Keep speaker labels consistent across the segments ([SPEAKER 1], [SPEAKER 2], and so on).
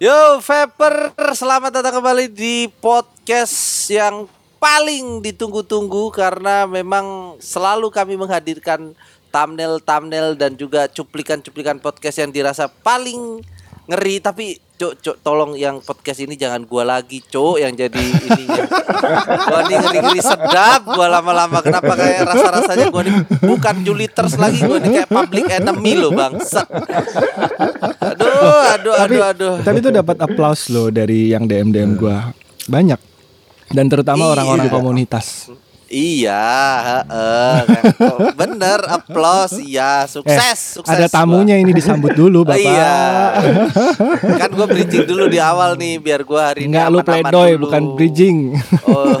[SPEAKER 1] Yo, Vapor, selamat datang kembali di podcast yang paling ditunggu-tunggu karena memang selalu kami menghadirkan thumbnail-thumbnail dan juga cuplikan-cuplikan podcast yang dirasa paling ngeri. Tapi cok cok tolong yang podcast ini jangan gua lagi cok yang jadi ininya gua ini ngeri ngeri sedap gua lama-lama. Kenapa kayak rasa rasanya gua ini bukan Juliters lagi? Gua ini kayak public enemy lo bang aduh aduh
[SPEAKER 2] tapi,
[SPEAKER 1] aduh aduh
[SPEAKER 2] Tapi itu dapat applause loh dari yang DM DM gua banyak dan terutama
[SPEAKER 1] Iya.
[SPEAKER 2] orang-orang komunitas.
[SPEAKER 1] Iya, heeh. bener, applause, iya, sukses, sukses.
[SPEAKER 2] Eh, Ada tamunya ini disambut dulu bapak.
[SPEAKER 1] Iya. kan gue bridging dulu di awal nih biar gue hari ini
[SPEAKER 2] Enggak lu
[SPEAKER 1] dulu.
[SPEAKER 2] bukan bridging.
[SPEAKER 1] Oh.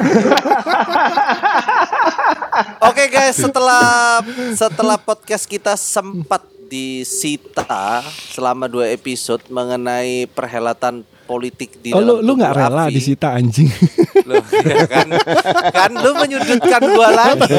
[SPEAKER 1] Oke guys, setelah setelah podcast kita sempat disita selama dua episode mengenai perhelatan politik di
[SPEAKER 2] Oh lu
[SPEAKER 1] dalam
[SPEAKER 2] lu nggak rela disita anjing.
[SPEAKER 1] Loh, ya kan? Kan lu menyudutkan gua lagi.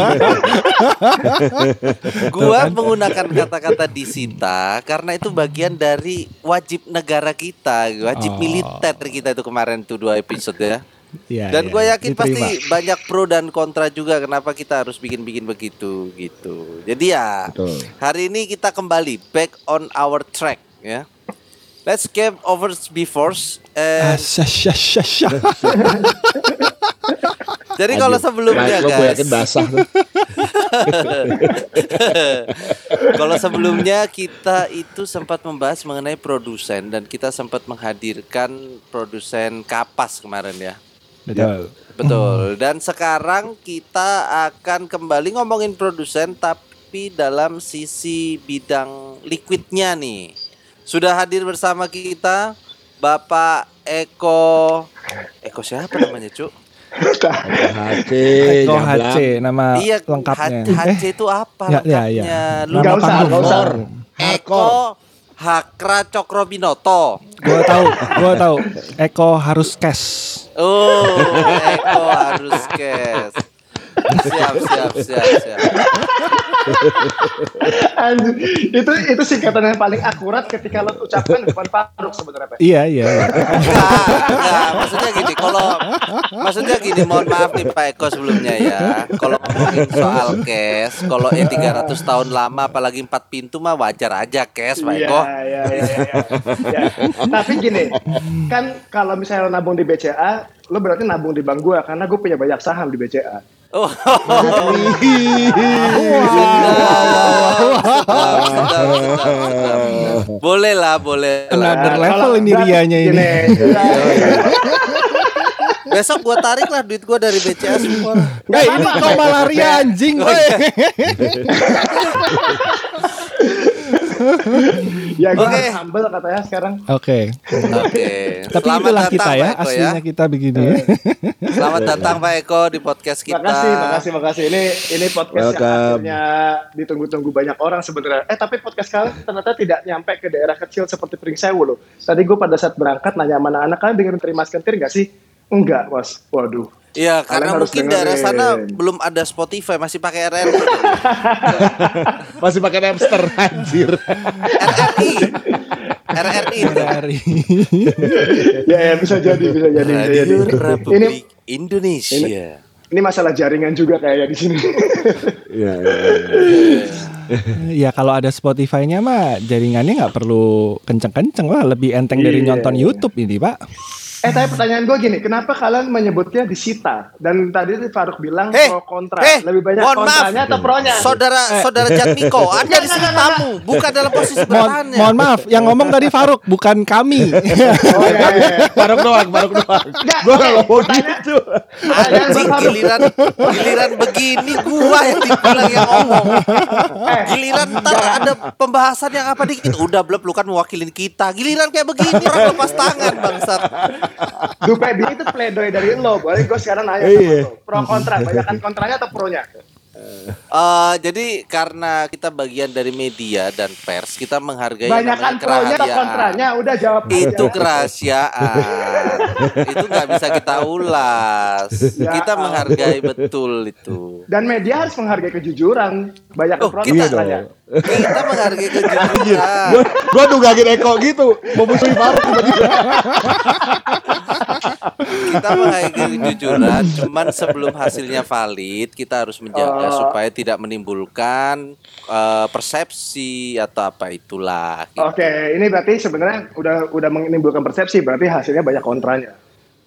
[SPEAKER 1] Gua menggunakan kata-kata disita karena itu bagian dari wajib negara kita wajib
[SPEAKER 2] Oh.
[SPEAKER 1] militer kita itu kemarin tuh dua episode ya
[SPEAKER 2] Iya,
[SPEAKER 1] dan
[SPEAKER 2] iya,
[SPEAKER 1] gue yakin
[SPEAKER 2] diterima.
[SPEAKER 1] pasti banyak pro dan kontra juga kenapa kita harus bikin-bikin begitu gitu jadi ya
[SPEAKER 3] Betul.
[SPEAKER 1] hari ini kita kembali back on our track ya let's game over before
[SPEAKER 2] Ah,
[SPEAKER 1] and
[SPEAKER 2] syah.
[SPEAKER 1] jadi kalau sebelumnya guys
[SPEAKER 3] yakin basah tuh.
[SPEAKER 1] Kalau sebelumnya kita itu sempat membahas mengenai produsen dan kita sempat menghadirkan produsen kapas kemarin ya.
[SPEAKER 2] Betul.
[SPEAKER 1] Betul. Dan sekarang kita akan kembali ngomongin produsen tapi dalam sisi bidang liquidnya nih. Sudah hadir bersama kita Bapak Eko Eko siapa namanya, Cuk?
[SPEAKER 3] HC,
[SPEAKER 2] Eko. HC nama
[SPEAKER 1] iya,
[SPEAKER 2] lengkapnya.
[SPEAKER 1] H- HC itu apa
[SPEAKER 2] Ya, ya,
[SPEAKER 1] lengkapnya?
[SPEAKER 2] ya.
[SPEAKER 1] Lu
[SPEAKER 2] Nama
[SPEAKER 4] Nggak usah, usah.
[SPEAKER 1] Eko Hakra Cokrobinoto.
[SPEAKER 2] Gua tahu, gua tahu. Eko harus cash.
[SPEAKER 1] Oh, Eko harus cash. Siap, siap, siap, siap.
[SPEAKER 4] Anjing, itu itu singkatan yang paling akurat ketika lo ucapkan di depan Faruk sebenarnya Pak.
[SPEAKER 2] Iya, iya. iya.
[SPEAKER 1] Enggak. Maksudnya gini, kalau maksudnya gini, mohon maaf nih Pak Eko sebelumnya ya. Kalau ngomongin soal cash, kalau E 300 tahun lama apalagi empat pintu mah wajar aja cash Pak
[SPEAKER 4] Iya,
[SPEAKER 1] Eko.
[SPEAKER 4] iya, iya, iya. Ya. Tapi gini, kan kalau misalnya lo nabung di BCA, lo berarti nabung di bank gua karena gue punya banyak saham di BCA.
[SPEAKER 1] Oh, boleh lah, boleh lah.
[SPEAKER 2] Another level ini rianya ini.
[SPEAKER 1] Besok gua tarik lah duit gua dari BCA semua.
[SPEAKER 2] Eh, ini kau malah ria anjing,
[SPEAKER 1] Oh,
[SPEAKER 2] woi.
[SPEAKER 1] iya.
[SPEAKER 4] ya gue
[SPEAKER 1] Oke.
[SPEAKER 4] harus humble katanya sekarang.
[SPEAKER 2] Oke.
[SPEAKER 1] Oke.
[SPEAKER 2] Tapi
[SPEAKER 1] Selamat
[SPEAKER 2] itulah
[SPEAKER 1] datang,
[SPEAKER 2] kita ya,
[SPEAKER 1] Eko
[SPEAKER 2] aslinya kita begini.
[SPEAKER 1] Selamat datang Pak Eko di podcast kita.
[SPEAKER 4] Makasih, makasih, makasih. Ini ini podcast yang
[SPEAKER 3] Welcome.
[SPEAKER 4] akhirnya ditunggu-tunggu banyak orang sebenarnya. Eh tapi podcast kalian ternyata tidak nyampe ke daerah kecil seperti Pringsewu loh. Tadi gue pada saat berangkat nanya sama anak-anak kalian dengerin terima kentir nggak sih? Enggak, Mas. Waduh.
[SPEAKER 1] Iya, karena
[SPEAKER 4] harus
[SPEAKER 1] mungkin daerah sana belum ada Spotify, masih pakai RRI.
[SPEAKER 3] Masih pakai Napster anjir.
[SPEAKER 1] RRI. RRI.
[SPEAKER 2] Dari
[SPEAKER 4] ya, ya bisa jadi, bisa jadi. bisa jadi.
[SPEAKER 1] Radio
[SPEAKER 4] Ini
[SPEAKER 1] Republik Indonesia.
[SPEAKER 4] ini masalah jaringan juga kayaknya di sini.
[SPEAKER 3] Iya, iya, iya.
[SPEAKER 2] ya kalau ada Spotify-nya mah jaringannya nggak perlu kenceng-kenceng lah, lebih enteng dari
[SPEAKER 4] Iya.
[SPEAKER 2] nonton YouTube ini, Pak.
[SPEAKER 4] Eh tapi pertanyaan gue gini, kenapa kalian menyebutnya disita? Dan tadi Faruk bilang
[SPEAKER 1] Hei,
[SPEAKER 4] pro kontra.
[SPEAKER 1] hei,
[SPEAKER 4] Lebih banyak
[SPEAKER 1] mohon maaf.
[SPEAKER 4] kontranya atau pronya?
[SPEAKER 1] Saudara saudara Jatmiko, Anda di sini tamu, bukan dalam posisi
[SPEAKER 2] Mohon,
[SPEAKER 1] bertanya.
[SPEAKER 2] mohon maaf, yang ngomong tadi Faruk, bukan kami.
[SPEAKER 4] Oh, iya, iya, iya.
[SPEAKER 3] Barok doang, barok doang. Nggak ngomong
[SPEAKER 4] pertanyaan-
[SPEAKER 3] gitu.
[SPEAKER 1] Anjing giliran giliran begini gua yang dibilang yang ngomong. Giliran ntar ada pembahasan yang apa dikit udah blep lu kan mewakilin kita. Giliran kayak begini orang lepas tangan bangsat.
[SPEAKER 4] Dupe ini itu pledoi dari lo. Boleh gue sekarang nanya sama
[SPEAKER 3] Iya.
[SPEAKER 4] lo. Pro kontra, banyakan kontranya atau pronya?
[SPEAKER 1] Eh, jadi karena kita bagian dari media dan pers, kita menghargai
[SPEAKER 4] Banyakan pronya atau kontranya, udah jawab
[SPEAKER 1] Itu
[SPEAKER 4] aja.
[SPEAKER 1] kerahasiaan. itu nggak bisa kita ulas.
[SPEAKER 4] Ya
[SPEAKER 1] Kita menghargai betul itu.
[SPEAKER 4] Dan media harus menghargai kejujuran. Banyak
[SPEAKER 1] Oh,
[SPEAKER 4] pro atau
[SPEAKER 1] kita-
[SPEAKER 4] kontranya.
[SPEAKER 1] Kita menghargai kejujuran.
[SPEAKER 3] Gue gue nunggangin Eko gitu, mau musuhin Faruk tiba-tiba.
[SPEAKER 1] kita menghargai kejujuran cuman sebelum hasilnya valid kita harus menjaga
[SPEAKER 4] Oh.
[SPEAKER 1] supaya tidak menimbulkan eh, persepsi atau apa itulah gitu.
[SPEAKER 4] Oke, ini berarti sebenarnya udah udah menimbulkan persepsi, berarti hasilnya banyak kontranya.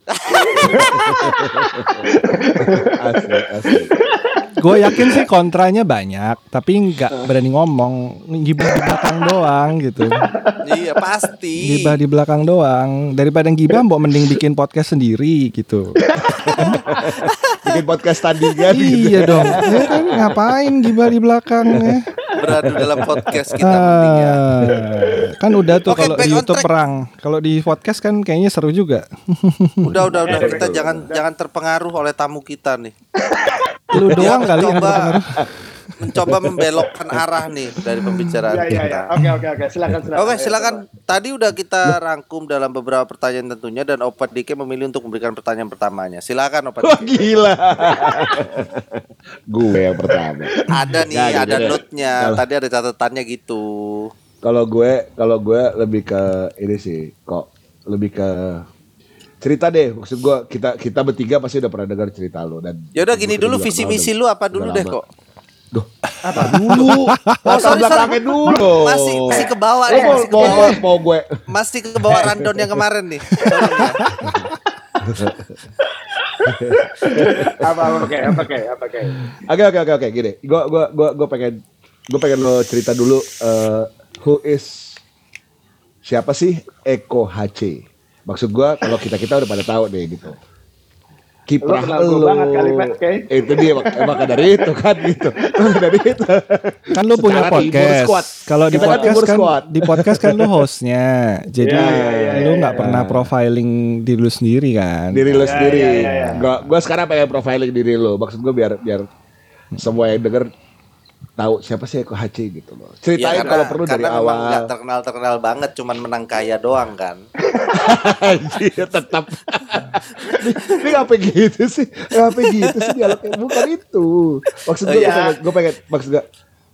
[SPEAKER 3] Asli, asli.
[SPEAKER 2] Gue yakin sih kontranya banyak, tapi nggak berani ngomong, gibah di belakang doang gitu.
[SPEAKER 1] iya pasti
[SPEAKER 2] Gibah di belakang doang. Daripada gibah, mbok mending bikin podcast sendiri gitu.
[SPEAKER 3] Bikin podcast tandingan gitu.
[SPEAKER 2] iya dong. Ya kan ngapain gibah di belakang ya?
[SPEAKER 1] beradu dalam podcast kita penting ya
[SPEAKER 2] Ah, kan udah tuh kalau di YouTube
[SPEAKER 1] track.
[SPEAKER 2] perang. Kalau di podcast kan kayaknya seru juga.
[SPEAKER 1] udah udah udah kita jangan jangan terpengaruh oleh tamu kita nih
[SPEAKER 2] Lu
[SPEAKER 1] Dia
[SPEAKER 2] doang kali yang
[SPEAKER 1] mencoba mencoba membelokkan arah nih dari pembicaraan
[SPEAKER 4] Iya, iya,
[SPEAKER 1] kita
[SPEAKER 4] iya. Oke, oke, oke. Silakan, silakan.
[SPEAKER 1] Oke
[SPEAKER 4] Ayo,
[SPEAKER 1] silakan. Tadi udah kita rangkum dalam beberapa pertanyaan tentunya dan Opat Dike memilih untuk memberikan pertanyaan pertamanya. Silakan Opat
[SPEAKER 3] Wah
[SPEAKER 1] Dike.
[SPEAKER 3] gila. gue yang pertama.
[SPEAKER 1] Ada nih,
[SPEAKER 3] Nggak,
[SPEAKER 1] ada note-nya. Tadi ada catatannya gitu.
[SPEAKER 3] Kalau gue, kalau gue lebih ke ini sih, kok lebih ke cerita deh. Maksud gue kita kita bertiga pasti udah pernah dengar cerita lo dan.
[SPEAKER 1] Ya udah gini
[SPEAKER 3] gue
[SPEAKER 1] dulu visi misi lu apa dulu deh kok.
[SPEAKER 3] Duh, apa dulu?
[SPEAKER 1] Oh, sorry, sorry.
[SPEAKER 3] dulu.
[SPEAKER 1] Masih masih ke bawah
[SPEAKER 3] Oh,
[SPEAKER 1] nih,
[SPEAKER 3] mau,
[SPEAKER 1] masih ke
[SPEAKER 3] mau,
[SPEAKER 1] bawah.
[SPEAKER 3] mau, gue.
[SPEAKER 1] Masih ke bawah rundown yang kemarin nih.
[SPEAKER 4] Apa, oke, apa, oke, apa, oke.
[SPEAKER 3] Oke oke oke oke gini. Gue gua gua gua pengen gue pengen lo cerita dulu eh, who is siapa sih Eko HC. Maksud gue kalau kita kita udah pada tahu deh gitu. Kiprah
[SPEAKER 4] gua
[SPEAKER 3] lo.
[SPEAKER 4] banget kali, Pak.
[SPEAKER 3] Itu dia mak- emang dari itu kan gitu. Dari itu.
[SPEAKER 2] Kan lu punya podcast. Kalau di
[SPEAKER 3] kan
[SPEAKER 2] podcast kan di podcast kan lu hostnya. Jadi
[SPEAKER 4] Iya, iya, iya,
[SPEAKER 2] lu
[SPEAKER 4] iya,
[SPEAKER 2] nggak
[SPEAKER 4] iya.
[SPEAKER 2] pernah profiling diri lu sendiri kan.
[SPEAKER 3] Diri lo
[SPEAKER 4] Ya,
[SPEAKER 3] sendiri.
[SPEAKER 4] ya, ya, ya.
[SPEAKER 3] Gua gua sekarang pengen profiling diri lo. Maksud gue biar biar semua yang denger tahu siapa sih Eko HC gitu loh.
[SPEAKER 1] Ya,
[SPEAKER 3] Ceritain
[SPEAKER 1] karena-
[SPEAKER 3] kalau perlu dari
[SPEAKER 1] karena
[SPEAKER 3] awal.
[SPEAKER 1] terkenal terkenal banget, cuman menang kaya doang kan.
[SPEAKER 3] Anjir tetap Ini ngapain gitu sih Ngapain gitu sih dialognya Bukan itu Maksud gue
[SPEAKER 4] Iya.
[SPEAKER 3] pengen, Gue pengen Maksud gue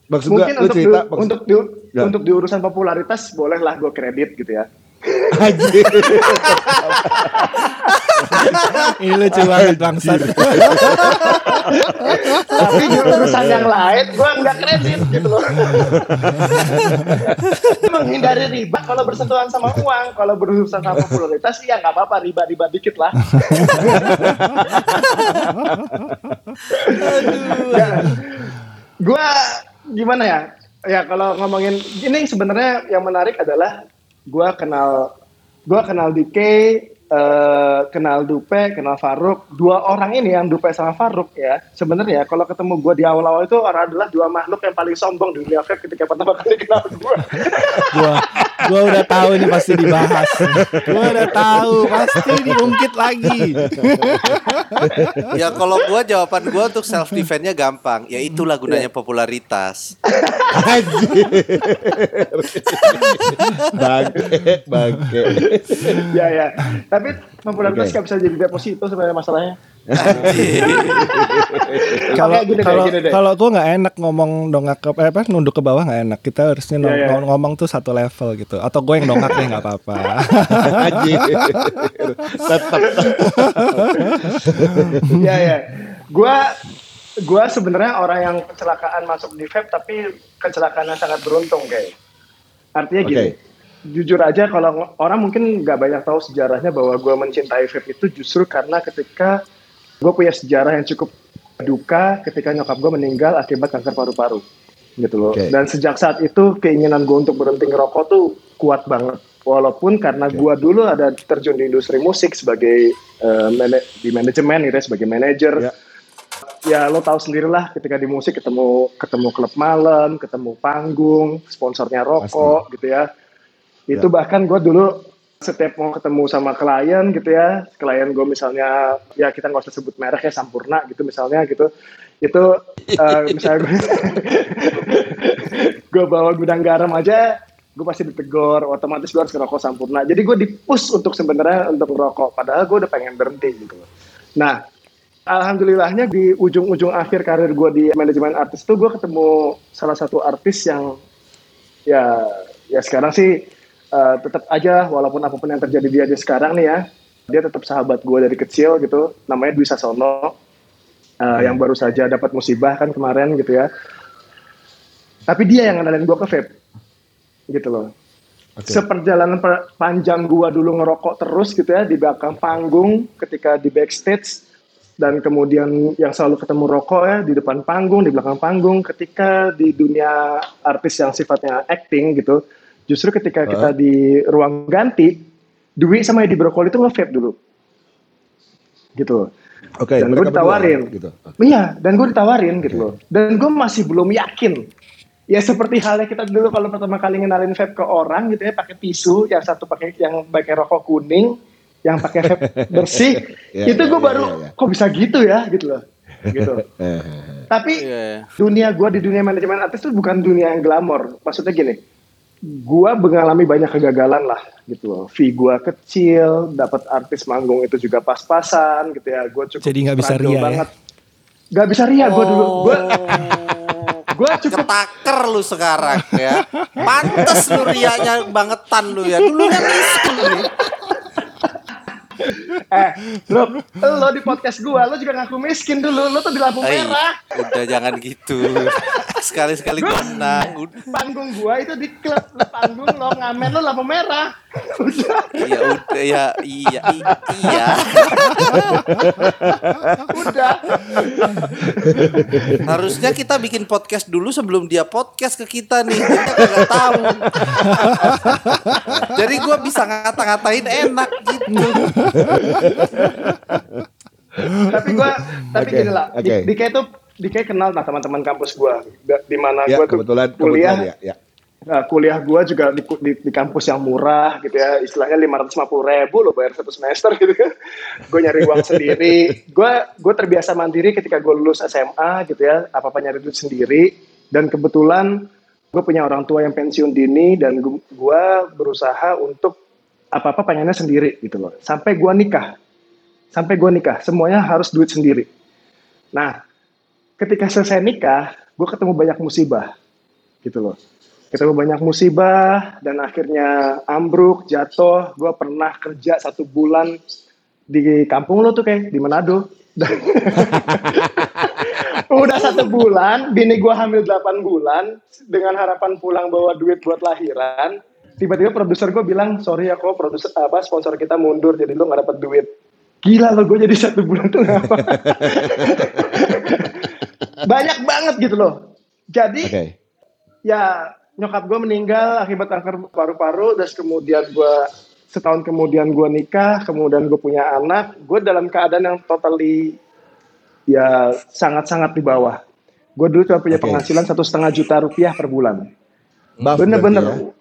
[SPEAKER 3] Maksud gue
[SPEAKER 4] Mungkin
[SPEAKER 3] Lu
[SPEAKER 4] untuk
[SPEAKER 3] cerita
[SPEAKER 4] di,
[SPEAKER 3] maksud,
[SPEAKER 4] untuk di,
[SPEAKER 3] Ya.
[SPEAKER 4] untuk di urusan popularitas bolehlah gue kredit gitu ya.
[SPEAKER 3] Anjir
[SPEAKER 2] Ini lucu banget bangsat.
[SPEAKER 4] Tapi di urusan yang lain gue nggak kredit gitu loh. Menghindari riba kalau bersentuhan sama uang. Kalau berurusan sama popularitas ya nggak apa-apa riba-riba dikit lah. ya, gue gimana ya? Ya kalau ngomongin ini sebenarnya yang menarik adalah gue kenal gue kenal DK, eh, kenal Dupe, kenal Faruk. Dua orang ini yang Dupe sama Faruk ya. Sebenarnya kalau ketemu gue di awal-awal itu orang adalah dua makhluk yang paling sombong di dunia vape ketika pertama kali kenal gue.
[SPEAKER 2] gua gua udah tahu ini pasti dibahas. Gua udah tahu pasti diungkit lagi.
[SPEAKER 1] Ya kalau gua jawaban gua untuk self defense-nya gampang, ya itulah gunanya popularitas.
[SPEAKER 3] Anjir Bangke Bangke
[SPEAKER 4] ya ya. Tapi popularitas
[SPEAKER 3] Oke.
[SPEAKER 4] nggak bisa jadi deposito sebenarnya masalahnya.
[SPEAKER 2] Kalau kalau gua nggak enak ngomong dongak ke eh, apa nunduk ke bawah nggak enak. Kita harusnya
[SPEAKER 4] iya.
[SPEAKER 2] ngom- ngomong tuh satu level gitu. Atau gue yang dongak deh nggak apa-apa.
[SPEAKER 3] Anjir Tetap
[SPEAKER 4] Iya ya. Gua gua sebenarnya orang yang kecelakaan masuk di vape tapi kecelakaan yang sangat beruntung kayak. Artinya gini. Jujur aja kalau ng- orang mungkin nggak banyak tahu sejarahnya bahwa gua mencintai vape itu justru karena ketika gue punya sejarah yang cukup duka ketika nyokap gue meninggal akibat kanker paru-paru gitu loh.
[SPEAKER 3] Oke.
[SPEAKER 4] Dan sejak saat itu keinginan gue untuk berhenti ngerokok tuh kuat banget. Walaupun karena gua dulu ada terjun di industri musik sebagai eh, mana- di manajemen gitu ya, sebagai manajer.
[SPEAKER 3] Ya.
[SPEAKER 4] Ya lo tahu sendirilah ketika di musik ketemu ketemu klub malam, ketemu panggung, sponsornya rokok gitu ya. Itu bahkan gue dulu setiap mau ketemu sama klien gitu ya, klien gue misalnya ya kita nggak usah sebut merek ya Sampurna gitu misalnya gitu, itu eh, misalnya gue, gue bawa gudang garam aja, gue pasti ditegur, otomatis gue harus ngerokok Sampurna. Jadi gue dipush untuk sebenarnya untuk ngerokok, padahal gue udah pengen berhenti gitu. Nah, alhamdulillahnya di ujung-ujung akhir karir gue di manajemen artis tuh gue ketemu salah satu artis yang ya ya sekarang sih eh, tetap aja walaupun apa pun yang terjadi dia aja sekarang nih ya dia tetap sahabat gue dari kecil gitu namanya Dwi Sasono. Eh, yang baru saja dapat musibah kan kemarin gitu ya. Tapi dia yang ngenalin gue ke vape gitu loh.
[SPEAKER 3] Oke.
[SPEAKER 4] seperjalanan per- panjang gua dulu ngerokok terus gitu ya di belakang panggung ketika di backstage dan kemudian yang selalu ketemu rokok ya di depan panggung di belakang panggung ketika di dunia artis yang sifatnya acting gitu justru ketika kita di ruang ganti Dwi sama Edi Brokoli itu nge-vape dulu. Gitu.
[SPEAKER 3] Oke,
[SPEAKER 4] dan gue
[SPEAKER 3] berdua,
[SPEAKER 4] ditawarin.
[SPEAKER 3] gitu.
[SPEAKER 4] iya dan gue ditawarin gitu loh. Dan gue masih belum yakin. Ya seperti halnya kita dulu kalau pertama kali ngenalin vape ke orang gitu ya pakai tisu yang satu pakai yang pakai rokok kuning yang pakai vape bersih.
[SPEAKER 3] Iya,
[SPEAKER 4] itu gue
[SPEAKER 3] iya,
[SPEAKER 4] baru
[SPEAKER 3] iya, iya.
[SPEAKER 4] kok bisa gitu ya? Gitu loh. Gitu. Tapi
[SPEAKER 1] Iya.
[SPEAKER 4] dunia gue di dunia manajemen artis itu bukan dunia yang glamor. Maksudnya gini gue mengalami banyak kegagalan lah gitu loh fee gue kecil dapat artis manggung itu juga pas-pasan gitu ya gue cukup
[SPEAKER 2] Jadi nggak bisa ria ya?
[SPEAKER 4] banget Gak bisa ria gue dulu gue gue cukup
[SPEAKER 1] Ketaker lu sekarang ya. Pantes lu rianya bangetan lu ya. Dulu kan miskin nih.
[SPEAKER 4] eh bro lo di podcast gue lo juga ngaku miskin dulu lo tuh di lampu merah
[SPEAKER 1] udah jangan gitu. Sekali-sekali gue menang.
[SPEAKER 4] Panggung gue itu di klub panggung lo ngamen lo lampu merah udah
[SPEAKER 1] Iya udah ya iya iya.
[SPEAKER 4] udah
[SPEAKER 1] Harusnya kita bikin podcast dulu sebelum dia podcast ke kita nih. Kita nggak tahu. Jadi gue bisa ngata-ngatain enak gitu.
[SPEAKER 4] tapi gue tapi
[SPEAKER 3] Oke,
[SPEAKER 4] gini lah di,
[SPEAKER 3] oke.
[SPEAKER 4] di kayak tuh di kayak kenal nah teman-teman kampus gue di mana
[SPEAKER 3] ya
[SPEAKER 4] gue tuh
[SPEAKER 3] kebetulan
[SPEAKER 4] kuliah
[SPEAKER 3] kebetulan ya, ya.
[SPEAKER 4] Nah, kuliah gue juga di, di, di kampus yang murah gitu ya. Istilahnya 550 ribu lo bayar satu semester gitu kan. Gue nyari uang sendiri. Gue gue terbiasa mandiri ketika gue lulus SMA gitu ya. Apa apa nyari duit sendiri. Dan kebetulan gue punya orang tua yang pensiun dini dan gue berusaha untuk apa apa pengennya sendiri gitu loh. Sampai gue nikah. Sampai gue nikah semuanya harus duit sendiri. Nah ketika selesai nikah gue ketemu banyak musibah gitu loh. Ketemu banyak musibah dan akhirnya ambruk jatuh. Gue pernah kerja satu bulan di kampung lo tuh kayak di Manado. Udah satu bulan bini gue hamil 8 bulan dengan harapan pulang bawa duit buat lahiran tiba-tiba produser gue bilang sorry ya kok produser apa sponsor kita mundur jadi lo nggak dapat duit. Gila lo gue jadi satu bulan tuh ngapa banyak banget gitu loh jadi
[SPEAKER 3] Oke.
[SPEAKER 4] ya nyokap gue meninggal akibat kanker paru-paru terus kemudian gue setahun kemudian gue nikah kemudian gue punya anak gue dalam keadaan yang totally ya sangat-sangat di bawah gue dulu cuma punya
[SPEAKER 3] Oke.
[SPEAKER 4] penghasilan satu setengah juta rupiah per bulan bener-bener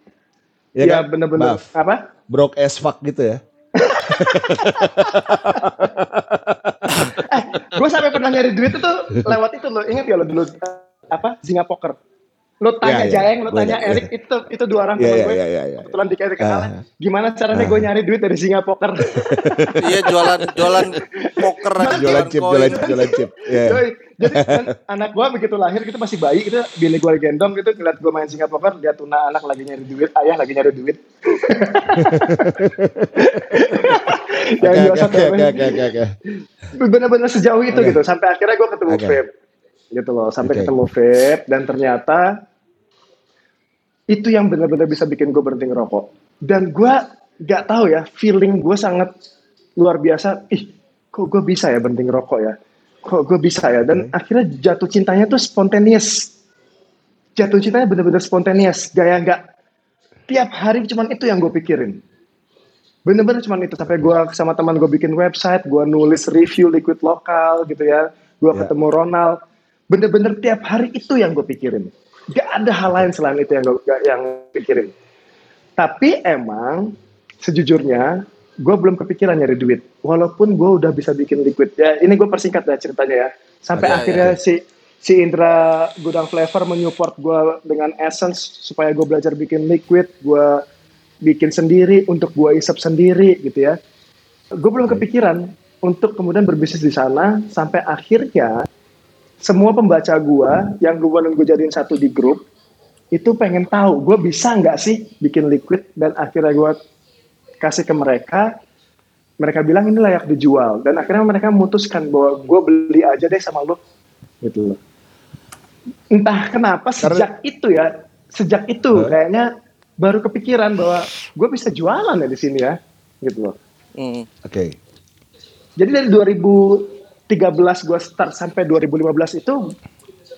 [SPEAKER 4] ya,
[SPEAKER 3] ya, kan?
[SPEAKER 4] bener-bener
[SPEAKER 3] Buff.
[SPEAKER 4] apa
[SPEAKER 3] broke as fuck gitu ya.
[SPEAKER 4] gue sampai pernah nyari duit itu lewat itu loh. Ingat ya lo dulu apa Zinga Poker lo
[SPEAKER 3] Ya,
[SPEAKER 4] tanya
[SPEAKER 3] ya.
[SPEAKER 4] Jaeng lo
[SPEAKER 3] Gua
[SPEAKER 4] tanya Erik itu itu dua orang
[SPEAKER 3] Ya,
[SPEAKER 4] teman
[SPEAKER 3] ya,
[SPEAKER 4] gue
[SPEAKER 3] ya, ya, ya.
[SPEAKER 4] kebetulan di kayak kenal
[SPEAKER 3] Ah.
[SPEAKER 4] gimana caranya gue nyari duit dari Zinga Poker
[SPEAKER 1] Iya jualan jualan poker aja
[SPEAKER 3] Jualan chip,
[SPEAKER 1] koin.
[SPEAKER 3] jualan jualan chip.
[SPEAKER 4] Yoi. Jadi kan anak gua begitu lahir gitu masih bayi itu bini gua gendong gitu ngeliat gua main singa poker dia tuna anak lagi nyari duit ayah lagi nyari duit.
[SPEAKER 3] Oke,
[SPEAKER 4] Yang
[SPEAKER 3] oke, oke,
[SPEAKER 4] bener-bener sejauh itu
[SPEAKER 3] Oke.
[SPEAKER 4] gitu sampai akhirnya gua ketemu
[SPEAKER 3] Oke.
[SPEAKER 4] vape gitu loh sampai
[SPEAKER 3] Oke.
[SPEAKER 4] ketemu vape dan ternyata itu yang benar-benar bisa bikin gue berhenti ngerokok. Dan gua nggak tahu ya feeling gue sangat luar biasa. Ih kok gue bisa ya berhenti ngerokok ya? Kok gue bisa ya? Dan akhirnya jatuh cintanya tuh spontaneous. Jatuh cintanya bener-bener spontaneous. Gaya nggak tiap hari cuman itu yang gue pikirin. Bener-bener cuman itu. Sampai gue sama teman gue bikin website gue nulis review liquid lokal gitu ya. Gue
[SPEAKER 3] Ya.
[SPEAKER 4] ketemu Ronald. Bener-bener tiap hari itu yang gue pikirin gak ada hal lain selain itu yang gue yang pikirin tapi emang sejujurnya gue belum kepikiran nyari duit. Walaupun gue udah bisa bikin liquid. Ya ini gue persingkat ya ceritanya ya. Sampai
[SPEAKER 1] Iya,
[SPEAKER 4] akhirnya si si Indra Gudang Flavor menyupport gue dengan essence supaya gue belajar bikin liquid. Gue bikin sendiri untuk gue isap sendiri gitu ya. Gue belum kepikiran untuk kemudian berbisnis di sana sampai akhirnya semua pembaca gue yang gue gue jadiin satu di grup itu pengen tahu gue bisa nggak sih bikin liquid dan akhirnya gue kasih ke mereka mereka bilang ini layak dijual dan akhirnya mereka memutuskan bahwa gue beli aja deh sama lo gitu loh entah kenapa sejak itu ya sejak itu
[SPEAKER 3] Hah?
[SPEAKER 4] kayaknya baru kepikiran bahwa gue bisa jualan ya di sini ya gitu loh
[SPEAKER 1] Hmm.
[SPEAKER 3] Oke.
[SPEAKER 4] jadi dari 2013 gue start sampai 2015 itu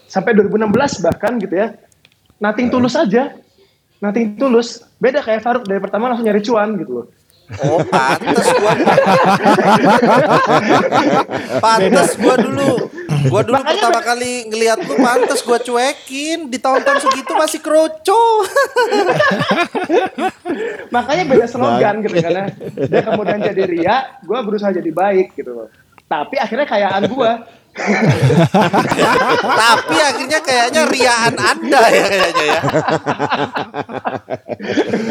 [SPEAKER 4] sampai 2016 bahkan gitu ya nothing tulus aja nothing tulus beda kayak Faruk dari pertama langsung nyari cuan gitu loh
[SPEAKER 1] Oh, pantes gua. pantes gua dulu. Gua dulu pertama kali ngeliat lu pantes gua cuekin. Di tahun-tahun segitu masih kroco.
[SPEAKER 4] makanya beda slogan gitu kan ya dia kemudian jadi ria gue berusaha jadi baik gitu loh tapi akhirnya kayaan gue
[SPEAKER 1] Tapi akhirnya kayaknya riaan Anda ya kayaknya ya.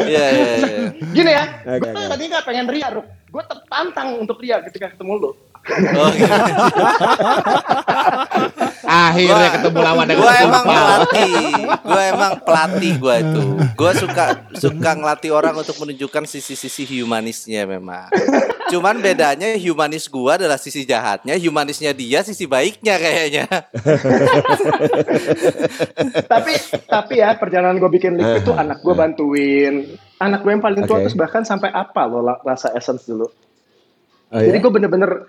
[SPEAKER 1] Iya, iya, iya.
[SPEAKER 4] gini ya
[SPEAKER 3] Oke,
[SPEAKER 4] gue
[SPEAKER 3] oke.
[SPEAKER 4] tadi nggak pengen ria Ruk gue tertantang untuk ria ketika ketemu lo
[SPEAKER 1] Oh, gitu.
[SPEAKER 5] Akhirnya ketemu lawan dengan
[SPEAKER 1] Gua emang pelatih. Gua emang pelatih gua itu. Gua suka suka ngelatih orang untuk menunjukkan sisi-sisi humanisnya memang. Cuman bedanya humanis gua adalah sisi jahatnya, humanisnya dia sisi baiknya kayaknya.
[SPEAKER 4] tapi tapi ya perjalanan gue bikin liquid itu anak gue bantuin anak gue yang paling tua
[SPEAKER 3] Oke.
[SPEAKER 4] terus bahkan sampai apa lo la- rasa essence dulu
[SPEAKER 3] Oh,
[SPEAKER 4] Jadi
[SPEAKER 3] ya?
[SPEAKER 4] gue bener-bener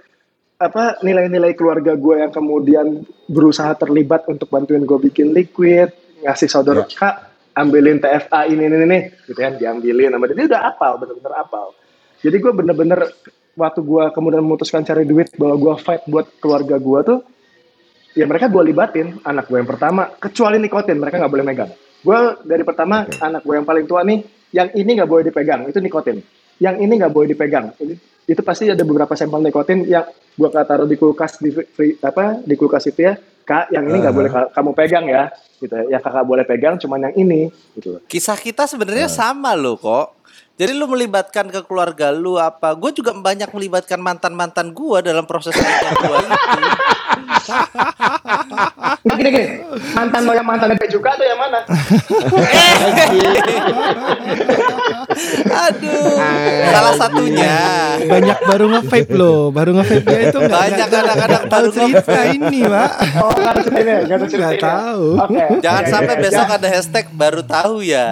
[SPEAKER 4] apa nilai-nilai keluarga gue yang kemudian berusaha terlibat untuk bantuin gue bikin liquid, ngasih saudara
[SPEAKER 3] Ya.
[SPEAKER 4] kak ambilin TFA ini ini ini, gitu kan diambilin sama dia, dia udah apal bener-bener apal. Jadi gue bener-bener waktu gue kemudian memutuskan cari duit bahwa gue fight buat keluarga gue tuh, ya mereka gue libatin anak gue yang pertama kecuali nikotin mereka nggak boleh megang. Gue dari pertama anak gue yang paling tua nih, yang ini nggak boleh dipegang itu nikotin, yang ini nggak boleh dipegang. Itu pasti ada beberapa sampel nikotin yang gue taruh di kulkas di free, apa di kulkas itu ya. Kak yang ini nggak boleh ka- kamu pegang ya gitu ya. Yang kakak boleh pegang cuman yang ini gitu.
[SPEAKER 1] Kisah kita sebenarnya sama loh kok. Jadi lu melibatkan ke keluarga lu apa? Gue juga banyak melibatkan mantan-mantan gua dalam proses nikah gua itu.
[SPEAKER 4] Gini gini mantan lo yang mantan juga atau yang mana
[SPEAKER 1] Aduh, salah satunya.
[SPEAKER 2] Banyak baru nge-vape loh, baru nge-vape ya itu nggak-
[SPEAKER 1] Banyak anak-anak baru
[SPEAKER 2] cerita ini, Pak.
[SPEAKER 4] oh ada cerita ini ya? nggak ada cerita
[SPEAKER 2] Nggak
[SPEAKER 4] ini ya?
[SPEAKER 2] tahu.
[SPEAKER 4] oke
[SPEAKER 1] Jangan
[SPEAKER 4] Ya,
[SPEAKER 1] sampai
[SPEAKER 4] ya,
[SPEAKER 1] besok
[SPEAKER 4] ya.
[SPEAKER 1] ada hashtag baru tahu ya.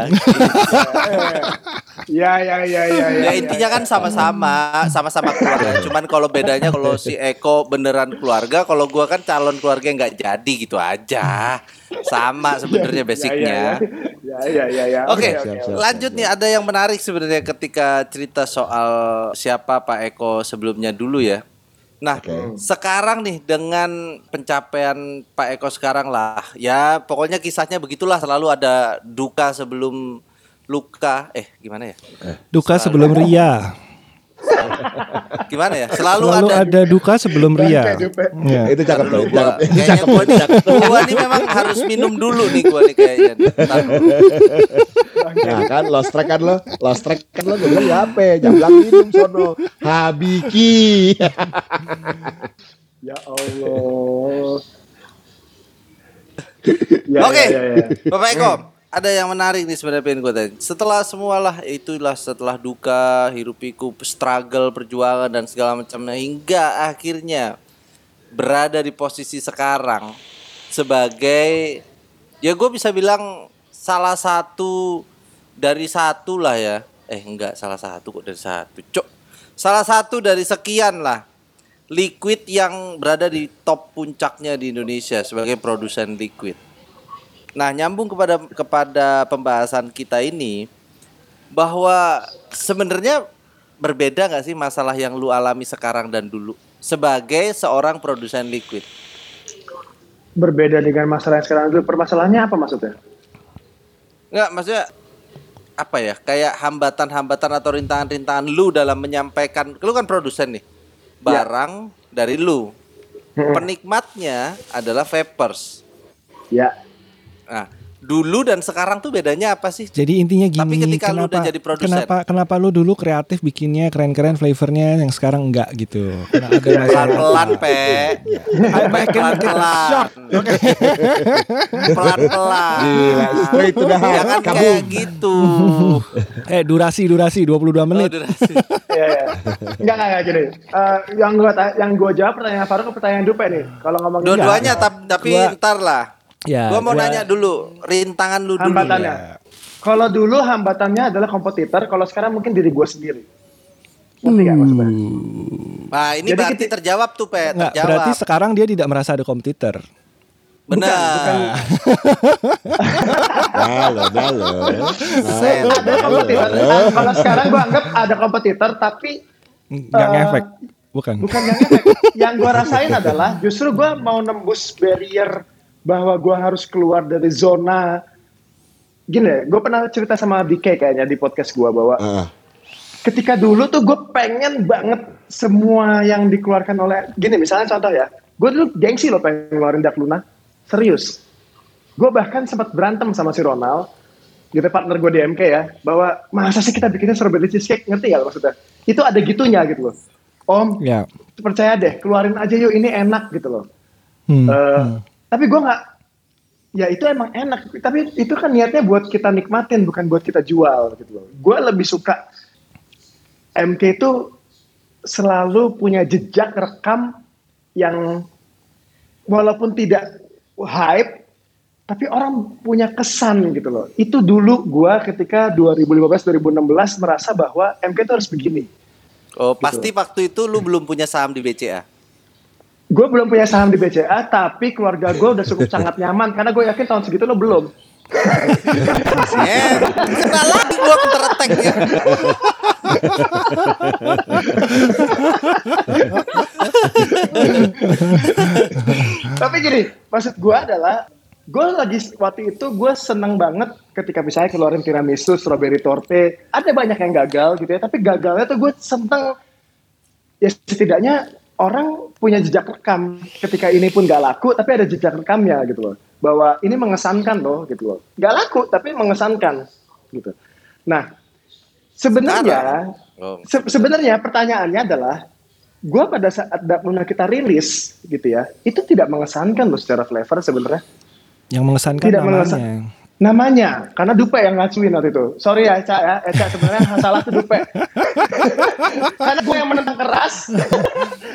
[SPEAKER 4] ya ya ya ya ya,
[SPEAKER 1] Ya intinya kan sama-sama, sama-sama keluarga. Cuman kalau bedanya kalau si Eko beneran keluarga, kalau gua kan calon keluarga nggak jadi gitu aja. Sama sebenarnya basicnya.
[SPEAKER 4] ya ya ya ya
[SPEAKER 1] Oke, lanjut nih ada yang menarik sebenarnya ketika cerita soal siapa Pak Eko sebelumnya dulu ya. Nah,
[SPEAKER 3] Oke.
[SPEAKER 1] sekarang nih dengan pencapaian Pak Eko sekarang lah, ya pokoknya kisahnya begitulah selalu ada duka sebelum luka. Eh, gimana ya?
[SPEAKER 2] Duka sebelum ria.
[SPEAKER 1] Gimana ya? Selalu,
[SPEAKER 2] Selalu
[SPEAKER 1] ada,
[SPEAKER 2] ada duka sebelum ria. Ya.
[SPEAKER 3] Itu cakep tuh,
[SPEAKER 1] gua,
[SPEAKER 3] cakep.
[SPEAKER 1] kayaknya gua nih, gua nih memang harus minum dulu nih gua nih kayaknya.
[SPEAKER 3] Nah kan lost track kan lo, lost track kan lo gue bilang ya apa? Jamblang minum sono. Habiki.
[SPEAKER 4] ya Allah Ya,
[SPEAKER 1] Oke,
[SPEAKER 4] ya, ya, ya.
[SPEAKER 1] Bapak Eko, ada yang menarik nih sebenarnya pengen gue tanya. Setelah semualah itulah setelah duka, hirup pikuk, struggle, perjuangan dan segala macamnya hingga akhirnya berada di posisi sekarang sebagai ya gue bisa bilang salah satu dari satu lah ya. Eh enggak salah satu kok dari satu, cok. Salah satu dari sekian lah liquid yang berada di top puncaknya di Indonesia sebagai produsen liquid. Nah, nyambung kepada kepada pembahasan kita ini bahwa sebenarnya berbeda nggak sih masalah yang lu alami sekarang dan dulu sebagai seorang produsen liquid?
[SPEAKER 4] berbeda dengan masalah yang sekarang dulu. Permasalahannya apa maksudnya?
[SPEAKER 1] Nggak, maksudnya apa ya? Kayak hambatan-hambatan atau rintangan-rintangan lu dalam menyampaikan lu kan produsen nih barang dari lu. Penikmatnya adalah vapers
[SPEAKER 4] Ya.
[SPEAKER 1] Nah dulu dan sekarang tuh bedanya apa sih
[SPEAKER 2] Jadi intinya gini,
[SPEAKER 1] Tapi ketika lu
[SPEAKER 2] kenapa,
[SPEAKER 1] udah jadi produsen.
[SPEAKER 2] kenapa kenapa lu dulu kreatif bikinnya keren-keren flavornya yang sekarang enggak gitu? Karena ada
[SPEAKER 1] pelan-pelan pe
[SPEAKER 2] I make it
[SPEAKER 1] pelan-pelan pelan-pelan
[SPEAKER 3] Gila, straight to the heart.
[SPEAKER 1] jangan
[SPEAKER 3] Kabum.
[SPEAKER 1] kayak gitu
[SPEAKER 2] Eh durasi durasi 22
[SPEAKER 1] oh,
[SPEAKER 2] menit.
[SPEAKER 1] durasi.
[SPEAKER 4] Iya, iya. Enggak, enggak, enggak gini. Eh, yang gua yang gua jawab pertanyaan Faruk ke pertanyaan Dupe nih. Kalau ngomongin
[SPEAKER 1] dua-duanya tap- tapi
[SPEAKER 2] Gua-
[SPEAKER 1] ntar lah
[SPEAKER 2] Ya,
[SPEAKER 1] gua mau
[SPEAKER 2] gua-
[SPEAKER 1] nanya dulu rintangan lu dulu
[SPEAKER 4] hambatannya.
[SPEAKER 1] ya.
[SPEAKER 4] Kalau dulu hambatannya adalah kompetitor, kalau sekarang mungkin diri gua sendiri. Ngerti nggak maksudnya?
[SPEAKER 1] nah ini
[SPEAKER 4] Jadi
[SPEAKER 1] berarti
[SPEAKER 4] kita-
[SPEAKER 1] terjawab tuh pe
[SPEAKER 2] Enggak,
[SPEAKER 1] terjawab
[SPEAKER 2] berarti sekarang dia tidak merasa ada kompetitor.
[SPEAKER 1] benar
[SPEAKER 3] Halo, halo.
[SPEAKER 4] Ada kompetitor. Nah, kalau sekarang gua anggap ada kompetitor, tapi
[SPEAKER 2] Enggak
[SPEAKER 4] Eh,
[SPEAKER 2] ngefek. Bukan.
[SPEAKER 4] bukan yang efek. yang gua rasain adalah justru gua mau nembus barrier bahwa gua harus keluar dari zona gini ya, gue pernah cerita sama DK kayaknya di podcast gua bahwa
[SPEAKER 3] Ah,
[SPEAKER 4] ketika dulu tuh gue pengen banget semua yang dikeluarkan oleh gini misalnya contoh ya gue dulu gengsi loh pengen ngeluarin Dark Luna. Serius. Gue bahkan sempat berantem sama si Ronald gitu partner gue di MK ya bahwa masa sih kita bikinnya strawberry cheesecake? Ngerti gak maksudnya? Itu ada gitunya gitu loh. Om
[SPEAKER 2] Ya.
[SPEAKER 4] percaya deh keluarin aja yuk ini enak gitu loh.
[SPEAKER 2] Hmm,
[SPEAKER 4] Eh,
[SPEAKER 2] hmm.
[SPEAKER 4] Tapi gue nggak ya itu emang enak. Tapi itu kan niatnya buat kita nikmatin bukan buat kita jual gitu loh. Gue lebih suka MK itu selalu punya jejak rekam yang walaupun tidak hype tapi orang punya kesan gitu loh. Itu dulu gue ketika 2015 2016 merasa bahwa MK itu harus begini.
[SPEAKER 1] Oh pasti waktu itu lu belum punya saham di BCA
[SPEAKER 4] gue belum punya saham di BCA tapi keluarga gue udah cukup sangat nyaman karena gue yakin tahun segitu lo belum.
[SPEAKER 1] Eh kenal lagi gua counter attack ya.
[SPEAKER 4] Tapi gini maksud gue adalah gue lagi waktu itu gue seneng banget ketika misalnya keluarin tiramisu strawberry torte. Ada banyak yang gagal gitu ya tapi gagalnya tuh gue seneng. Ya setidaknya orang punya jejak rekam ketika ini pun gak laku tapi ada jejak rekamnya gitu loh bahwa ini mengesankan loh gitu loh gak laku tapi mengesankan gitu nah sebenarnya
[SPEAKER 1] oh.
[SPEAKER 4] Se- sebenarnya pertanyaannya adalah, gue pada saat Dark Luna kita rilis gitu ya, itu tidak mengesankan loh secara flavor sebenarnya.
[SPEAKER 2] Yang mengesankan
[SPEAKER 4] Tidak
[SPEAKER 2] namanya.
[SPEAKER 4] Namanya, karena Dupe yang ngacuin waktu itu. Sorry ya, Eca ya, Eca sebenarnya yang salah tuh Dupe. karena gue yang menentang keras.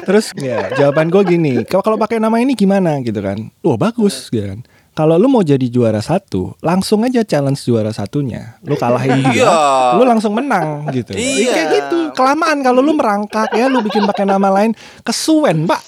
[SPEAKER 2] Terus ya jawaban gue gini, kalau kalau pakai nama ini gimana gitu kan? Wah bagus gitu kan. Kalau lu mau jadi juara satu, langsung aja challenge juara satunya. Lu kalahin dia,
[SPEAKER 1] Iya.
[SPEAKER 2] lu langsung menang gitu.
[SPEAKER 1] Iya.
[SPEAKER 2] Kayak gitu. Kelamaan kalau lu merangkak ya, lu bikin pakai nama lain, kesuwen, Pak.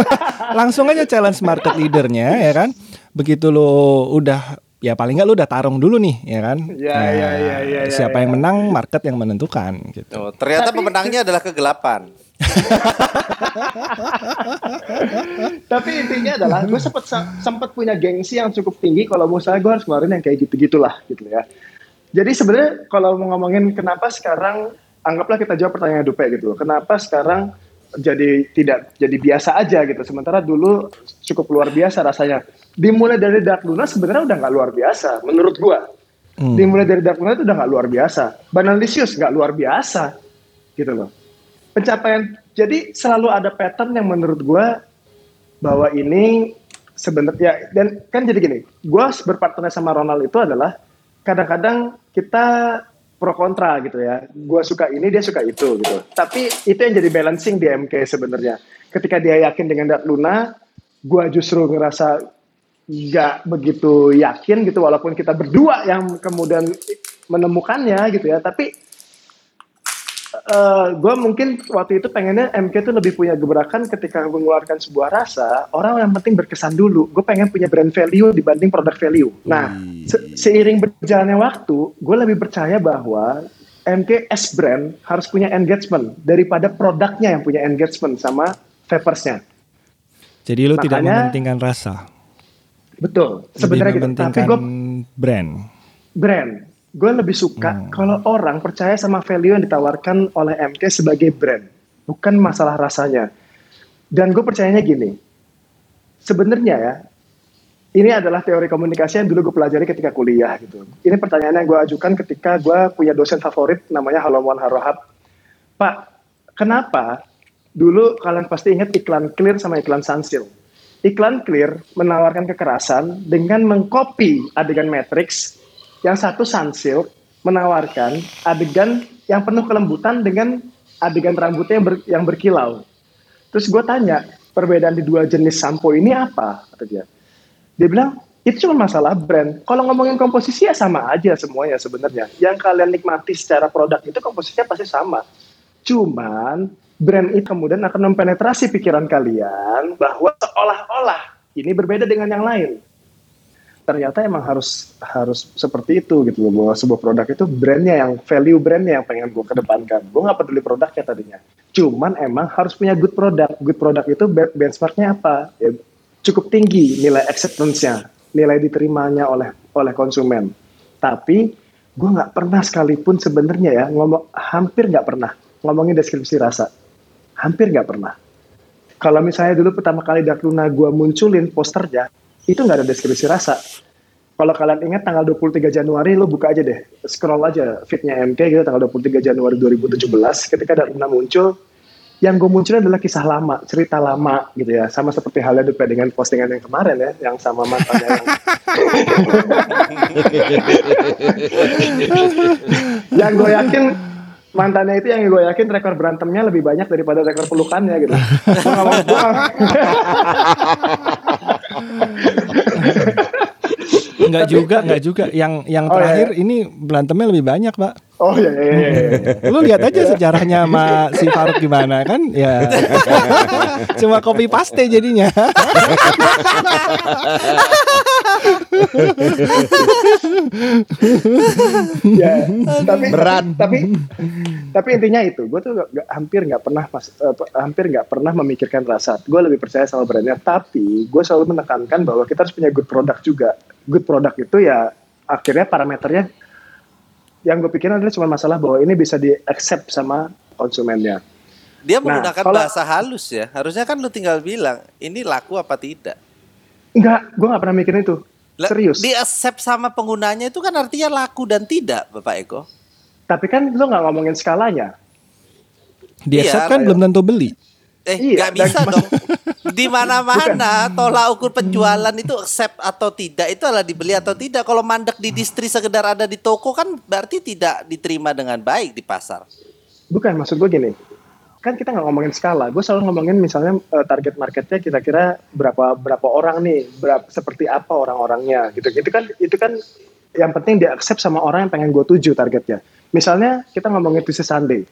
[SPEAKER 2] langsung aja challenge market leadernya ya kan. Begitu lu udah ya paling nggak lu udah tarung dulu nih ya kan.
[SPEAKER 4] Ya, ya, ya, ya, ya,
[SPEAKER 2] siapa
[SPEAKER 4] ya.
[SPEAKER 2] yang menang, market yang menentukan gitu.
[SPEAKER 1] Oh, ternyata pemenangnya adalah kegelapan
[SPEAKER 4] Tapi intinya adalah gue sempat sempat punya gengsi yang cukup tinggi kalau misalnya gue harus ngeluarin yang kayak gitu-gitulah gitu ya. Jadi sebenarnya kalau mau ngomongin kenapa sekarang anggaplah kita jawab pertanyaan Dupe gitu loh. Kenapa sekarang jadi tidak jadi biasa aja gitu. Sementara dulu cukup luar biasa rasanya. Dimulai dari Dark Luna sebenarnya udah nggak luar biasa menurut gua.
[SPEAKER 2] Hmm.
[SPEAKER 4] Dimulai dari Dark Luna itu udah nggak luar biasa. Banalisius nggak luar biasa gitu loh. Pencapaian jadi selalu ada pattern yang menurut gua bahwa ini sebenarnya dan kan jadi gini, gue berpartner sama Ronald itu adalah kadang-kadang kita pro kontra gitu ya. Gue suka ini, dia suka itu gitu. Tapi itu yang jadi balancing di MK sebenarnya. Ketika dia yakin dengan Dark Luna, gue justru ngerasa nggak begitu yakin gitu. Walaupun kita berdua yang kemudian menemukannya gitu ya. Tapi gue mungkin waktu itu pengennya MK tuh lebih punya gebrakan ketika mengeluarkan sebuah rasa orang yang penting berkesan dulu gue pengen punya brand value dibanding produk value nah se- seiring berjalannya waktu gue lebih percaya bahwa MK as brand harus punya engagement daripada produknya yang punya engagement sama vapersnya
[SPEAKER 2] Jadi lu tidak
[SPEAKER 4] Makanya-
[SPEAKER 2] mementingkan rasa,
[SPEAKER 4] betul sebenarnya gitu tapi gue
[SPEAKER 2] brand.
[SPEAKER 4] brand gue lebih suka kalau orang percaya sama value yang ditawarkan oleh MK sebagai brand, bukan masalah rasanya. Dan gue percayanya gini, sebenarnya ya, ini adalah teori komunikasi yang dulu gue pelajari ketika kuliah gitu. Ini pertanyaan yang gue ajukan ketika gue punya dosen favorit namanya Halomwan Harohab. Pak, kenapa dulu kalian pasti ingat iklan Clear sama iklan Sunsil? Iklan Clear menawarkan kekerasan dengan mengcopy adegan Matrix yang satu Sunsilk menawarkan adegan yang penuh kelembutan dengan adegan rambutnya yang, ber, yang berkilau. Terus gue tanya, perbedaan di dua jenis sampo ini apa? Kata dia. Dia bilang, itu cuma masalah brand. Kalau ngomongin komposisi ya sama aja semuanya sebenarnya. Yang kalian nikmati secara produk itu komposisinya pasti sama. Cuman brand itu kemudian akan mempenetrasi pikiran kalian bahwa seolah-olah ini berbeda dengan yang lain. Ternyata emang harus harus seperti itu gitu loh bahwa sebuah produk itu brandnya yang value brandnya yang pengen gue kedepankan. Gue nggak peduli produknya tadinya. Cuman emang harus punya good product. Good product itu benchmarknya apa? Ya, cukup tinggi nilai acceptance-nya nilai diterimanya oleh oleh konsumen. Tapi gue nggak pernah sekalipun sebenarnya ya ngomong hampir nggak pernah ngomongin deskripsi rasa hampir nggak pernah kalau misalnya dulu pertama kali Dark Luna gue munculin posternya itu nggak ada deskripsi rasa. Kalau kalian ingat tanggal 23 Januari lo buka aja deh, scroll aja fitnya MK gitu tanggal 23 Januari 2017 ketika Daruna muncul, yang gue munculnya adalah kisah lama, cerita lama gitu ya, sama seperti halnya Dupe dengan postingan yang kemarin ya, yang sama mantannya yang yang gue yakin mantannya itu yang gue yakin rekor berantemnya lebih banyak daripada rekor pelukannya gitu.
[SPEAKER 2] Enggak juga, enggak juga. Yang yang
[SPEAKER 4] Oh,
[SPEAKER 2] terakhir
[SPEAKER 4] iya.
[SPEAKER 2] ini berantemnya lebih banyak, Pak.
[SPEAKER 4] Oh iya iya iya. iya.
[SPEAKER 2] Lu lihat aja sejarahnya sama si Faruk gimana kan? Ya. Cuma copy paste jadinya.
[SPEAKER 4] ya tapi
[SPEAKER 5] Berat.
[SPEAKER 4] tapi tapi intinya itu gue tuh gak, gak- hampir nggak pernah mas, eh, pe- hampir nggak pernah memikirkan rasa gue lebih percaya sama brandnya tapi gue selalu menekankan bahwa kita harus punya good product juga good product itu ya akhirnya parameternya yang gue pikirin adalah cuma masalah bahwa ini bisa di accept sama konsumennya
[SPEAKER 1] Dia
[SPEAKER 4] Nah,
[SPEAKER 1] menggunakan
[SPEAKER 4] kalau-
[SPEAKER 1] bahasa halus ya. Harusnya kan lu tinggal bilang ini laku apa tidak.
[SPEAKER 4] enggak gue nggak pernah mikirin itu serius
[SPEAKER 1] Di accept sama penggunanya itu kan artinya laku dan tidak, Bapak Eko.
[SPEAKER 4] tapi kan lo nggak ngomongin skalanya
[SPEAKER 2] Dia
[SPEAKER 1] Iya,
[SPEAKER 2] accept kan belum tentu beli.
[SPEAKER 1] Eh,
[SPEAKER 4] Iya,
[SPEAKER 1] nggak bisa
[SPEAKER 4] dan-
[SPEAKER 1] dong. Di mana-mana tolak ukur penjualan itu accept atau tidak itu adalah dibeli atau tidak. Kalau mandek di distri sekedar ada di toko kan berarti tidak diterima dengan baik di pasar.
[SPEAKER 4] Bukan, maksud gue gini. Kan kita nggak ngomongin skala. Gue selalu ngomongin misalnya eh, target marketnya kira-kira berapa berapa orang nih, berapa seperti apa orang-orangnya gitu. Itu kan itu kan yang penting di accept sama orang yang pengen gue tuju targetnya. Misalnya kita ngomongin Twisted Sunday.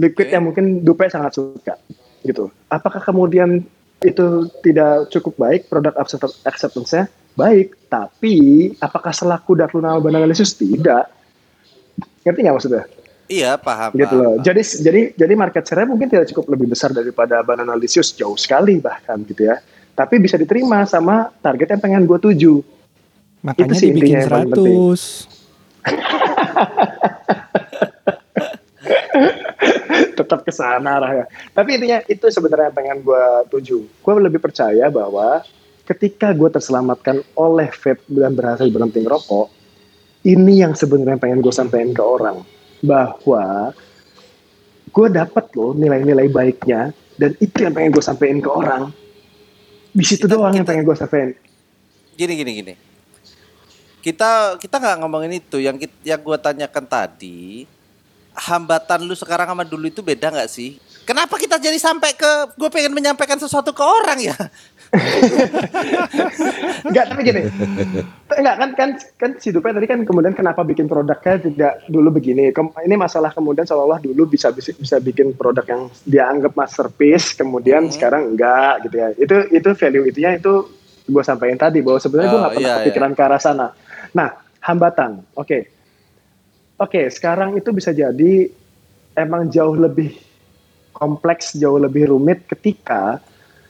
[SPEAKER 4] Liquid yang mungkin Dupe sangat suka gitu. Apakah kemudian itu tidak cukup baik produk accept- acceptance-nya? Baik, tapi apakah selaku Dark Luna Urban Analysis? Tidak. Ngerti nggak maksudnya?
[SPEAKER 1] Iya, paham.
[SPEAKER 4] gitu loh.
[SPEAKER 1] paham.
[SPEAKER 4] Jadi jadi jadi market share mungkin tidak cukup lebih besar daripada Banana Lisius jauh sekali bahkan gitu ya. Tapi bisa diterima sama target yang pengen gue tuju.
[SPEAKER 2] Makanya
[SPEAKER 4] sih
[SPEAKER 2] dibikin
[SPEAKER 4] intinya yang paling penting.
[SPEAKER 2] 100.
[SPEAKER 4] Tetap ke sana arahnya. Tapi intinya itu sebenarnya yang pengen gue tuju. Gue lebih percaya bahwa ketika gue terselamatkan oleh vape dan berhasil berhenti ngerokok, ini yang sebenarnya pengen gue sampaikan ke orang bahwa gue dapat loh nilai-nilai baiknya dan itu yang pengen gue sampaikan ke orang. Di situ
[SPEAKER 1] Kita-
[SPEAKER 4] doang yang
[SPEAKER 1] kita-
[SPEAKER 4] pengen gue sampaikan.
[SPEAKER 1] Gini gini gini. Kita kita nggak ngomongin itu yang yang gua tanyakan tadi. Hambatan lu sekarang sama dulu itu beda nggak sih? Kenapa kita jadi sampai ke gue pengen menyampaikan sesuatu ke orang ya?
[SPEAKER 4] Enggak, tapi gini. Enggak kan kan kan si Dupe tadi kan kemudian kenapa bikin produknya tidak dulu begini. Kem- ini masalah kemudian seolah-olah dulu bisa bisa, bisa bikin produk yang dia anggap masterpiece, kemudian
[SPEAKER 1] Hmm.
[SPEAKER 4] sekarang enggak gitu ya. Itu itu value itunya itu gue sampaikan tadi bahwa sebenarnya gue
[SPEAKER 1] Oh,
[SPEAKER 4] nggak pernah
[SPEAKER 1] iya,
[SPEAKER 4] kepikiran ke arah sana. Nah, hambatan. Oke. Oke, sekarang itu bisa jadi emang jauh lebih kompleks, jauh lebih rumit ketika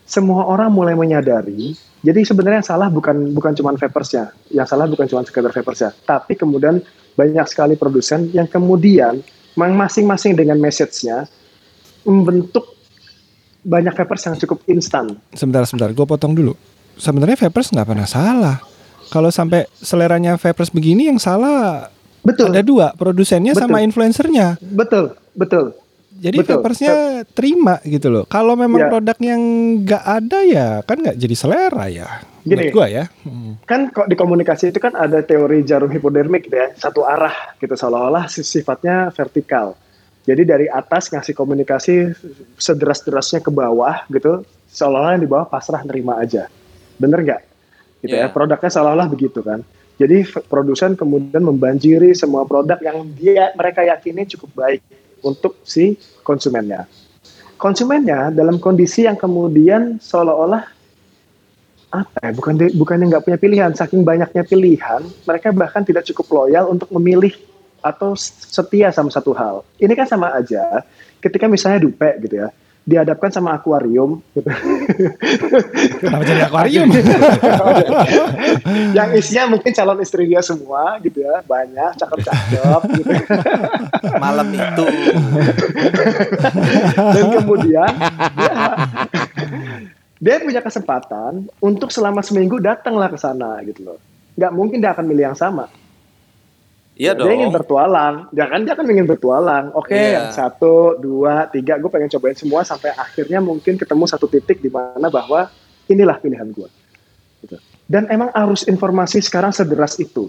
[SPEAKER 4] semua orang mulai menyadari. Jadi sebenarnya yang salah bukan bukan cuma vapersnya, yang salah bukan cuma sekedar vapersnya, tapi kemudian banyak sekali produsen yang kemudian masing-masing dengan message-nya membentuk banyak vapers yang cukup instan.
[SPEAKER 2] Sebentar, sebentar, gue potong dulu. Sebenarnya vapers nggak pernah salah. Kalau sampai seleranya vapers begini yang salah
[SPEAKER 4] Betul,
[SPEAKER 2] ada dua, produsennya sama
[SPEAKER 4] Betul.
[SPEAKER 2] influencernya.
[SPEAKER 4] betul, betul.
[SPEAKER 2] Jadi
[SPEAKER 4] Betul.
[SPEAKER 2] vapersnya terima gitu loh. Kalau memang
[SPEAKER 4] Ya.
[SPEAKER 2] produk yang nggak ada ya kan nggak jadi selera ya.
[SPEAKER 4] Gini.
[SPEAKER 2] Menurut gua ya. Hmm.
[SPEAKER 4] Kan kok di komunikasi itu kan ada teori jarum hipodermik gitu ya, satu arah gitu seolah-olah si- sifatnya vertikal. Jadi dari atas ngasih komunikasi sederas-derasnya ke bawah gitu, seolah-olah yang di bawah pasrah nerima aja. Bener nggak? Gitu
[SPEAKER 1] Iya.
[SPEAKER 4] ya, produknya seolah-olah begitu kan. Jadi produsen kemudian membanjiri semua produk yang dia mereka yakini cukup baik untuk si konsumennya. Konsumennya dalam kondisi yang kemudian seolah-olah apa ya, bukan bukannya nggak punya pilihan, saking banyaknya pilihan, mereka bahkan tidak cukup loyal untuk memilih atau setia sama satu hal. Ini kan sama aja, ketika misalnya dupe gitu ya, dihadapkan sama akuarium, gitu.
[SPEAKER 2] Kenapa jadi akuarium?
[SPEAKER 4] yang isinya mungkin calon istri dia semua gitu ya, banyak, cakep-cakep gitu.
[SPEAKER 1] Malam itu.
[SPEAKER 4] Dan kemudian dia, dia punya kesempatan untuk selama seminggu datanglah ke sana gitu loh. Nggak mungkin dia akan milih yang sama.
[SPEAKER 1] Iya
[SPEAKER 4] Dia ingin
[SPEAKER 1] dong.
[SPEAKER 4] bertualang, dia kan dia kan ingin bertualang. Oke,
[SPEAKER 1] Iya.
[SPEAKER 4] yang satu, dua, tiga, gue pengen cobain semua sampai akhirnya mungkin ketemu satu titik di mana bahwa inilah pilihan gue. Gitu. Dan emang arus informasi sekarang sederas itu.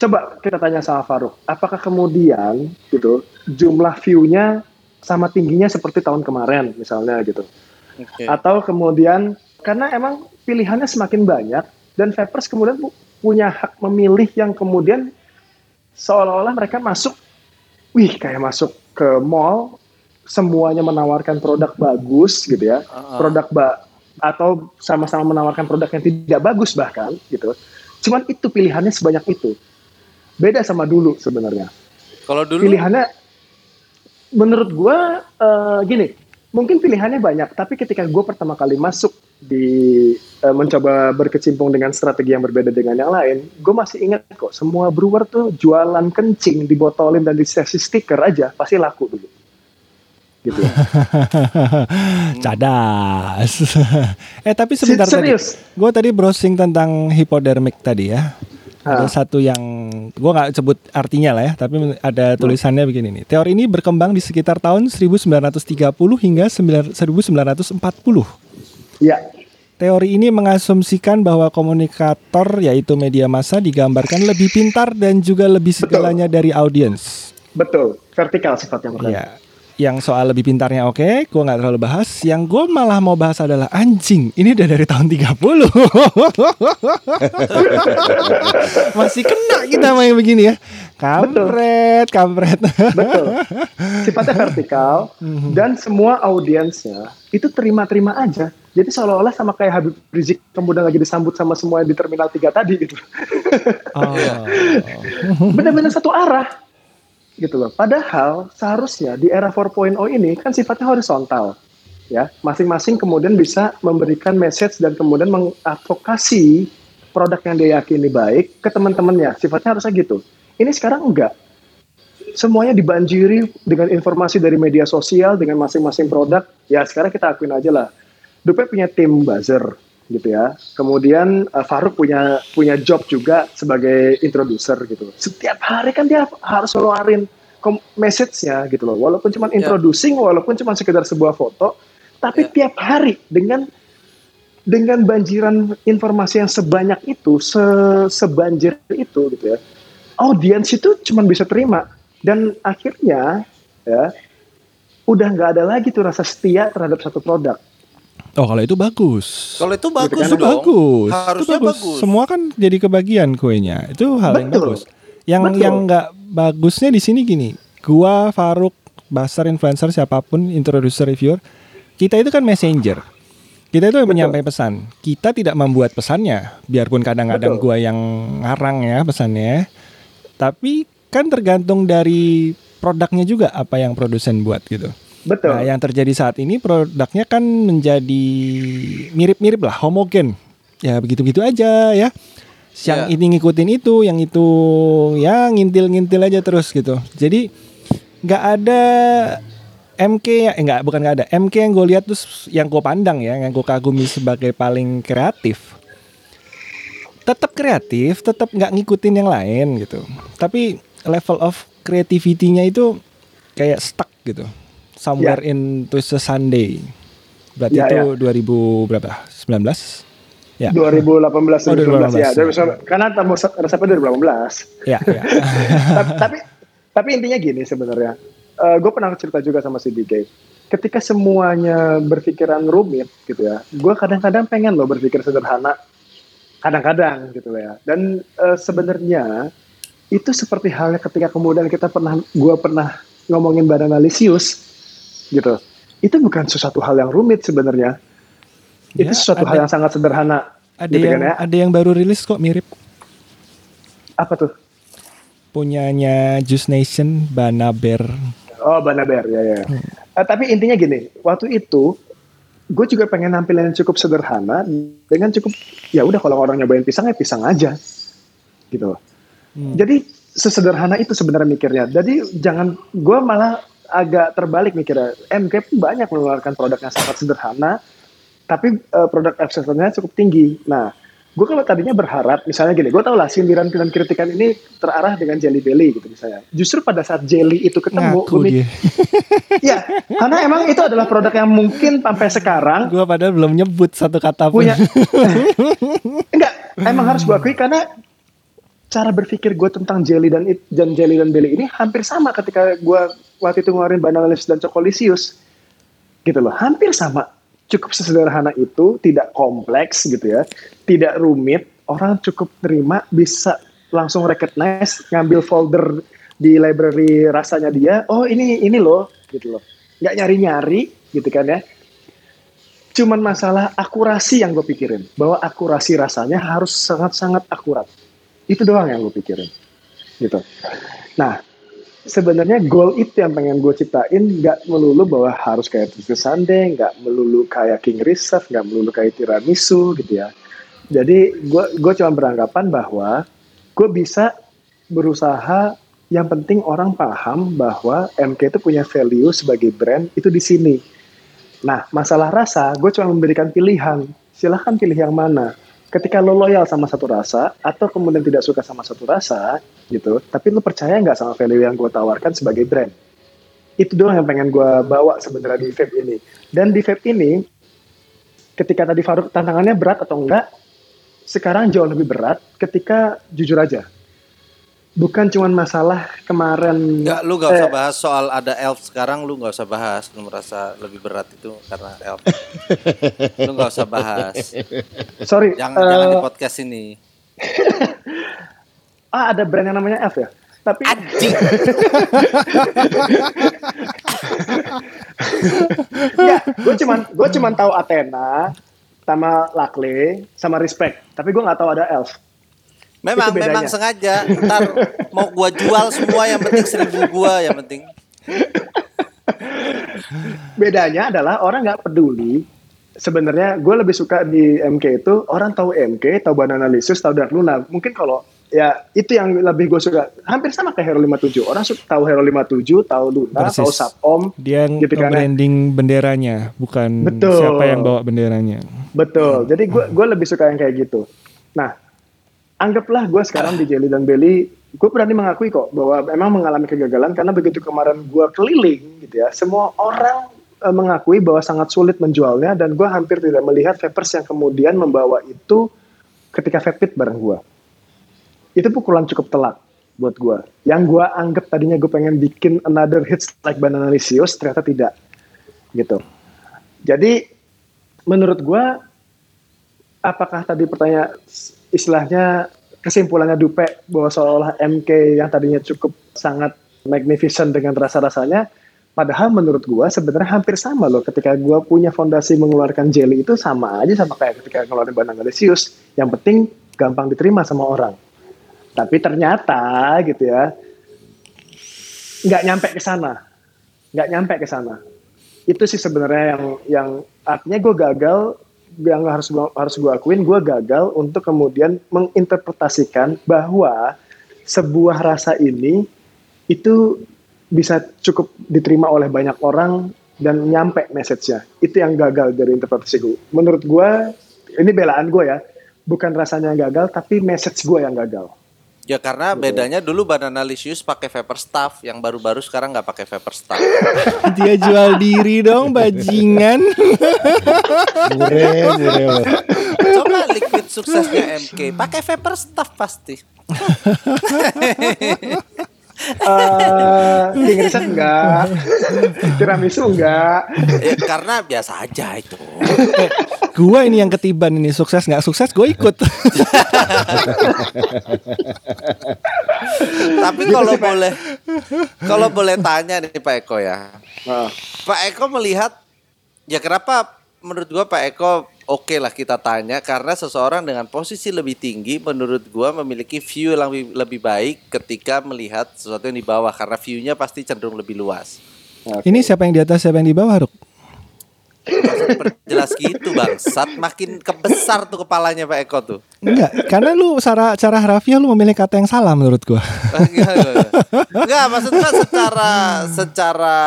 [SPEAKER 4] Coba kita tanya sama Faruk, apakah kemudian gitu jumlah view-nya sama tingginya seperti tahun kemarin misalnya gitu?
[SPEAKER 1] Oke.
[SPEAKER 4] Atau kemudian karena emang pilihannya semakin banyak dan vapers kemudian pu- punya hak memilih yang kemudian seolah-olah mereka masuk, wih kayak masuk ke mall, semuanya menawarkan produk bagus gitu ya,
[SPEAKER 1] Uh-uh.
[SPEAKER 4] produk ba atau sama-sama menawarkan produk yang tidak bagus bahkan gitu. Cuman itu pilihannya sebanyak itu. Beda sama dulu sebenarnya
[SPEAKER 1] Kalau dulu
[SPEAKER 4] pilihannya menurut gua eh, gini mungkin pilihannya banyak tapi ketika gue pertama kali masuk di eh, mencoba berkecimpung dengan strategi yang berbeda dengan yang lain gue masih ingat kok semua brewer tuh jualan kencing dibotolin dan dikasih stiker aja pasti laku dulu gitu
[SPEAKER 2] Cadas. eh tapi sebentar tadi.
[SPEAKER 4] serius
[SPEAKER 2] Gue tadi browsing tentang hipodermik tadi ya. Ada
[SPEAKER 4] Ah.
[SPEAKER 2] satu yang gue nggak sebut artinya lah ya, tapi ada tulisannya begini nih. Teori ini berkembang di sekitar tahun 1930 hingga 9 1940.
[SPEAKER 4] ya
[SPEAKER 2] Teori ini mengasumsikan bahwa komunikator yaitu media massa digambarkan lebih pintar dan juga lebih segalanya dari audiens.
[SPEAKER 4] betul vertikal sifatnya
[SPEAKER 2] Iya. Yang soal lebih pintarnya oke, gua nggak terlalu bahas. Yang gue malah mau bahas adalah anjing. Ini udah dari tahun 30. Masih kena kita main begini ya. Kampret, kampret.
[SPEAKER 4] betul sifatnya vertikal dan semua audiensnya itu terima-terima aja jadi seolah-olah sama kayak Habib Rizik kemudian lagi disambut sama semua di terminal 3 tadi gitu
[SPEAKER 2] Oh.
[SPEAKER 4] benar-benar satu arah gitu loh. Padahal seharusnya di era 4.0 ini kan sifatnya horizontal ya. Masing-masing kemudian bisa memberikan message dan kemudian mengadvokasi produk yang dia yakini baik ke teman-temannya. Sifatnya harusnya gitu. Ini sekarang enggak. Semuanya dibanjiri dengan informasi dari media sosial dengan masing-masing produk. Ya sekarang kita akuin aja lah. Dupe punya tim buzzer gitu ya. Kemudian uh, Faruk punya punya job juga sebagai introducer gitu. Setiap hari kan dia harus ngeluarin message-nya gitu loh. Walaupun cuma introducing, walaupun cuma sekedar sebuah foto, tapi
[SPEAKER 1] Ya.
[SPEAKER 4] tiap hari dengan dengan banjiran informasi yang sebanyak itu, se sebanjir itu gitu ya. Audiens itu cuma bisa terima dan akhirnya ya udah nggak ada lagi tuh rasa setia terhadap satu produk.
[SPEAKER 2] Oh kalau itu bagus.
[SPEAKER 1] Kalau itu bagus
[SPEAKER 2] itu
[SPEAKER 1] dong.
[SPEAKER 2] bagus.
[SPEAKER 1] Harusnya
[SPEAKER 2] itu bagus.
[SPEAKER 1] bagus.
[SPEAKER 2] Semua kan jadi kebagian kuenya. Itu hal yang
[SPEAKER 4] Betul.
[SPEAKER 2] bagus. Yang
[SPEAKER 4] Betul.
[SPEAKER 2] yang nggak bagusnya di sini gini. Gua Faruk, Basar influencer siapa pun, introducer reviewer, kita itu kan messenger. Kita itu yang menyampaikan pesan. Kita tidak membuat pesannya, biarpun kadang-kadang gua yang ngarang ya pesannya. Tapi kan tergantung dari produknya juga apa yang produsen buat gitu.
[SPEAKER 4] Betul.
[SPEAKER 2] Nah, yang terjadi saat ini produknya kan menjadi mirip-mirip lah, homogen. Ya begitu-begitu aja ya. yang
[SPEAKER 1] Iya.
[SPEAKER 2] ini ngikutin itu, yang itu ya ngintil-ngintil aja terus gitu. Jadi nggak ada MK ya, eh, nggak bukan nggak ada MK yang gue lihat tuh yang gue pandang ya, yang gue kagumi sebagai paling kreatif. Tetap kreatif, tetap nggak ngikutin yang lain gitu. Tapi level of creativity-nya itu kayak stuck gitu. Somewhere in to Sunday. Berarti
[SPEAKER 4] Ya,
[SPEAKER 2] itu 2000 berapa? 19? Ya.
[SPEAKER 4] 2018
[SPEAKER 2] Oh,
[SPEAKER 4] 2019 ya.
[SPEAKER 2] 2018.
[SPEAKER 4] 2019. Karena tamu resepnya 2018.
[SPEAKER 2] Ya, ya.
[SPEAKER 4] tapi, tapi tapi intinya gini sebenarnya. gue pernah cerita juga sama si DK. Ketika semuanya berpikiran rumit gitu ya, gue kadang-kadang pengen loh berpikir sederhana. Kadang-kadang gitu loh ya. Dan eh, sebenarnya itu seperti halnya ketika kemudian kita pernah, gue pernah ngomongin Banana Lisius gitu. Itu bukan sesuatu hal yang rumit sebenarnya.
[SPEAKER 2] Ya,
[SPEAKER 4] itu sesuatu
[SPEAKER 2] ada-
[SPEAKER 4] hal yang sangat sederhana.
[SPEAKER 2] Ada
[SPEAKER 4] gitu
[SPEAKER 2] yang
[SPEAKER 4] kan ya.
[SPEAKER 2] ada yang baru rilis kok mirip
[SPEAKER 4] Apa tuh?
[SPEAKER 2] punyanya Juice Nation Banaber.
[SPEAKER 4] Oh, Banaber, ya ya. Eh, tapi intinya gini, waktu itu gue juga pengen nampilin yang cukup sederhana dengan cukup ya udah kalau orang nyobain pisang ya pisang aja, gitu. loh. Jadi sesederhana itu sebenarnya mikirnya. Jadi jangan gue malah agak terbalik mikirnya. MK pun banyak mengeluarkan produk yang sangat sederhana, tapi eh, produk accelernya cukup tinggi. Nah, gue kalau tadinya berharap, misalnya gini, gue tau lah sindiran dan kritikan ini terarah dengan Jelly Belly gitu misalnya. Justru pada saat Jelly itu ketemu,
[SPEAKER 2] Ngaku dia.
[SPEAKER 4] Ya, karena emang itu adalah produk yang mungkin sampai sekarang
[SPEAKER 2] Gua padahal belum nyebut satu kata pun.
[SPEAKER 4] punya. Enggak, emang harus gue akui karena cara berpikir gue tentang jelly dan dan jelly dan belly ini hampir sama ketika gue waktu itu ngeluarin banana leaves dan chocolisius gitu loh. Hampir sama. Cukup sesederhana itu tidak kompleks gitu ya. Tidak rumit. Orang cukup terima bisa langsung recognize ngambil folder di library rasanya dia. Oh ini ini loh gitu loh. Nggak nyari nyari gitu kan ya. Cuman masalah akurasi yang gue pikirin. Bahwa akurasi rasanya harus sangat-sangat akurat. Itu doang yang gue pikirin. Gitu. Nah sebenarnya goal itu yang pengen gue ciptain nggak melulu bahwa harus kayak Twisted Sunday nggak melulu kayak King Reserve nggak melulu kayak tiramisu gitu ya jadi gue gue cuma beranggapan bahwa gue bisa berusaha yang penting orang paham bahwa MK itu punya value sebagai brand itu di sini Nah, masalah rasa, gue cuma memberikan pilihan. Silahkan pilih yang mana. Ketika lo loyal sama satu rasa, atau kemudian tidak suka sama satu rasa, gitu, tapi lo percaya nggak sama value yang gue tawarkan sebagai brand? Itu doang yang pengen gue bawa sebenarnya di vape ini. Dan di vape ini, ketika tadi Faruk tantangannya berat atau enggak, sekarang jauh lebih berat ketika jujur aja. Bukan cuma masalah kemarin.
[SPEAKER 1] Enggak, lu gak usah
[SPEAKER 4] Eh.
[SPEAKER 1] bahas soal ada elf sekarang lu gak usah bahas. Lu merasa lebih berat itu karena elf. Lu gak usah bahas.
[SPEAKER 4] Sorry
[SPEAKER 1] jangan
[SPEAKER 4] eh,
[SPEAKER 1] jangan di podcast ini.
[SPEAKER 4] Ah ada brand yang namanya F ya? Tapi
[SPEAKER 1] anjing
[SPEAKER 4] ya gue cuman gue cuman tahu Athena sama Lakle sama Respect. Tapi gue nggak tahu ada Elf
[SPEAKER 1] memang memang sengaja ntar mau gua jual semua yang penting seribu gua yang penting
[SPEAKER 4] bedanya adalah orang nggak peduli sebenarnya gue lebih suka di MK itu orang tahu MK tahu Banana Licious tahu Dark Luna mungkin kalau ya itu yang lebih gue suka hampir sama kayak Hero 57 orang suka tahu Hero 57 tahu Luna
[SPEAKER 2] Persis.
[SPEAKER 4] tahu Sapom
[SPEAKER 2] Dia yang
[SPEAKER 4] Gitu kan ya.
[SPEAKER 2] branding benderanya, bukan
[SPEAKER 4] Betul.
[SPEAKER 2] siapa yang bawa benderanya.
[SPEAKER 4] Betul. Jadi gue gue lebih suka yang kayak gitu. Nah, anggaplah gue sekarang di Jelly dan Belly, gue berani mengakui kok bahwa memang mengalami kegagalan karena begitu kemarin gue keliling gitu ya, semua orang eh, mengakui bahwa sangat sulit menjualnya dan gue hampir tidak melihat vapers yang kemudian membawa itu ketika vape pit bareng gue. Itu pukulan cukup telak buat gue. Yang gue anggap tadinya gue pengen bikin another hits like Banana Licious, ternyata tidak. Gitu. Jadi menurut gua apakah tadi pertanyaan istilahnya kesimpulannya Dupe bahwa seolah MK yang tadinya cukup sangat magnificent dengan rasa-rasanya padahal menurut gua sebenarnya hampir sama loh ketika gua punya fondasi mengeluarkan jelly itu sama aja sama kayak ketika ngeluarin Banana Licious yang penting gampang diterima sama orang. Tapi ternyata gitu ya nggak nyampe ke sana. Nggak nyampe ke sana. Itu sih sebenarnya yang yang artinya gue gagal yang harus gua- harus gue akuin gue gagal untuk kemudian menginterpretasikan bahwa sebuah rasa ini itu bisa cukup diterima oleh banyak orang dan nyampe message-nya. Itu yang gagal dari interpretasi gue menurut gue ini belaan gue ya. Bukan rasanya yang gagal tapi message gue yang gagal.
[SPEAKER 1] Ya karena bedanya dulu Banana Licious pakai vapor staff, yang baru-baru sekarang nggak pakai vapor staff.
[SPEAKER 2] Dia jual diri dong bajingan.
[SPEAKER 3] Bure, bure.
[SPEAKER 1] Coba liquid suksesnya MK, pakai vapor staff pasti.
[SPEAKER 4] Eh, King Richard enggak tiramisu enggak
[SPEAKER 1] Ya, karena biasa aja itu.
[SPEAKER 2] gua ini yang ketiban ini sukses nggak sukses gue ikut.
[SPEAKER 1] Tapi kalau boleh, kalau boleh tanya nih Pak Eko ya,
[SPEAKER 4] Nah,
[SPEAKER 1] Pak Eko melihat ya kenapa menurut gua Pak Eko oke lah kita tanya karena seseorang dengan posisi lebih tinggi menurut gua memiliki view yang lebih, lebih baik ketika melihat sesuatu yang di bawah karena view-nya pasti cenderung lebih luas.
[SPEAKER 2] Ini siapa yang di atas siapa yang di bawah Ruk?
[SPEAKER 1] Jelas gitu bangsat makin kebesar tuh kepalanya Pak Eko tuh.
[SPEAKER 2] Enggak, karena lu cara cara harafiah lu memilih kata yang salah menurut gua.
[SPEAKER 1] Enggak, maksudnya secara secara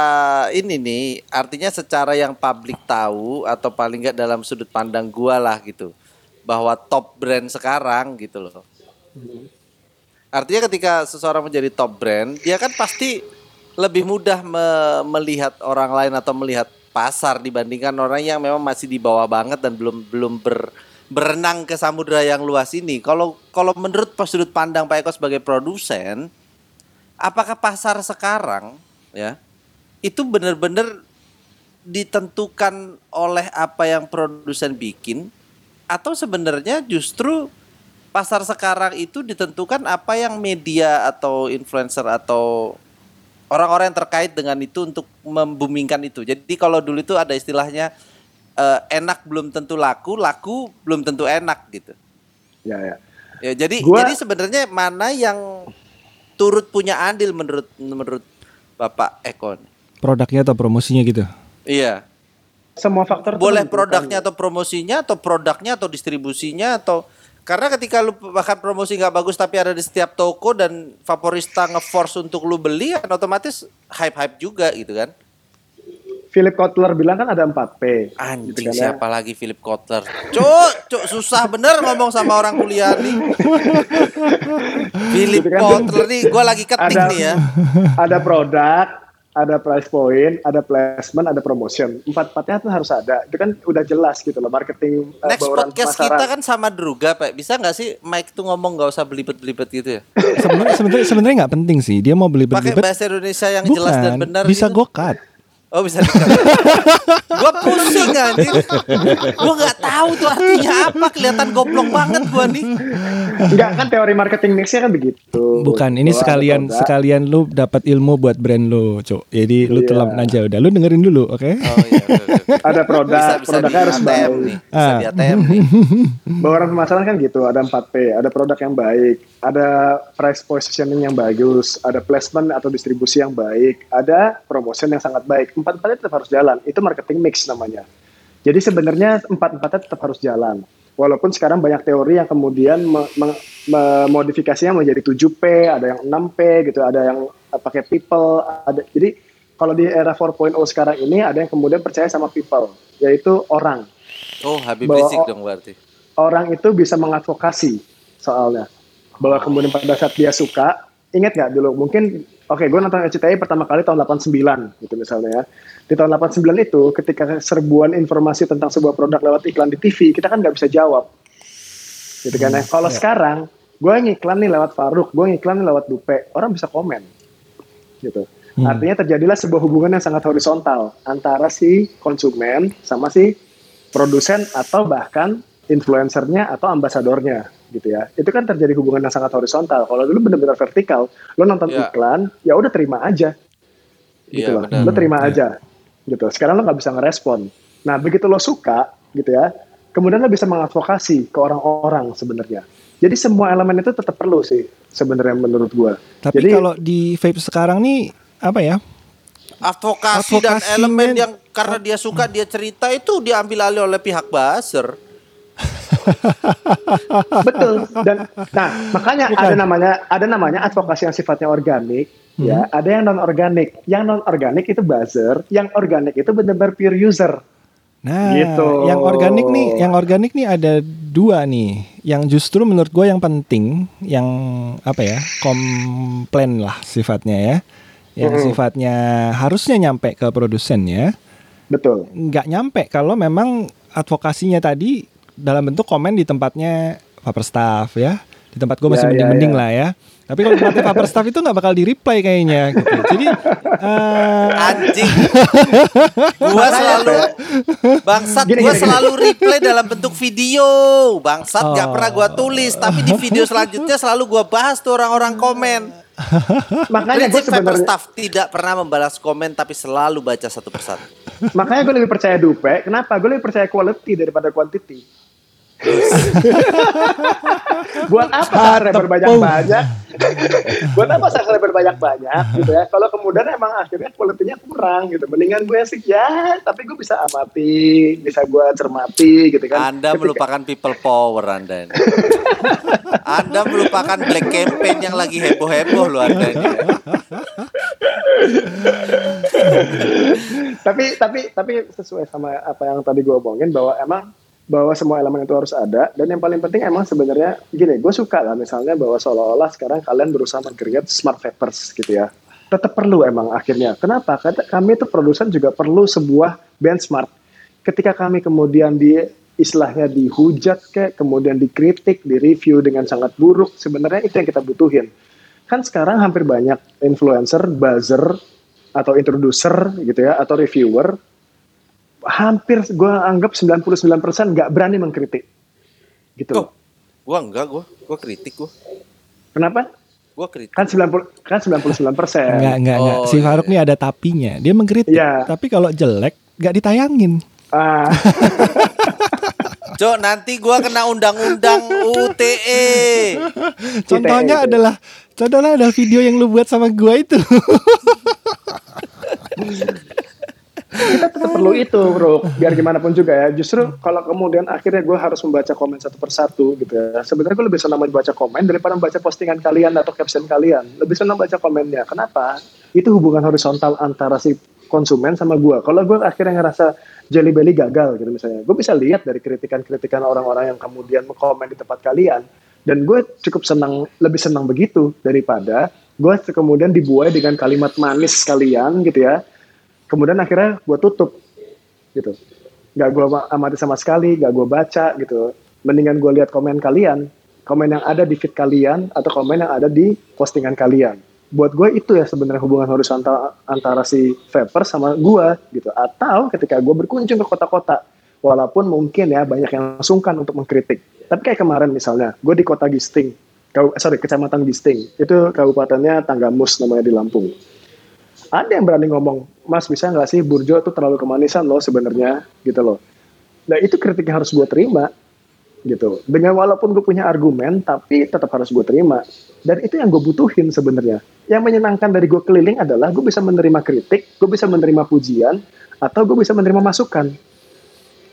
[SPEAKER 1] ini nih, artinya secara yang publik tahu atau paling enggak dalam sudut pandang gua lah gitu. Bahwa top brand sekarang gitu loh. Artinya ketika seseorang menjadi top brand, dia kan pasti lebih mudah me- melihat orang lain atau melihat pasar dibandingkan orang yang memang masih di bawah banget dan belum belum ber, berenang ke samudera yang luas ini. Kalau kalau menurut sudut pandang Pak Eko sebagai produsen, apakah pasar sekarang ya itu benar-benar ditentukan oleh apa yang produsen bikin atau sebenarnya justru pasar sekarang itu ditentukan apa yang media atau influencer atau orang-orang yang terkait dengan itu untuk membumingkan itu. Jadi kalau dulu itu ada istilahnya eh, enak belum tentu laku, laku belum tentu enak gitu.
[SPEAKER 4] ya ya.
[SPEAKER 1] Ya, jadi
[SPEAKER 4] Gua-
[SPEAKER 1] jadi sebenarnya mana yang turut punya andil menurut menurut Bapak Eko?
[SPEAKER 2] Produknya atau promosinya gitu.
[SPEAKER 1] Iya.
[SPEAKER 4] Semua faktor
[SPEAKER 1] Boleh produknya atau promosinya atau produknya atau distribusinya atau karena ketika lu bahkan promosi nggak bagus tapi ada di setiap toko dan favorista nge-force untuk lu beli kan otomatis hype-hype juga gitu kan.
[SPEAKER 4] Philip Kotler bilang kan ada 4P.
[SPEAKER 1] Anjing
[SPEAKER 4] Gitu kan ya.
[SPEAKER 1] siapa lagi Philip Kotler? Cuk, cuk susah bener ngomong sama orang kuliah nih. Philip
[SPEAKER 4] Gitu kan.
[SPEAKER 1] Kotler nih gua lagi ketik
[SPEAKER 4] Ada
[SPEAKER 1] nih ya.
[SPEAKER 4] ada produk, ada price point, ada placement, ada promotion. Empat-empatnya tuh harus ada. Itu kan udah jelas gitu loh marketing eh,
[SPEAKER 1] Next
[SPEAKER 4] bauran
[SPEAKER 1] podcast
[SPEAKER 4] pemasaran.
[SPEAKER 1] kita kan sama Druga, Pak. Bisa nggak sih Mike tuh ngomong nggak usah belibet-belibet gitu ya?
[SPEAKER 2] Sebenarnya sebenarnya sebenarnya nggak penting sih. Dia mau beli
[SPEAKER 1] Pakai bahasa Indonesia yang jelas dan
[SPEAKER 2] Bukan,
[SPEAKER 1] benar.
[SPEAKER 2] bisa
[SPEAKER 1] gitu.
[SPEAKER 2] go cut.
[SPEAKER 1] Oh bisa Gua pusing anjir. Gua nggak tahu tuh artinya apa. Kelihatan goblok banget gua nih.
[SPEAKER 4] Enggak kan teori marketing mixnya kan begitu.
[SPEAKER 2] Bukan, ini
[SPEAKER 4] Bahwa
[SPEAKER 2] sekalian sekalian lu dapat ilmu buat brand lu, Cuk. Jadi lu
[SPEAKER 4] Iya.
[SPEAKER 2] telan aja udah. Lu dengerin dulu, oke?
[SPEAKER 1] Oh iya.
[SPEAKER 4] Ada produk,
[SPEAKER 1] Bisa bisa
[SPEAKER 4] produknya harus
[SPEAKER 1] ATM
[SPEAKER 4] baik.
[SPEAKER 1] nih. Bisa
[SPEAKER 2] Ah.
[SPEAKER 1] di ATM nih.
[SPEAKER 4] Bauran pemasaran kan gitu, ada 4P, ada produk yang baik, ada price positioning yang bagus, ada placement atau distribusi yang baik, ada promotion yang sangat baik. Empat-empatnya tetap harus jalan. Itu marketing mix namanya. Jadi sebenarnya empat-empatnya tetap harus jalan. Walaupun sekarang banyak teori yang kemudian me- me- memodifikasinya menjadi 7P, ada yang 6P gitu, ada yang eh, pakai people, ada jadi kalau di era 4.0 sekarang ini ada yang kemudian percaya sama people, yaitu orang
[SPEAKER 1] Oh Habib
[SPEAKER 4] Bawa-
[SPEAKER 1] Rizik dong berarti.
[SPEAKER 4] orang itu bisa mengadvokasi soalnya bahwa kemudian pada saat dia suka ingat nggak dulu mungkin oke gue nonton RCTI pertama kali tahun 89 gitu misalnya ya. Di tahun 89 itu ketika serbuan informasi tentang sebuah produk lewat iklan di TV kita kan nggak bisa jawab. Gitu kan ya. Kalau sekarang gue ngiklan nih lewat Faruk gue ngiklan nih lewat Dupe orang bisa komen. Gitu. Artinya terjadilah sebuah hubungan yang sangat horizontal antara si konsumen sama si produsen atau bahkan influencernya atau ambasadornya gitu ya itu kan terjadi hubungan yang sangat horizontal kalau dulu benar-benar vertikal lo nonton
[SPEAKER 1] Ya.
[SPEAKER 4] iklan ya udah terima aja gitu
[SPEAKER 1] Iya
[SPEAKER 4] loh
[SPEAKER 1] benar.
[SPEAKER 4] lo terima aja gitu sekarang lo nggak bisa ngerespon nah begitu lo suka gitu ya kemudian lo bisa mengadvokasi ke orang-orang sebenarnya jadi semua elemen itu tetap perlu sih sebenarnya menurut gua
[SPEAKER 2] Tapi
[SPEAKER 4] Jadi-
[SPEAKER 2] kalau di vape sekarang nih apa ya?
[SPEAKER 1] advokasi, dan
[SPEAKER 2] Advokasi,
[SPEAKER 1] elemen
[SPEAKER 2] men.
[SPEAKER 1] yang karena dia suka dia cerita itu diambil alih oleh pihak buzzer.
[SPEAKER 4] Betul. Dan nah, makanya ada namanya ada namanya advokasi yang sifatnya organik, ya. Ada yang non organik. Yang non organik itu buzzer, yang organik itu benar-benar pure user.
[SPEAKER 2] Nah,
[SPEAKER 4] Gitu.
[SPEAKER 2] yang organik nih, yang organik nih ada dua nih, yang justru menurut gue yang penting, yang apa ya, komplain lah sifatnya ya, yang
[SPEAKER 4] Mm-mm.
[SPEAKER 2] sifatnya harusnya nyampe ke produsennya,
[SPEAKER 4] Betul.
[SPEAKER 2] nggak nyampe kalau memang advokasinya tadi dalam bentuk komen di tempatnya paper staff ya, di tempat gue masih
[SPEAKER 4] Ya, ya,
[SPEAKER 2] mending-mending
[SPEAKER 4] ya.
[SPEAKER 2] lah ya. Tapi kalau tempatnya paper staff itu nggak bakal di reply kayaknya. Gitu. Jadi eh,
[SPEAKER 1] Anjing. gua selalu bangsat
[SPEAKER 4] gini.
[SPEAKER 1] selalu replay dalam bentuk video. Bangsat nggak
[SPEAKER 2] Oh.
[SPEAKER 1] pernah gua tulis, tapi di video selanjutnya selalu gua bahas tuh orang-orang komen.
[SPEAKER 4] Makanya gue sebenarnya
[SPEAKER 1] staff tidak pernah membalas komen tapi selalu baca satu persatu.
[SPEAKER 4] makanya gue lebih percaya dupe. Kenapa? Gue lebih percaya quality daripada quantity. Buat apa subscriber banyak-banyak? Buat apa subscriber banyak-banyak gitu ya? Kalau kemudian emang akhirnya kualitinya kurang gitu. Mendingan gue sih ya, tapi gue bisa amati, bisa gue cermati gitu kan.
[SPEAKER 1] Anda
[SPEAKER 4] Ketika-
[SPEAKER 1] melupakan people power Anda ini. Anda melupakan black campaign yang lagi heboh-heboh loh Anda ini.
[SPEAKER 4] tapi tapi tapi sesuai sama apa yang tadi gue omongin bahwa emang bahwa semua elemen itu harus ada. Dan yang paling penting emang sebenarnya gini gue suka lah misalnya bahwa seolah-olah sekarang kalian berusaha meng-create smart vapers gitu ya. Tetap perlu emang akhirnya. Kenapa? Karena kami itu produsen juga perlu sebuah benchmark ketika kami kemudian di istilahnya dihujat kayak kemudian dikritik di review dengan sangat buruk sebenarnya itu yang kita butuhin. Kan sekarang hampir banyak influencer buzzer atau introducer gitu ya atau reviewer hampir gue anggap 99% nggak berani mengkritik gitu
[SPEAKER 1] Oh, gua enggak gua, gua kritik gua.
[SPEAKER 4] kenapa
[SPEAKER 1] Gua kritik.
[SPEAKER 4] kan 90 kan 99% persen
[SPEAKER 2] Enggak, enggak, enggak.
[SPEAKER 1] Oh,
[SPEAKER 2] Si
[SPEAKER 1] iya,
[SPEAKER 2] Faruk nih ada tapinya. Dia mengkritik.
[SPEAKER 4] Iya.
[SPEAKER 2] Tapi kalau jelek nggak ditayangin.
[SPEAKER 4] ah,
[SPEAKER 1] Cok, nanti gua kena undang-undang UTE.
[SPEAKER 2] Contohnya
[SPEAKER 4] ITE.
[SPEAKER 2] adalah contohnya ada video yang lu buat sama gua itu.
[SPEAKER 4] kita tetap perlu itu bro. Biar gimana pun juga ya. Justru kalau kemudian akhirnya gue harus membaca komen satu persatu gitu ya. Sebenarnya gue lebih senang membaca komen daripada membaca postingan kalian atau caption kalian. Lebih senang baca komennya. Kenapa? Itu hubungan horizontal antara si konsumen sama gue kalau gue akhirnya ngerasa Jelly Belly gagal gitu misalnya gue bisa lihat dari kritikan-kritikan orang-orang yang kemudian komen di tempat kalian. Dan gue cukup senang lebih senang begitu daripada gue kemudian dibuai dengan kalimat manis kalian gitu ya kemudian akhirnya gue tutup gitu. Nggak gue amati sama sekali nggak gue baca gitu. Mendingan gue lihat komen kalian komen yang ada di feed kalian atau komen yang ada di postingan kalian. Buat gue itu ya sebenarnya hubungan horizontal antara si Vapor sama gue gitu. Atau ketika gue berkunjung ke kota-kota walaupun mungkin ya banyak yang sungkan untuk mengkritik. Tapi kayak kemarin misalnya gue di kota Gisting kau sorry kecamatan Gisting. Itu kabupatennya Tanggamus namanya di Lampung ada yang berani ngomong, Mas bisa nggak sih Burjo itu terlalu kemanisan loh sebenarnya gitu loh. Nah itu kritik yang harus gue terima gitu. Dengan walaupun gue punya argumen, tapi tetap harus gue terima. Dan itu yang gue butuhin sebenarnya. Yang menyenangkan dari gue keliling adalah gue bisa menerima kritik, gue bisa menerima pujian, atau gue bisa menerima masukan.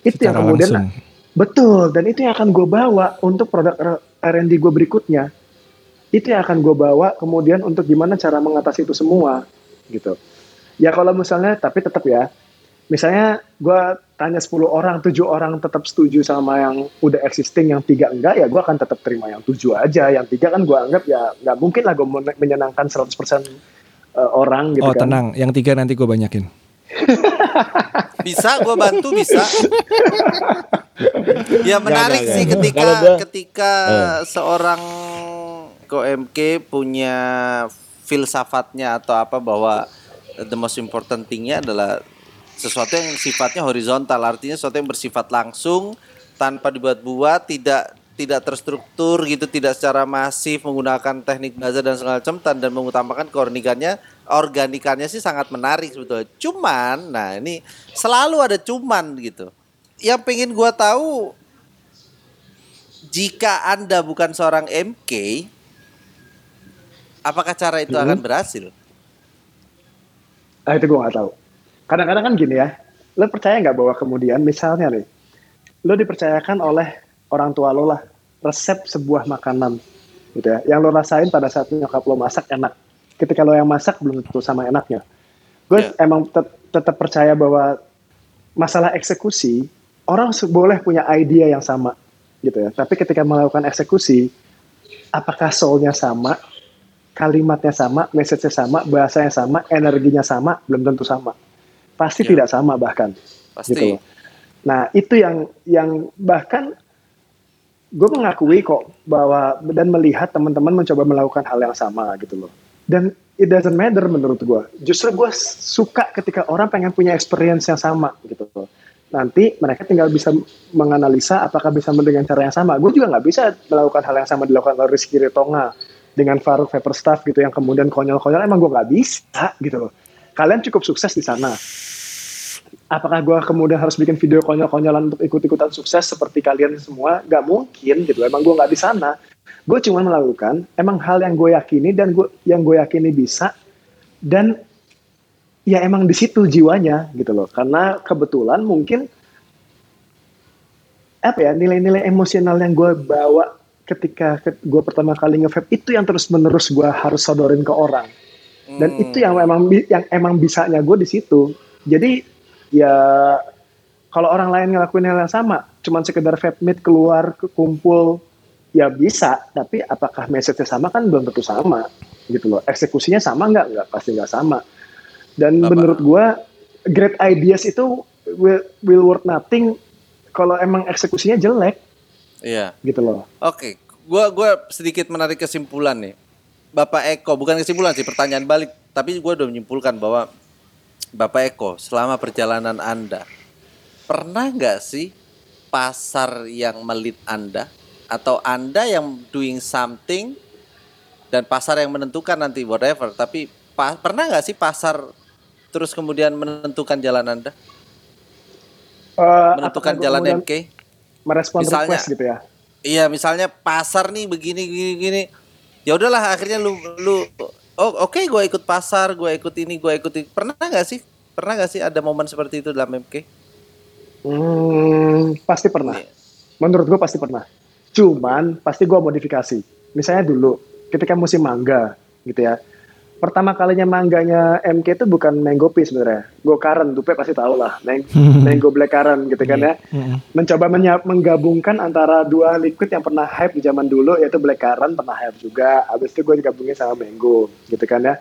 [SPEAKER 4] Itu yang kemudian
[SPEAKER 2] langsung.
[SPEAKER 4] Betul, dan itu yang akan gue bawa untuk produk R&D gue berikutnya. Itu yang akan gue bawa kemudian untuk gimana cara mengatasi itu semua, gitu. Ya kalau misalnya, tapi tetap ya, misalnya gue tanya 10 orang, 7 orang tetap setuju sama yang udah existing, yang tiga enggak, ya gue akan tetap terima yang 7 aja. Yang tiga kan gue anggap ya nggak mungkin lah gue menyenangkan 100% eh, orang gitu
[SPEAKER 2] oh
[SPEAKER 4] kan.
[SPEAKER 2] tenang, yang tiga nanti gue banyakin.
[SPEAKER 1] Bisa gua bantu bisa. ya menarik
[SPEAKER 5] nggak,
[SPEAKER 1] sih
[SPEAKER 5] nggak.
[SPEAKER 1] ketika
[SPEAKER 5] gua-
[SPEAKER 1] ketika seorang Ko MK punya filsafatnya atau apa bahwa the most important thingnya adalah sesuatu yang sifatnya horizontal. Artinya sesuatu yang bersifat langsung tanpa dibuat-buat tidak tidak terstruktur gitu tidak secara masif menggunakan teknik belajar dan segala macam dan mengutamakan keorganikannya organikannya sih sangat menarik sebetulnya. Cuman nah ini selalu ada cuman gitu. Yang pengen gua tahu jika anda bukan seorang MK apakah cara itu akan berhasil
[SPEAKER 4] Nah itu gue nggak tahu. Kadang-kadang kan gini ya, lo percaya nggak bahwa kemudian misalnya nih, lo dipercayakan oleh orang tua lo lah resep sebuah makanan, gitu ya, yang lo rasain pada saat nyokap lo masak enak. Ketika lo yang masak belum tentu sama enaknya. Gue
[SPEAKER 1] Ya.
[SPEAKER 4] emang tet- tetap percaya bahwa masalah eksekusi orang boleh punya ide yang sama, gitu ya. Tapi ketika melakukan eksekusi, apakah soulnya sama, kalimatnya sama, message-nya sama, bahasanya sama, energinya sama, belum tentu sama. Pasti
[SPEAKER 1] Ya.
[SPEAKER 4] tidak sama bahkan.
[SPEAKER 1] Pasti.
[SPEAKER 4] Gitu loh. Nah itu yang yang bahkan gue mengakui kok bahwa dan melihat teman-teman mencoba melakukan hal yang sama gitu loh. Dan it doesn't matter menurut gue. Justru gue suka ketika orang pengen punya experience yang sama gitu loh. Nanti mereka tinggal bisa menganalisa apakah bisa dengan cara yang sama. Gue juga nggak bisa melakukan hal yang sama dilakukan oleh Rizky Ritonga dengan Faruk Staff gitu yang kemudian konyol-konyol emang gue nggak bisa gitu loh. Kalian cukup sukses di sana apakah gue kemudian harus bikin video konyol-konyolan untuk ikut-ikutan sukses seperti kalian semua? Gak mungkin gitu. Emang gue nggak di sana. Gue cuma melakukan emang hal yang gue yakini dan gue yang gue yakini bisa dan ya emang di situ jiwanya gitu loh. Karena kebetulan mungkin apa ya nilai-nilai emosional yang gue bawa ketika gue pertama kali nge itu yang terus menerus gue harus sodorin ke orang. Dan
[SPEAKER 1] Hmm.
[SPEAKER 4] itu yang emang yang emang bisanya gue di situ. Jadi ya kalau orang lain ngelakuin hal yang sama cuman sekedar vape meet keluar ke kumpul ya bisa. Tapi apakah message-nya sama? Kan belum tentu sama gitu loh. Eksekusinya sama nggak? Nggak pasti nggak sama. Dan
[SPEAKER 1] Apa?
[SPEAKER 4] menurut gue great ideas itu will, will worth nothing kalau emang eksekusinya jelek
[SPEAKER 1] Iya.
[SPEAKER 4] gitu loh
[SPEAKER 1] Oke, gua gua sedikit menarik kesimpulan nih. Bapak Eko, bukan kesimpulan sih, pertanyaan balik, tapi gua udah menyimpulkan bahwa Bapak Eko, selama perjalanan Anda pernah nggak sih pasar yang melit Anda atau Anda yang doing something dan pasar yang menentukan nanti whatever, tapi pa- pernah nggak sih pasar terus kemudian menentukan jalan Anda,
[SPEAKER 4] Eh,
[SPEAKER 1] menentukan jalan
[SPEAKER 4] kemudian
[SPEAKER 1] MK?
[SPEAKER 4] Merespon
[SPEAKER 1] Misalnya-
[SPEAKER 4] request gitu ya
[SPEAKER 1] Iya, misalnya pasar nih begini gini gini. Ya udahlah akhirnya lu lu oh oke gue ikut pasar, gue ikut ini, gue ikut ini. Pernah nggak sih? Pernah nggak sih ada momen seperti itu dalam MK?
[SPEAKER 4] Hmm, pasti pernah.
[SPEAKER 1] Iya.
[SPEAKER 4] Menurut gue pasti pernah. Cuman pasti gue modifikasi. Misalnya dulu ketika musim mangga gitu ya. Pertama kalinya mangganya MK itu bukan mango pea sebenarnya. Go karen, Dupe pasti tahu lah. Mang- mango black karen gitu kan ya. Mencoba menggabungkan antara dua liquid yang pernah hype di zaman dulu yaitu black currant pernah hype juga. Habis itu gue digabungin sama mango gitu kan ya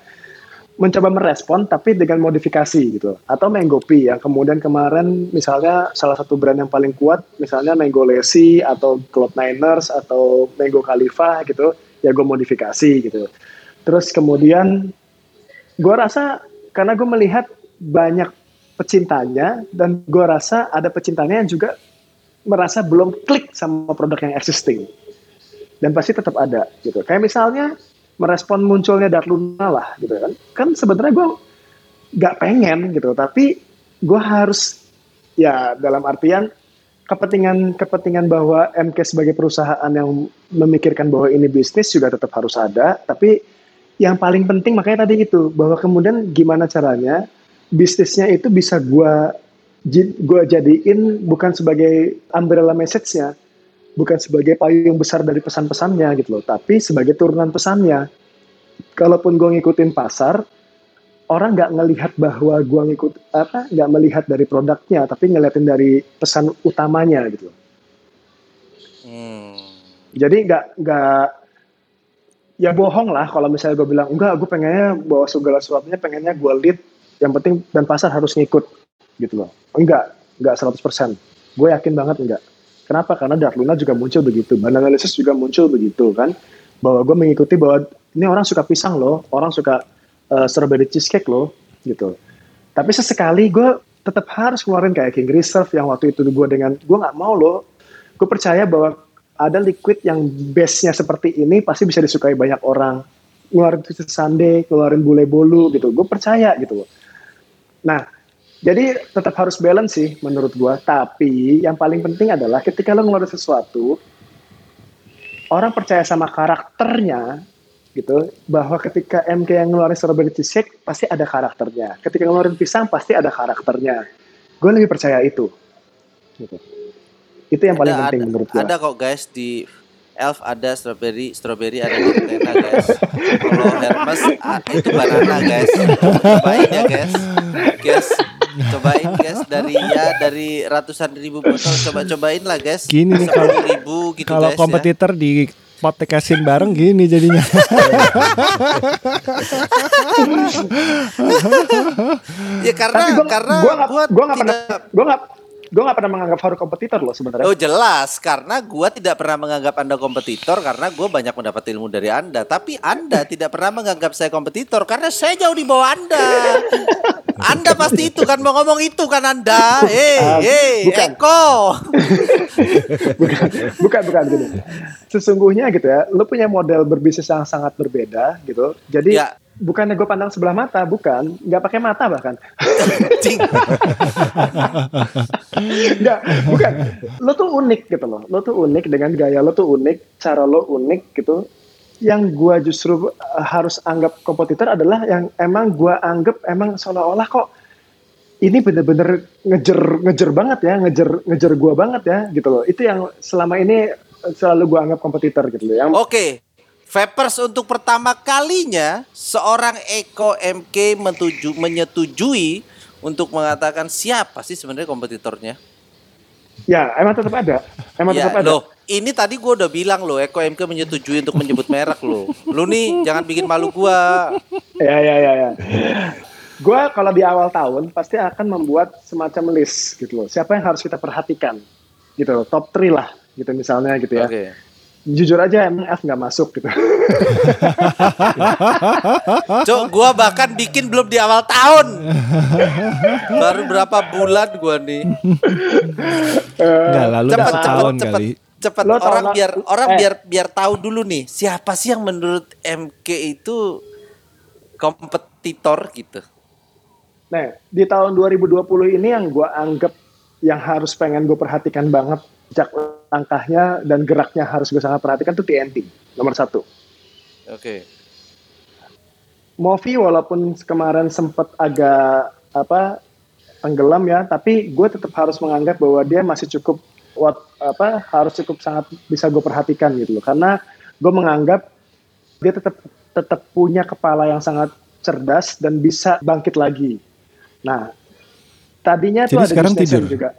[SPEAKER 4] mencoba merespon tapi dengan modifikasi gitu atau Mango Pea yang kemudian kemarin misalnya salah satu brand yang paling kuat misalnya Mango Lacy atau Cloud Niners atau Mango Khalifa gitu ya gue modifikasi gitu terus kemudian gue rasa karena gue melihat banyak pecintanya dan gue rasa ada pecintanya yang juga merasa belum klik sama produk yang existing. Dan pasti tetap ada gitu. Kayak misalnya merespon munculnya Dark Luna lah gitu kan. Kan sebenarnya gue nggak pengen gitu. Tapi gue harus ya dalam artian kepentingan kepentingan bahwa MK sebagai perusahaan yang memikirkan bahwa ini bisnis juga tetap harus ada tapi yang paling penting makanya tadi itu bahwa kemudian gimana caranya bisnisnya itu bisa gue gue jadiin bukan sebagai umbrella message-nya bukan sebagai payung besar dari pesan-pesannya gitu loh, tapi sebagai turunan pesannya. Kalaupun gue ngikutin pasar, orang nggak ngelihat bahwa gue ngikut apa, nggak melihat dari produknya, tapi ngeliatin dari pesan utamanya gitu. loh.
[SPEAKER 1] Hmm.
[SPEAKER 4] Jadi nggak nggak ya bohong lah kalau misalnya gue bilang enggak, gue pengennya bawa segala sesuatunya pengennya gue lead, yang penting dan pasar harus ngikut gitu loh. Enggak, enggak 100%. Gue yakin banget enggak. Kenapa? Karena Dark Luna juga muncul begitu, Bananalysis juga muncul begitu kan, bahwa gue mengikuti bahwa ini orang suka pisang loh, orang suka uh, strawberry cheesecake loh, gitu. Tapi sesekali gue tetap harus keluarin kayak King Reserve yang waktu itu gue dengan gue nggak mau loh, gue percaya bahwa ada liquid yang base-nya seperti ini pasti bisa disukai banyak orang. Ngeluarin Twisted Sunday, keluarin bule bolu gitu, gue percaya gitu. Nah, jadi tetap harus balance sih menurut gua. Tapi yang paling penting adalah ketika lo ngeluarin sesuatu, orang percaya sama karakternya gitu bahwa ketika MK yang ngeluarin strawberry cheesecake pasti ada karakternya. Ketika ngeluarin pisang pasti ada karakternya. Gue lebih percaya itu. Gitu. Itu yang paling
[SPEAKER 1] ada,
[SPEAKER 4] penting
[SPEAKER 1] ada,
[SPEAKER 4] menurut gue.
[SPEAKER 1] ada kok guys di Elf ada strawberry, strawberry ada di Nutella guys. Kalau Hermes ah, itu banana guys. Cobain ya guys. Guys, cobain guys dari ya dari ratusan ribu botol coba cobain lah guys.
[SPEAKER 2] Gini nih kalau-
[SPEAKER 1] ribu gitu
[SPEAKER 2] Kalau
[SPEAKER 1] guys
[SPEAKER 2] kompetitor di podcasin bareng gini jadinya.
[SPEAKER 1] ya. Ya karena
[SPEAKER 4] Tapi gue
[SPEAKER 1] karena gua
[SPEAKER 4] gue nggak pernah
[SPEAKER 1] tidak
[SPEAKER 4] gue nggak gue nggak pernah menganggap Faruk kompetitor loh sebenarnya.
[SPEAKER 1] Oh jelas, karena gua tidak pernah menganggap anda kompetitor karena gua banyak mendapat ilmu dari anda. Tapi anda tidak pernah menganggap saya kompetitor karena saya jauh di bawah anda. anda pasti itu kan mau ngomong itu kan anda. Hei,
[SPEAKER 4] Ah,
[SPEAKER 1] hei,
[SPEAKER 4] bukan.
[SPEAKER 1] Eko.
[SPEAKER 4] bukan bukan bukan gini. Sesungguhnya gitu ya, lu punya model berbisnis yang sangat berbeda gitu. Jadi
[SPEAKER 1] Ya.
[SPEAKER 4] Bukannya gue pandang sebelah mata, bukan, nggak pakai mata bahkan.
[SPEAKER 1] Cing.
[SPEAKER 4] Enggak, bukan. Lo tuh unik gitu loh. Lo tuh unik dengan gaya lo tuh unik, cara lo unik gitu. Yang gua justru uh, harus anggap kompetitor adalah yang emang gua anggap emang seolah-olah kok ini bener-bener ngejer ngejer banget ya, ngejer ngejer gua banget ya gitu loh. Itu yang selama ini selalu gua anggap kompetitor gitu loh. Yang
[SPEAKER 1] Oke. Vapers untuk pertama kalinya seorang Eko MK mentuju, menyetujui untuk mengatakan siapa sih sebenarnya kompetitornya?
[SPEAKER 4] ya emang tetap ada. Emang
[SPEAKER 1] Ya,
[SPEAKER 4] tetap ada.
[SPEAKER 1] loh, ini tadi gua udah bilang loh, Eko MK menyetujui untuk menyebut merek loh. Lu nih jangan bikin malu gua.
[SPEAKER 4] Ya ya ya ya. Gua kalau di awal tahun pasti akan membuat semacam list gitu loh. Siapa yang harus kita perhatikan gitu loh. Top 3 lah gitu misalnya gitu ya.
[SPEAKER 1] Oke.
[SPEAKER 4] Jujur aja emang F nggak masuk gitu.
[SPEAKER 1] Cok, gua bahkan bikin belum di awal tahun. Baru berapa bulan gua nih.
[SPEAKER 2] Enggak lalu udah
[SPEAKER 1] Cepet, cepet,
[SPEAKER 2] setahun
[SPEAKER 1] cepet,
[SPEAKER 2] kali.
[SPEAKER 1] cepet.
[SPEAKER 4] Lo
[SPEAKER 1] Orang biar orang
[SPEAKER 4] eh.
[SPEAKER 1] biar biar tahu dulu nih siapa sih yang menurut MK itu kompetitor gitu.
[SPEAKER 4] Nah, di tahun 2020 ini yang gua anggap yang harus pengen gue perhatikan banget sejak langkahnya dan geraknya harus gue sangat perhatikan tuh TNT nomor satu.
[SPEAKER 1] Oke.
[SPEAKER 4] Movi walaupun kemarin sempat agak apa tenggelam ya, tapi gue tetap harus menganggap bahwa dia masih cukup what, apa harus cukup sangat bisa gue perhatikan gitu loh. Karena gue menganggap dia tetap tetap punya kepala yang sangat cerdas dan bisa bangkit lagi. Nah, tadinya tuh
[SPEAKER 2] Jadi
[SPEAKER 4] ada
[SPEAKER 2] sekarang tidur?
[SPEAKER 4] juga.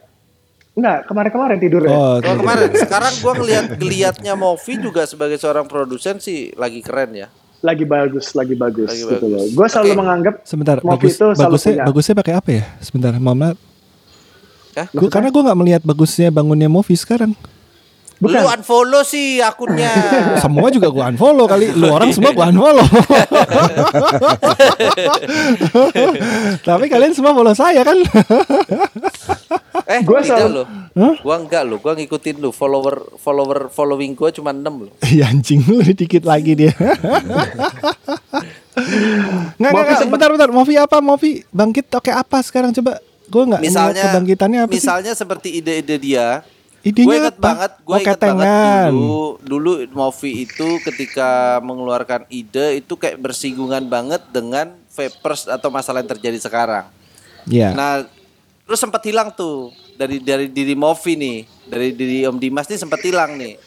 [SPEAKER 4] Enggak, kemarin-kemarin tidur ya.
[SPEAKER 2] Oh,
[SPEAKER 1] Kalau kemarin, sekarang gua ngelihat geliatnya Movi juga sebagai seorang produsen sih lagi keren ya.
[SPEAKER 4] Lagi bagus, lagi bagus
[SPEAKER 1] Lagi
[SPEAKER 4] gitu
[SPEAKER 1] bagus.
[SPEAKER 4] loh. Gue selalu
[SPEAKER 1] Oke.
[SPEAKER 4] menganggap
[SPEAKER 2] sebentar
[SPEAKER 4] Movi
[SPEAKER 2] bagus
[SPEAKER 4] itu selalu
[SPEAKER 2] bagusnya
[SPEAKER 4] punya.
[SPEAKER 2] bagusnya pakai apa ya? Sebentar, Mama.
[SPEAKER 1] Hah?
[SPEAKER 2] Gua, karena gue nggak melihat bagusnya bangunnya movie sekarang.
[SPEAKER 4] Bukan.
[SPEAKER 1] Lu unfollow sih akunnya.
[SPEAKER 2] Semua juga gua unfollow kali. Lu orang semua gua unfollow. Tapi kalian semua follow saya kan?
[SPEAKER 1] eh,
[SPEAKER 4] Gua
[SPEAKER 1] tidak
[SPEAKER 4] selalu-
[SPEAKER 1] loh.
[SPEAKER 2] Hah?
[SPEAKER 1] Gua enggak loh, gua ngikutin lu. Follower follower following gua cuma 6 loh.
[SPEAKER 2] Iya anjing lu dikit lagi dia. Nggak, nggak, nggak, bentar, bentar. Movie apa? Movie bangkit oke apa sekarang coba? Gue nggak ngeliat
[SPEAKER 1] Misalnya
[SPEAKER 2] kebangkitannya apa sih?
[SPEAKER 1] Misalnya seperti ide-ide dia.
[SPEAKER 2] Idenya
[SPEAKER 1] gue inget
[SPEAKER 2] apa?
[SPEAKER 1] banget, gue
[SPEAKER 2] Oh,
[SPEAKER 1] inget banget
[SPEAKER 2] ketengan.
[SPEAKER 1] dulu, dulu Movi itu ketika mengeluarkan ide itu kayak bersinggungan banget dengan vapers atau masalah yang terjadi sekarang.
[SPEAKER 2] Iya.
[SPEAKER 1] Nah, terus sempat hilang tuh dari dari diri Movi nih, dari diri Om Dimas nih sempat hilang nih.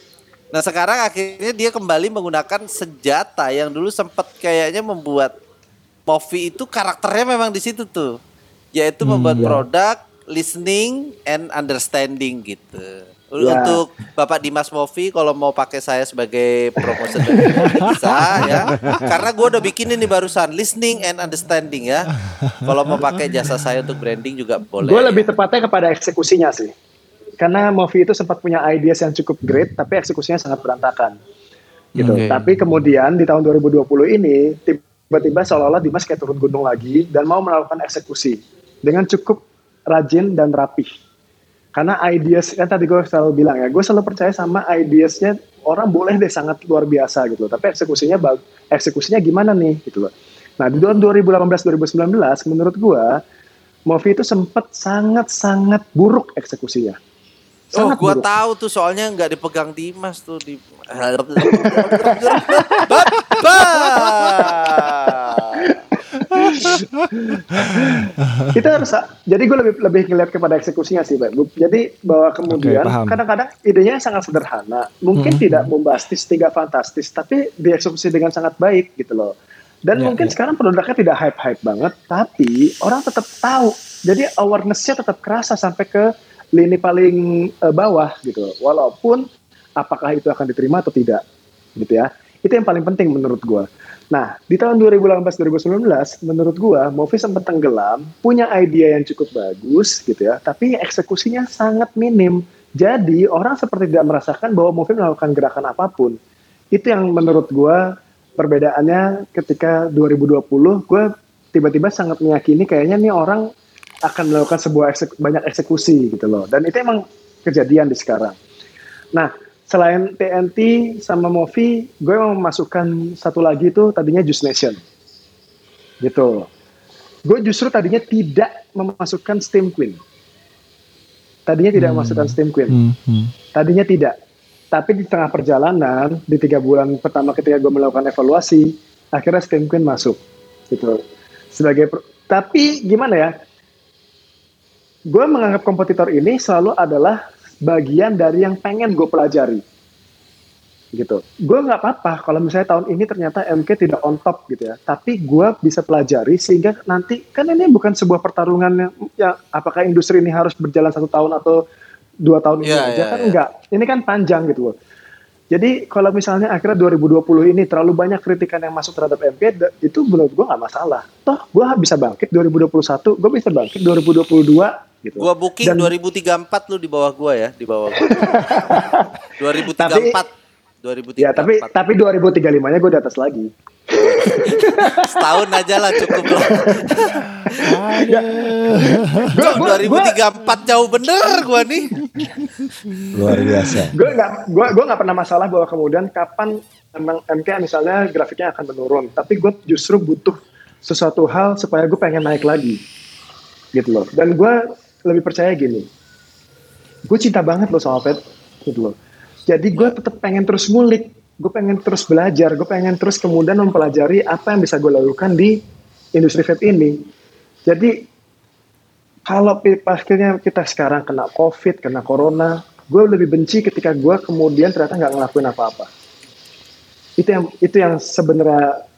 [SPEAKER 1] Nah sekarang akhirnya dia kembali menggunakan senjata yang dulu sempat kayaknya membuat Movi itu karakternya memang di situ tuh, yaitu membuat produk, listening, and understanding gitu.
[SPEAKER 4] Ya.
[SPEAKER 1] Untuk Bapak Dimas Movi kalau mau pakai saya sebagai promotion bisa ya, karena gue udah bikin ini barusan listening and understanding ya. Kalau mau pakai jasa saya untuk branding juga boleh.
[SPEAKER 4] Gue lebih tepatnya kepada eksekusinya sih. Karena Movi itu sempat punya ideas yang cukup great, tapi eksekusinya sangat berantakan. Gitu.
[SPEAKER 1] Oke.
[SPEAKER 4] Tapi kemudian di tahun 2020 ini tiba-tiba seolah-olah Dimas kayak turun gunung lagi dan mau melakukan eksekusi dengan cukup rajin dan rapih. Karena ideas kan tadi gue selalu bilang ya, gue selalu percaya sama ideasnya orang boleh deh sangat luar biasa gitu loh. Tapi eksekusinya eksekusinya gimana nih gitu loh. Nah di tahun 2018-2019 menurut gue Movi itu sempat sangat-sangat buruk eksekusinya.
[SPEAKER 1] Oh,
[SPEAKER 4] Sangat
[SPEAKER 1] gua
[SPEAKER 4] buruk.
[SPEAKER 1] tahu tuh soalnya nggak dipegang Dimas tuh di
[SPEAKER 4] Itu harus jadi gue lebih lebih ngeliat kepada eksekusinya sih Pak. Bu. jadi bahwa kemudian
[SPEAKER 2] paham.
[SPEAKER 4] kadang-kadang idenya sangat sederhana mungkin
[SPEAKER 2] Hmm.
[SPEAKER 4] tidak bombastis tidak fantastis tapi dieksekusi dengan sangat baik gitu loh dan
[SPEAKER 2] Ya,
[SPEAKER 4] mungkin
[SPEAKER 2] ya.
[SPEAKER 4] sekarang produknya tidak hype-hype banget tapi orang tetap tahu jadi awarenessnya tetap kerasa sampai ke lini paling eh, bawah gitu walaupun apakah itu akan diterima atau tidak gitu ya itu yang paling penting menurut gua Nah, di tahun 2018-2019, menurut gua, Movi sempat tenggelam, punya ide yang cukup bagus gitu ya, tapi eksekusinya sangat minim. Jadi, orang seperti tidak merasakan bahwa Movi melakukan gerakan apa pun. Itu yang menurut gua perbedaannya ketika 2020, gua tiba-tiba sangat meyakini kayaknya nih orang akan melakukan sebuah eksek- banyak eksekusi gitu loh. Dan itu emang kejadian di sekarang. Nah, selain TNT sama Movi, gue mau memasukkan satu lagi itu tadinya Juice Nation. Gitu. Gue justru tadinya tidak memasukkan Steam Queen. Tadinya tidak memasukkan Steam Queen.
[SPEAKER 2] Hmm, hmm.
[SPEAKER 4] Tadinya tidak. Tapi di tengah perjalanan, di tiga bulan pertama ketika gue melakukan evaluasi, akhirnya Steam Queen masuk. Gitu. Sebagai tapi gimana ya? Gue menganggap kompetitor ini selalu adalah bagian dari yang pengen gue pelajari. Gitu. Gue nggak apa-apa kalau misalnya tahun ini ternyata MK tidak on top gitu ya. Tapi gue bisa pelajari sehingga nanti kan ini bukan sebuah pertarungan yang, ya apakah industri ini harus berjalan satu tahun atau dua tahun ini
[SPEAKER 1] Iya,
[SPEAKER 4] aja
[SPEAKER 1] iya,
[SPEAKER 4] kan
[SPEAKER 1] iya.
[SPEAKER 4] enggak. Ini kan panjang gitu loh. Jadi kalau misalnya akhirnya 2020 ini terlalu banyak kritikan yang masuk terhadap MP, itu menurut gue nggak masalah. Toh gue bisa bangkit 2021, gue bisa bangkit 2022 gitu.
[SPEAKER 1] Gua booking
[SPEAKER 4] Dan-
[SPEAKER 1] 2034 lu di bawah gua ya, di bawah gua. 2034. 2034.
[SPEAKER 4] Ya tapi tapi 2035-nya gue di atas lagi.
[SPEAKER 1] setahun aja lah cukup lah.
[SPEAKER 4] Gua- gua-
[SPEAKER 1] 2034 jauh bener gua nih.
[SPEAKER 3] Luar biasa.
[SPEAKER 4] gue nggak gue gue nggak pernah masalah bahwa kemudian kapan emang MK misalnya grafiknya akan menurun tapi gue justru butuh sesuatu hal supaya gue pengen naik lagi gitu loh dan gue lebih percaya gini gue cinta banget loh sama Pet gitu loh jadi gue tetap pengen terus ngulik gue pengen terus belajar gue pengen terus kemudian mempelajari apa yang bisa gue lakukan di industri vape ini jadi kalau akhirnya kita sekarang kena covid, kena corona, gue lebih benci ketika gue kemudian ternyata nggak ngelakuin apa-apa. Itu yang itu yang sebenarnya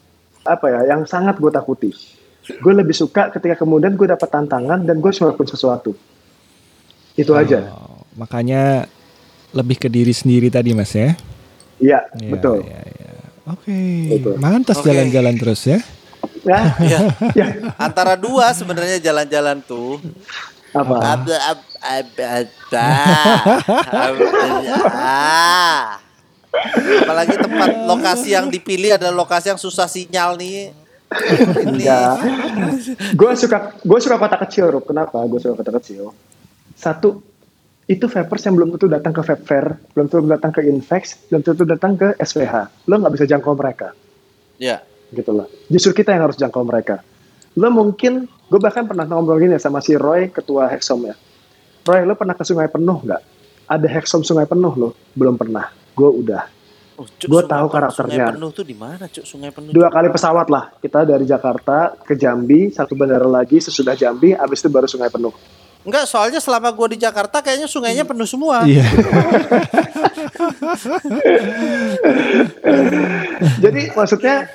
[SPEAKER 4] apa ya, yang sangat gue takuti. Gue lebih suka ketika kemudian gue dapat tantangan dan gue ngelakuin sesuatu. Itu aja.
[SPEAKER 2] Oh, makanya lebih ke diri sendiri tadi mas ya.
[SPEAKER 4] Iya,
[SPEAKER 2] Iya,
[SPEAKER 4] betul.
[SPEAKER 2] iya, iya. Oke,
[SPEAKER 4] Betul.
[SPEAKER 2] mantas
[SPEAKER 1] Oke.
[SPEAKER 2] jalan-jalan terus ya.
[SPEAKER 4] Ya,
[SPEAKER 1] Ya,
[SPEAKER 4] ya,
[SPEAKER 1] antara dua sebenarnya jalan-jalan tuh.
[SPEAKER 4] apa?
[SPEAKER 1] Ab- ab- ab- ab- ab- Apalagi tempat lokasi yang dipilih adalah lokasi yang susah sinyal nih.
[SPEAKER 4] Enggak. gue suka gue suka kota kecil, Rob. Kenapa? Gue suka kota kecil. Satu, itu vapers yang belum tentu datang ke vape fair, belum tentu datang ke Invex, belum tentu datang ke SVH. Lo nggak bisa jangkau mereka,
[SPEAKER 1] Ya.
[SPEAKER 4] gitu loh. Justru kita yang harus jangkau mereka. Lo mungkin, gue bahkan pernah ngobrol gini sama si Roy, ketua Hexom ya. Roy, lo pernah ke Sungai Penuh nggak? Ada Hexom Sungai Penuh lo? Belum pernah. Gue udah.
[SPEAKER 1] Oh, sungai
[SPEAKER 4] tahu karakternya.
[SPEAKER 1] Sungai penuh tuh di mana, Cuk? Sungai penuh.
[SPEAKER 4] Dua kali pesawat lah. Kita dari Jakarta ke Jambi, satu bandara lagi, sesudah Jambi, abis itu baru Sungai Penuh.
[SPEAKER 1] Enggak, soalnya selama gua di Jakarta kayaknya sungainya penuh semua.
[SPEAKER 2] Iya.
[SPEAKER 4] jadi maksudnya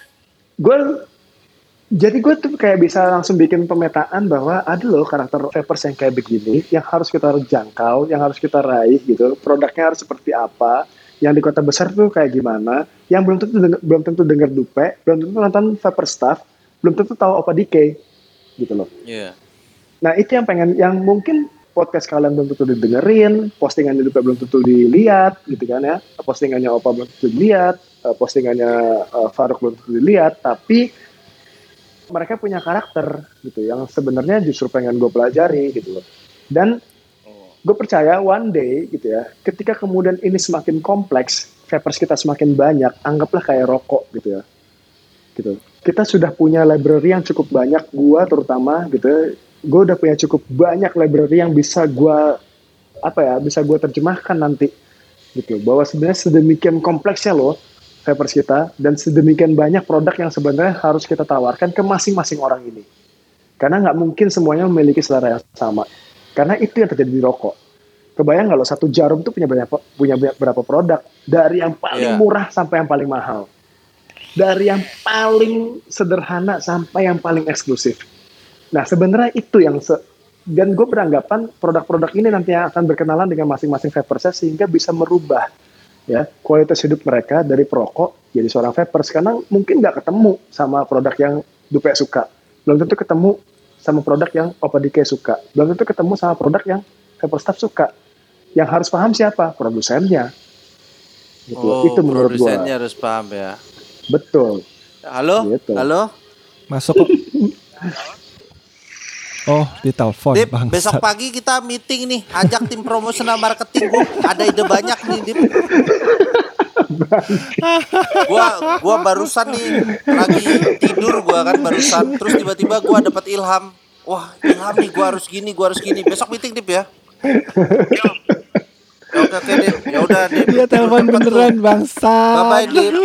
[SPEAKER 4] gue jadi gue tuh kayak bisa langsung bikin pemetaan bahwa ada loh karakter vapers yang kayak begini yang harus kita jangkau yang harus kita raih gitu produknya harus seperti apa yang di kota besar tuh kayak gimana yang belum tentu denger, belum tentu dengar dupe belum tentu nonton vapor staff belum tentu tahu apa dike gitu loh
[SPEAKER 1] Iya.
[SPEAKER 4] Nah itu yang pengen, yang mungkin podcast kalian belum tentu didengerin, postingannya juga belum tentu dilihat, gitu kan ya. Postingannya Opa belum tentu dilihat, eh, postingannya eh, Faruk belum tentu dilihat, tapi mereka punya karakter gitu, yang sebenarnya justru pengen gue pelajari gitu loh. Dan gue percaya one day gitu ya, ketika kemudian ini semakin kompleks, vapers kita semakin banyak, anggaplah kayak rokok gitu ya gitu. Kita sudah punya library yang cukup banyak, gua terutama gitu. Gue udah punya cukup banyak library yang bisa gua apa ya bisa gue terjemahkan nanti gitu bahwa sebenarnya sedemikian kompleksnya loh vapers kita dan sedemikian banyak produk yang sebenarnya harus kita tawarkan ke masing-masing orang ini karena nggak mungkin semuanya memiliki selera yang sama karena itu yang terjadi di rokok. Kebayang nggak lo satu jarum tuh punya banyak punya berapa produk? Dari yang paling
[SPEAKER 1] Iya.
[SPEAKER 4] murah sampai yang paling mahal. Dari yang paling sederhana sampai yang paling eksklusif. Nah sebenarnya itu yang se- dan gue beranggapan produk-produk ini nanti yang akan berkenalan dengan masing-masing vapersnya sehingga bisa merubah ya kualitas hidup mereka dari perokok jadi seorang vapers karena mungkin nggak ketemu sama produk yang Dupe suka. Belum tentu ketemu sama produk yang Opadike suka belum tentu ketemu sama produk yang Vapor Staff suka yang harus paham siapa produsennya gitu
[SPEAKER 1] Oh,
[SPEAKER 4] itu menurut gue
[SPEAKER 1] produsennya harus paham ya.
[SPEAKER 4] betul
[SPEAKER 1] Halo?
[SPEAKER 4] Gitu.
[SPEAKER 1] Halo?
[SPEAKER 2] Masuk kok. Oh, ditelepon
[SPEAKER 1] Dip,
[SPEAKER 2] bang.
[SPEAKER 1] besok pagi kita meeting nih, ajak tim promosional marketing gua. Ada ide banyak nih, Dip. Gua gua barusan nih lagi tidur gua kan barusan, terus tiba-tiba gua dapat ilham. Wah, ilham nih gua harus gini, gua harus gini. Besok meeting, Dip ya. Oke. Ya udah, Dip.
[SPEAKER 2] Dia telepon beneran bangsa.
[SPEAKER 1] Bye bye Dip.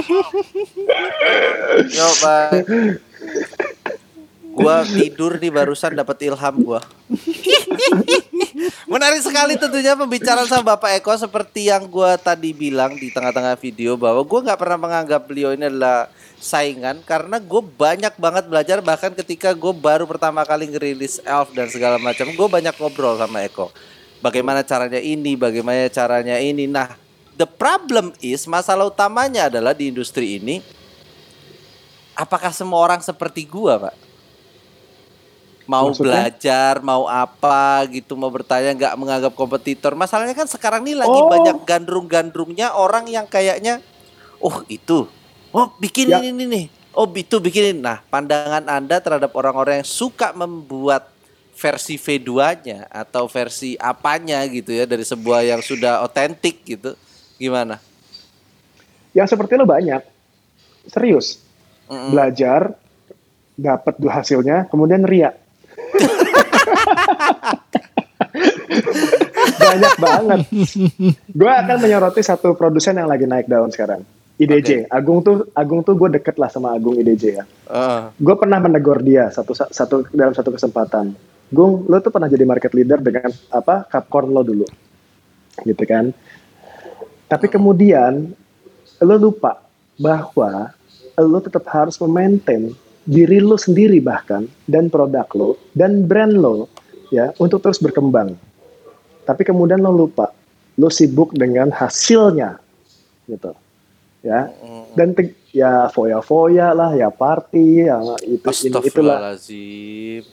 [SPEAKER 1] Yo bye. Gua tidur nih barusan dapat ilham gua. Menarik sekali tentunya pembicaraan sama Bapak Eko. Seperti yang gua tadi bilang di tengah-tengah video bahwa gua nggak pernah menganggap beliau ini adalah saingan karena gue banyak banget belajar. Bahkan ketika gue baru pertama kali ngerilis Elf dan segala macam gue banyak ngobrol sama Eko. Bagaimana caranya ini bagaimana caranya ini. Nah the problem is masalah utamanya adalah di industri ini apakah semua orang seperti gua pak mau
[SPEAKER 4] Maksudnya?
[SPEAKER 1] belajar mau apa gitu mau bertanya nggak menganggap kompetitor masalahnya kan sekarang ini lagi
[SPEAKER 4] Oh.
[SPEAKER 1] banyak gandrung-gandrungnya orang yang kayaknya oh itu oh bikin
[SPEAKER 4] Ya.
[SPEAKER 1] ini nih oh itu bikin ini nah pandangan anda terhadap orang-orang yang suka membuat versi V2-nya atau versi apanya gitu ya dari sebuah yang sudah otentik gitu gimana
[SPEAKER 4] yang seperti lo banyak serius
[SPEAKER 1] Mm-mm.
[SPEAKER 4] belajar dapat hasilnya kemudian ria banyak banget. Gue akan menyoroti satu produsen yang lagi naik daun sekarang. IDJ Agung tuh Agung tuh gue deket lah sama Agung IDJ ya.
[SPEAKER 1] Heeh.
[SPEAKER 4] gue pernah menegur dia satu satu dalam satu kesempatan. Gung lo tuh pernah jadi market leader dengan apa Capcorn lo dulu. Gitu kan. Tapi kemudian lo lupa bahwa lo tetap harus memaintain diri lo sendiri bahkan dan produk lo dan brand lo ya untuk terus berkembang. Tapi kemudian lo lupa lo sibuk dengan hasilnya gitu ya. Dan te- ya foya-foya lah ya party ya itu ini itulah.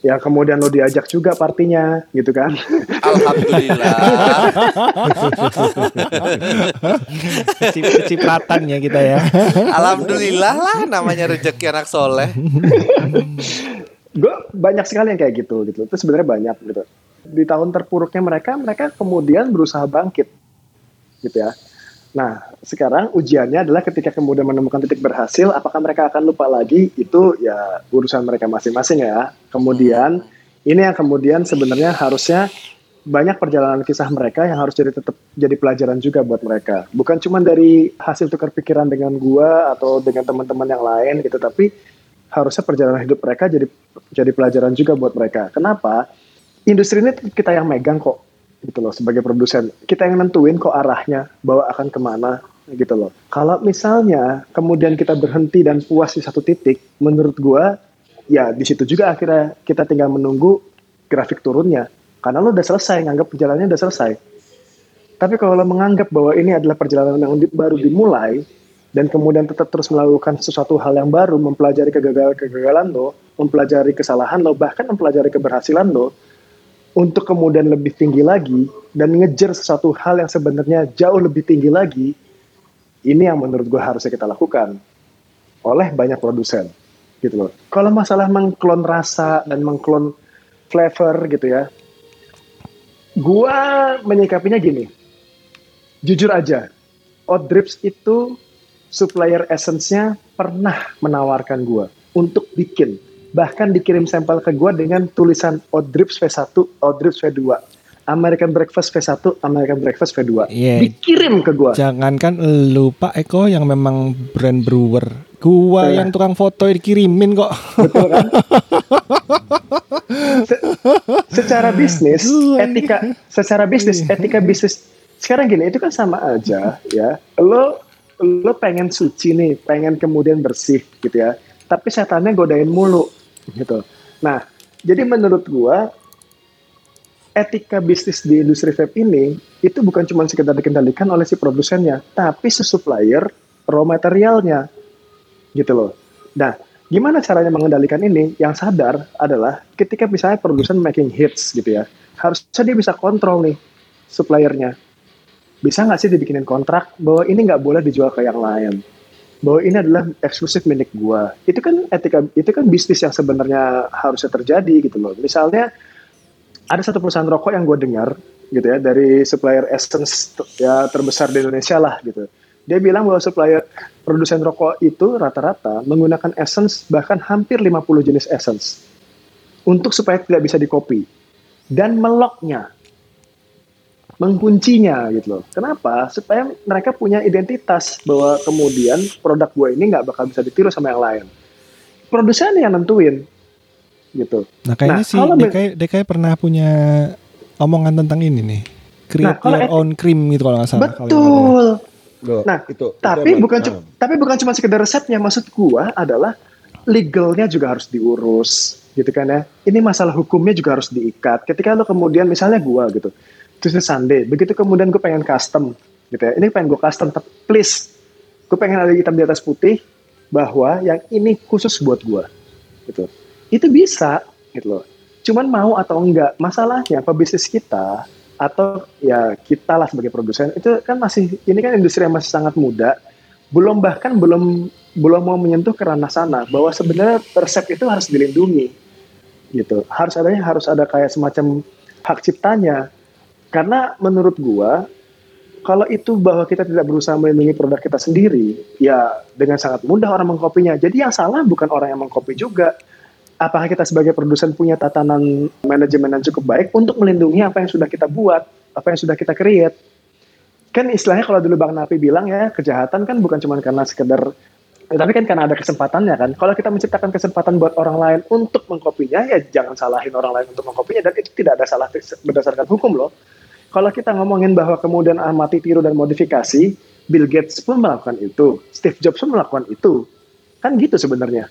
[SPEAKER 4] Ya kemudian lo diajak juga partinya gitu kan.
[SPEAKER 1] Alhamdulillah.
[SPEAKER 2] Kecipratan ya kita ya.
[SPEAKER 1] Alhamdulillah lah namanya rezeki anak soleh.
[SPEAKER 4] Gue banyak sekali yang kayak gitu gitu. Itu sebenarnya banyak gitu. Di tahun terpuruknya mereka mereka kemudian berusaha bangkit gitu ya nah sekarang ujiannya adalah ketika kemudian menemukan titik berhasil apakah mereka akan lupa lagi itu ya urusan mereka masing-masing ya kemudian ini yang kemudian sebenarnya harusnya banyak perjalanan kisah mereka yang harus jadi tetap jadi pelajaran juga buat mereka bukan cuma dari hasil tukar pikiran dengan gua atau dengan teman-teman yang lain gitu tapi harusnya perjalanan hidup mereka jadi jadi pelajaran juga buat mereka. Kenapa? Industri ini kita yang megang kok, gitu loh sebagai produsen. Kita yang nentuin kok arahnya, bawa akan ke mana, gitu loh. Kalau misalnya kemudian kita berhenti dan puas di satu titik, menurut gua ya di situ juga akhirnya kita tinggal menunggu grafik turunnya. Karena lo udah selesai, nganggap perjalanannya udah selesai. Tapi kalau lo menganggap bahwa ini adalah perjalanan yang baru dimulai, dan kemudian tetap terus melakukan sesuatu hal yang baru, mempelajari kegagalan-kegagalan lo, mempelajari kesalahan lo, bahkan mempelajari keberhasilan lo, untuk kemudian lebih tinggi lagi, dan ngejar sesuatu hal yang sebenarnya jauh lebih tinggi lagi, ini yang menurut gue harusnya kita lakukan oleh banyak produsen gitu loh. Kalau masalah mengklon rasa dan mengklon flavor gitu ya, gua menyikapinya gini. Jujur aja, Odd Drips itu supplier essence-nya pernah menawarkan gua untuk bikin. Bahkan dikirim sampel ke gua dengan tulisan Odd Drips V1, Odd Drips V2. American Breakfast V1, American Breakfast V2.
[SPEAKER 2] Iya.
[SPEAKER 4] Dikirim ke gua.
[SPEAKER 2] Jangankan lu Pak Eko yang memang brand brewer, gua
[SPEAKER 4] Iya.
[SPEAKER 2] yang tukang foto dikirimin kok.
[SPEAKER 4] Betul kan? Se- secara bisnis, etika secara bisnis, etika bisnis sekarang gini, itu kan sama aja ya. Lo lo pengen suci nih, pengen kemudian bersih gitu ya. Tapi setannya godain mulu gitu. Nah, jadi menurut gua etika bisnis di industri vape ini itu bukan cuma sekedar dikendalikan oleh si produsennya, tapi si supplier raw materialnya gitu loh. Nah, gimana caranya mengendalikan ini? Yang sadar adalah ketika misalnya produsen making hits gitu ya, harusnya dia bisa kontrol nih suppliernya. Bisa nggak sih dibikinin kontrak bahwa ini nggak boleh dijual ke yang lain? Bahwa ini adalah eksklusif milik gua. Itu kan etika, itu kan bisnis yang sebenarnya harusnya terjadi gitu loh. Misalnya ada satu perusahaan rokok yang gue dengar gitu ya dari supplier essence ya terbesar di Indonesia lah gitu. Dia bilang bahwa supplier produsen rokok itu rata-rata menggunakan essence bahkan hampir 50 jenis essence untuk supaya tidak bisa dikopi dan meloknya menguncinya gitu loh. Kenapa? Supaya mereka punya identitas bahwa kemudian produk gue ini nggak bakal bisa ditiru sama yang lain. Produsen yang nentuin gitu.
[SPEAKER 2] Nah kayaknya
[SPEAKER 4] Nah,
[SPEAKER 2] sih DKI, DKI pernah punya omongan tentang ini nih. Create
[SPEAKER 4] Nah,
[SPEAKER 2] your own cream gitu kalau nggak salah.
[SPEAKER 4] Betul.
[SPEAKER 3] Loh,
[SPEAKER 4] Nah,
[SPEAKER 3] itu, itu
[SPEAKER 4] tapi
[SPEAKER 3] emang-
[SPEAKER 4] bukan cu- tapi bukan cuma sekedar resepnya maksud gua adalah legalnya juga harus diurus gitu kan ya ini masalah hukumnya juga harus diikat ketika lo kemudian misalnya gua gitu terus Sunday. Begitu kemudian gue pengen custom gitu ya. Ini pengen gue custom tapi please gue pengen ada hitam di atas putih bahwa yang ini khusus buat gua gitu. Itu bisa gitu loh. Cuman mau atau enggak masalahnya pebisnis kita atau ya kita lah sebagai produsen itu kan masih ini kan industri yang masih sangat muda. Belum bahkan belum belum mau menyentuh ke ranah sana bahwa sebenarnya resep itu harus dilindungi gitu. Harus adanya harus ada kayak semacam hak ciptanya karena menurut gua kalau itu bahwa kita tidak berusaha melindungi produk kita sendiri ya dengan sangat mudah orang mengkopinya jadi yang salah bukan orang yang mengkopi juga apakah kita sebagai produsen punya tatanan manajemen yang cukup baik untuk melindungi apa yang sudah kita buat, apa yang sudah kita create. Kan istilahnya kalau dulu Bang Napi bilang ya, kejahatan kan bukan cuma karena sekedar ya, tapi kan karena ada kesempatannya kan. Kalau kita menciptakan kesempatan buat orang lain untuk mengkopinya, ya jangan salahin orang lain untuk mengkopinya dan itu tidak ada salah berdasarkan hukum loh. Kalau kita ngomongin bahwa kemudian amati tiru dan modifikasi, Bill Gates pun melakukan itu, Steve Jobs pun melakukan itu. Kan gitu sebenarnya.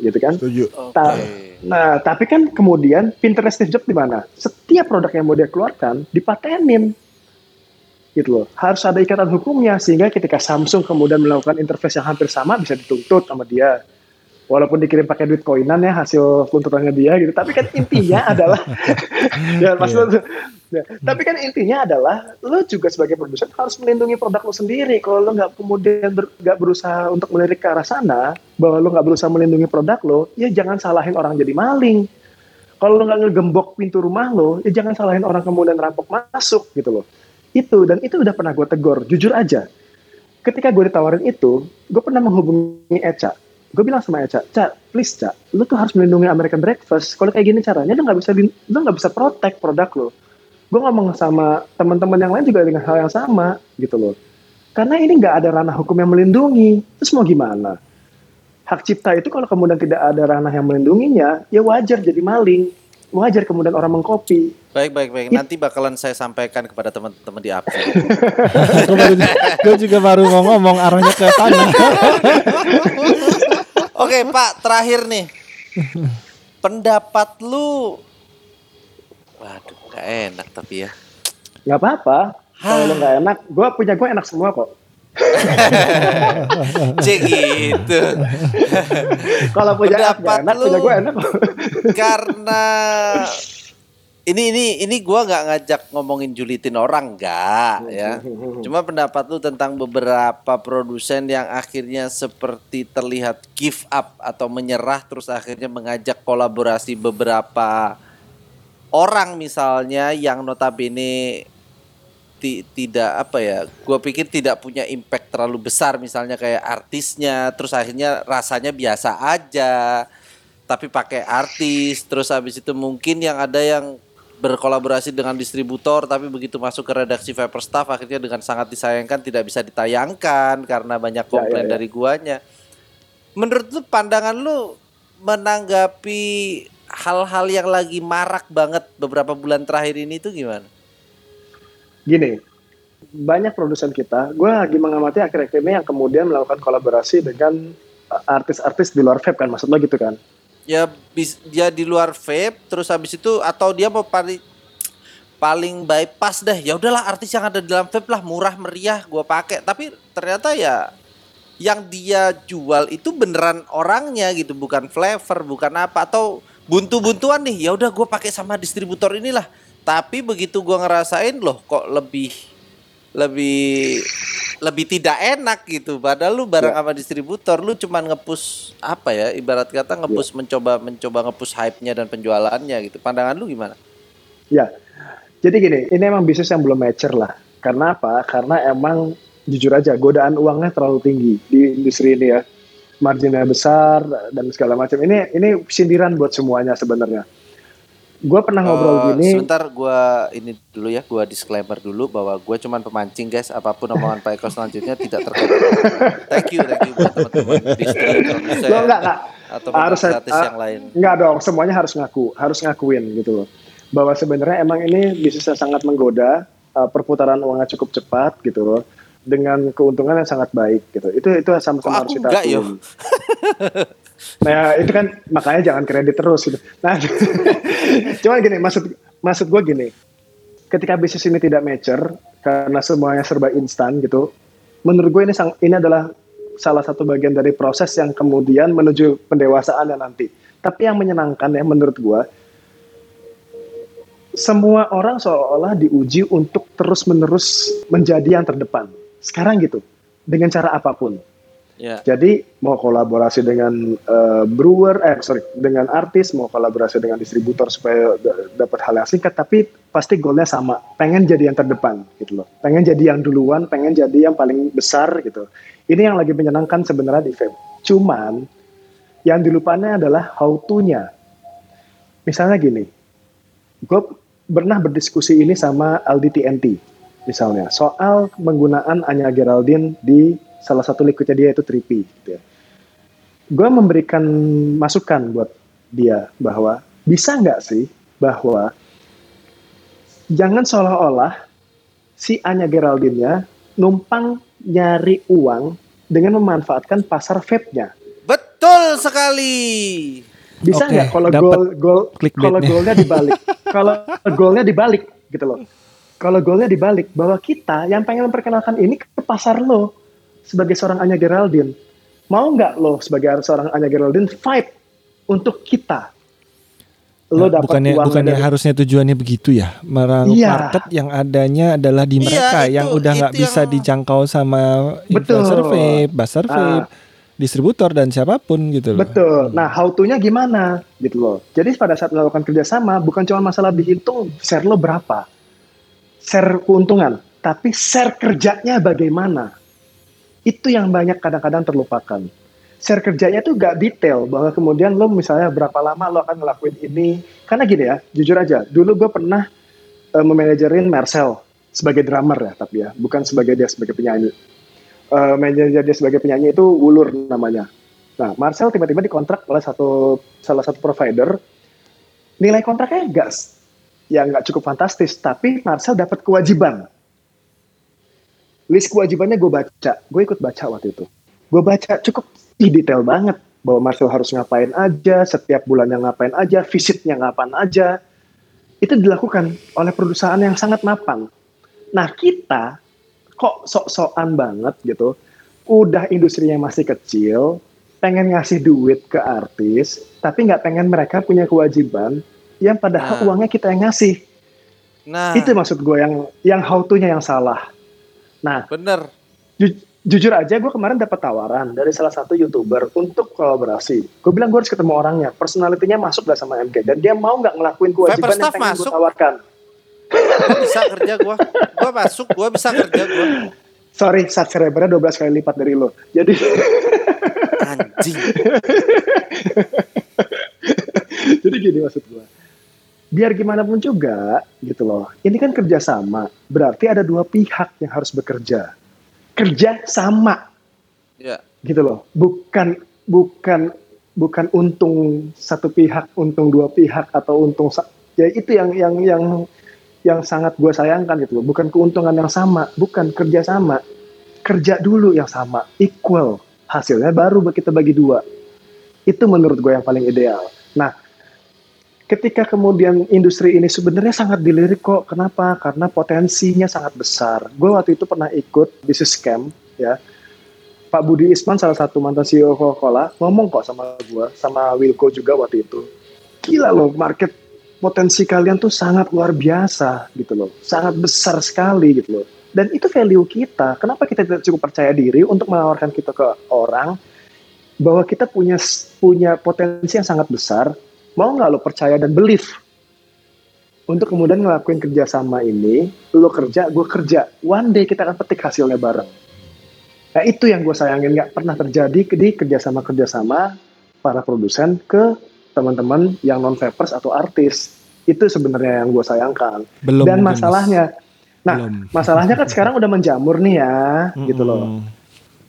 [SPEAKER 4] Gitu kan?
[SPEAKER 3] Setuju.
[SPEAKER 4] Ta- Nah, tapi kan kemudian Pinterest Steve Jobs di mana? Setiap produk yang mau dia keluarkan dipatenin. Gitu loh. Harus ada ikatan hukumnya sehingga ketika Samsung kemudian melakukan interface yang hampir sama bisa dituntut sama dia. Walaupun dikirim pakai duit koinan ya hasil tuntutannya dia gitu. Tapi kan intinya adalah ya maksud ya, tapi kan intinya adalah lo juga sebagai produsen harus melindungi produk lo sendiri. Kalau lo nggak kemudian ber- nggak berusaha untuk melirik ke arah sana, bahwa lo nggak berusaha melindungi produk lo, ya jangan salahin orang jadi maling. Kalau lo nggak ngegembok pintu rumah lo, ya jangan salahin orang kemudian rampok masuk gitu loh. Itu dan itu udah pernah gue tegur, jujur aja. Ketika gue ditawarin itu, gue pernah menghubungi Eca. Gue bilang sama Eca, Ca, please Ca, lu tuh harus melindungi American Breakfast. Kalau kayak gini caranya, lu nggak bisa lu nggak bisa protect produk lo. Gue ngomong sama teman-teman yang lain juga dengan hal yang sama gitu loh. Karena ini nggak ada ranah hukum yang melindungi. Terus mau gimana? Hak cipta itu kalau kemudian tidak ada ranah yang melindunginya, ya wajar jadi maling. Wajar kemudian orang mengcopy.
[SPEAKER 1] Baik, baik, baik. Nanti bakalan saya sampaikan kepada teman-teman di
[SPEAKER 2] baru- gue juga baru mau ngomong arahnya ke sana.
[SPEAKER 1] Oke, Pak, terakhir nih. Pendapat lu Waduh, gak enak tapi ya.
[SPEAKER 4] nggak apa-apa. Kalau lo nggak enak, gue punya gue enak semua kok.
[SPEAKER 1] Cek gitu.
[SPEAKER 4] Kalau punya
[SPEAKER 1] Pendapat
[SPEAKER 4] enak,
[SPEAKER 1] lu.
[SPEAKER 4] punya gue enak.
[SPEAKER 1] Karena ini ini ini gua nggak ngajak ngomongin julitin orang enggak ya. Cuma pendapat lu tentang beberapa produsen yang akhirnya seperti terlihat give up atau menyerah terus akhirnya mengajak kolaborasi beberapa orang misalnya yang notabene ti- tidak apa ya gua pikir tidak punya impact terlalu besar misalnya kayak artisnya terus akhirnya rasanya biasa aja tapi pakai artis terus habis itu mungkin yang ada yang berkolaborasi dengan distributor tapi begitu masuk ke redaksi Viper Staff akhirnya dengan sangat disayangkan tidak bisa ditayangkan karena banyak komplain
[SPEAKER 4] ya, ya.
[SPEAKER 1] dari guanya. Menurut lu pandangan lu menanggapi hal-hal yang lagi marak banget beberapa bulan terakhir ini itu gimana?
[SPEAKER 4] Gini, banyak produsen kita, gue lagi mengamati akhir-akhir ini yang kemudian melakukan kolaborasi dengan artis-artis di luar vape kan, maksud lo gitu kan?
[SPEAKER 1] Ya bis, dia di luar vape terus habis itu atau dia mau paling paling bypass deh. Ya udahlah artis yang ada di dalam vape lah murah meriah gua pakai. Tapi ternyata ya yang dia jual itu beneran orangnya gitu, bukan flavor, bukan apa atau buntu-buntuan nih. Ya udah gua pakai sama distributor inilah. Tapi begitu gua ngerasain loh kok lebih lebih lebih tidak enak gitu. Padahal lu bareng
[SPEAKER 4] Ya.
[SPEAKER 1] sama distributor, lu cuman ngepush apa ya? Ibarat kata ngepush mencoba mencoba ngepush hype-nya dan penjualannya gitu. Pandangan lu gimana?
[SPEAKER 4] Ya, jadi gini, ini emang bisnis yang belum mature lah. Karena apa? Karena emang jujur aja godaan uangnya terlalu tinggi di industri ini ya. Marginnya besar dan segala macam. Ini ini sindiran buat semuanya sebenarnya. Gue pernah ngobrol
[SPEAKER 1] Eh,
[SPEAKER 4] gini.
[SPEAKER 1] Sebentar gua ini dulu ya, gua disclaimer dulu bahwa gua cuman pemancing guys. Apa pun omongan Pak Eko selanjutnya tidak terkait. thank you, thank you buat teman-teman
[SPEAKER 4] Lo enggak, enggak.
[SPEAKER 1] atau
[SPEAKER 4] Harus
[SPEAKER 1] artis
[SPEAKER 4] ah,
[SPEAKER 1] yang lain.
[SPEAKER 4] Enggak dong, semuanya harus ngaku, harus ngakuin gitu loh. Bahwa sebenarnya emang ini bisnis yang sangat menggoda, uh, perputaran uangnya cukup cepat gitu loh. Dengan keuntungan yang sangat baik gitu. Itu itu sama-sama harus kita
[SPEAKER 1] enggak.
[SPEAKER 4] Nah itu kan makanya jangan kredit terus gitu. Nah, cuma gini maksud maksud gue gini, ketika bisnis ini tidak mature karena semuanya serba instan gitu, menurut gue ini sang, ini adalah salah satu bagian dari proses yang kemudian menuju pendewasaan nanti. Tapi yang menyenangkan ya menurut gue, semua orang seolah-olah diuji untuk terus menerus menjadi yang terdepan. Sekarang gitu, dengan cara apa pun.
[SPEAKER 1] Ya.
[SPEAKER 4] Jadi mau kolaborasi dengan eh, brewer, eh sorry, dengan artis, mau kolaborasi dengan distributor supaya da- dapat hal yang singkat, tapi pasti goalnya sama, pengen jadi yang terdepan gitu loh, pengen jadi yang duluan, pengen jadi yang paling besar gitu. Ini yang lagi menyenangkan sebenarnya di vape. Cuman yang dilupakannya adalah how to-nya. Misalnya gini, gue pernah berdiskusi ini sama Aldi TNT misalnya soal penggunaan Anya Geraldine di salah satu liquidnya dia itu 3P gitu ya. Gue memberikan masukan buat dia bahwa bisa nggak sih bahwa jangan seolah-olah si Anya Geraldine-nya numpang nyari uang dengan memanfaatkan pasar vape-nya.
[SPEAKER 1] Betul sekali.
[SPEAKER 4] Bisa nggak kalau
[SPEAKER 2] dapet
[SPEAKER 4] gol gol
[SPEAKER 2] clickbait-nya.
[SPEAKER 4] kalau golnya dibalik? kalau golnya dibalik gitu loh. Kalau golnya dibalik bahwa kita yang pengen memperkenalkan ini ke pasar lo sebagai seorang Anya Geraldine. Mau nggak lo sebagai seorang Anya Geraldine fight untuk kita? Lo
[SPEAKER 2] Nah,
[SPEAKER 4] dapat
[SPEAKER 2] bukannya
[SPEAKER 4] uang
[SPEAKER 2] bukannya
[SPEAKER 4] dari-
[SPEAKER 2] harusnya tujuannya begitu ya merang
[SPEAKER 4] Iya.
[SPEAKER 2] market yang adanya adalah di
[SPEAKER 1] Iya,
[SPEAKER 2] mereka
[SPEAKER 1] itu-
[SPEAKER 2] yang udah nggak bisa
[SPEAKER 1] yang-
[SPEAKER 2] dijangkau sama
[SPEAKER 4] Betul.
[SPEAKER 2] influencer vape, pasar
[SPEAKER 4] Ah.
[SPEAKER 2] vape, distributor dan siapa pun gitu loh.
[SPEAKER 4] Betul. Nah, how to-nya gimana gitu loh. Jadi pada saat melakukan kerjasama bukan cuma masalah dihitung share lo berapa, share keuntungan, tapi share kerjanya bagaimana. Itu yang banyak kadang-kadang terlupakan. Share kerjanya tuh gak detail bahwa kemudian lo misalnya berapa lama lo akan ngelakuin ini. Karena gini ya, jujur aja, dulu gue pernah eh, memanajerin Marcel sebagai drummer ya, tapi ya, bukan sebagai dia sebagai penyanyi. Eh, manajer dia sebagai penyanyi itu Wulur namanya. Nah, Marcel tiba-tiba dikontrak oleh satu salah satu provider. Nilai kontraknya gas, ya nggak cukup fantastis, tapi Marcel dapat kewajiban. List kewajibannya gue baca, gue ikut baca waktu itu. Gue baca cukup ih, detail banget bahwa Marcel harus ngapain aja, setiap bulannya ngapain aja, visitnya ngapain aja. Itu dilakukan oleh perusahaan yang sangat mapan. Nah kita kok sok-sokan banget gitu. Udah industrinya masih kecil, pengen ngasih duit ke artis, tapi nggak pengen mereka punya kewajiban yang padahal
[SPEAKER 1] Nah.
[SPEAKER 4] uangnya kita yang ngasih.
[SPEAKER 1] Nah,
[SPEAKER 4] Itu maksud gue yang yang how to-nya yang salah. Nah,
[SPEAKER 1] bener.
[SPEAKER 4] ju- jujur aja gue kemarin dapat tawaran dari salah satu youtuber untuk kolaborasi. Gue bilang gue harus ketemu orangnya, personalitinya masuk gak sama MK dan dia mau nggak ngelakuin kewajiban yang pengen gue tawarkan.
[SPEAKER 1] Gua bisa kerja gua. Gua masuk, gua bisa kerja gua.
[SPEAKER 4] Sorry, subscribernya 12 kali lipat dari lo. Jadi
[SPEAKER 1] Anjing.
[SPEAKER 4] jadi gini maksud gue. Biar gimana pun juga gitu loh. Ini kan kerjasama, berarti ada dua pihak yang harus bekerja. Kerja sama
[SPEAKER 1] Ya.
[SPEAKER 4] gitu loh. Bukan bukan bukan untung satu pihak, untung dua pihak atau untung ya itu yang yang yang yang sangat gue sayangkan gitu loh. Bukan keuntungan yang sama, bukan kerja sama. Kerja dulu yang sama, equal. Hasilnya baru kita bagi dua. Itu menurut gue yang paling ideal. Nah, ketika kemudian industri ini sebenarnya sangat dilirik kok. Kenapa? Karena potensinya sangat besar. Gue waktu itu pernah ikut bisnis scam ya. Pak Budi Isman salah satu mantan CEO Coca-Cola ngomong kok sama gue, sama Wilco juga waktu itu. Gila loh, market potensi kalian tuh sangat luar biasa gitu loh. Sangat besar sekali gitu loh. Dan itu value kita. Kenapa kita tidak cukup percaya diri untuk menawarkan kita ke orang bahwa kita punya punya potensi yang sangat besar. Mau nggak lo percaya dan believe untuk kemudian ngelakuin kerjasama ini, lo kerja, gue kerja. One day kita akan petik hasilnya bareng. Nah itu yang gue sayangin nggak pernah terjadi di kerjasama-kerjasama para produsen ke teman-teman yang non vapers atau artis. Itu sebenarnya yang gue sayangkan.
[SPEAKER 2] Belum
[SPEAKER 4] Dan masalahnya, nah
[SPEAKER 2] Belum.
[SPEAKER 4] masalahnya kan sekarang udah menjamur nih ya, gitu loh.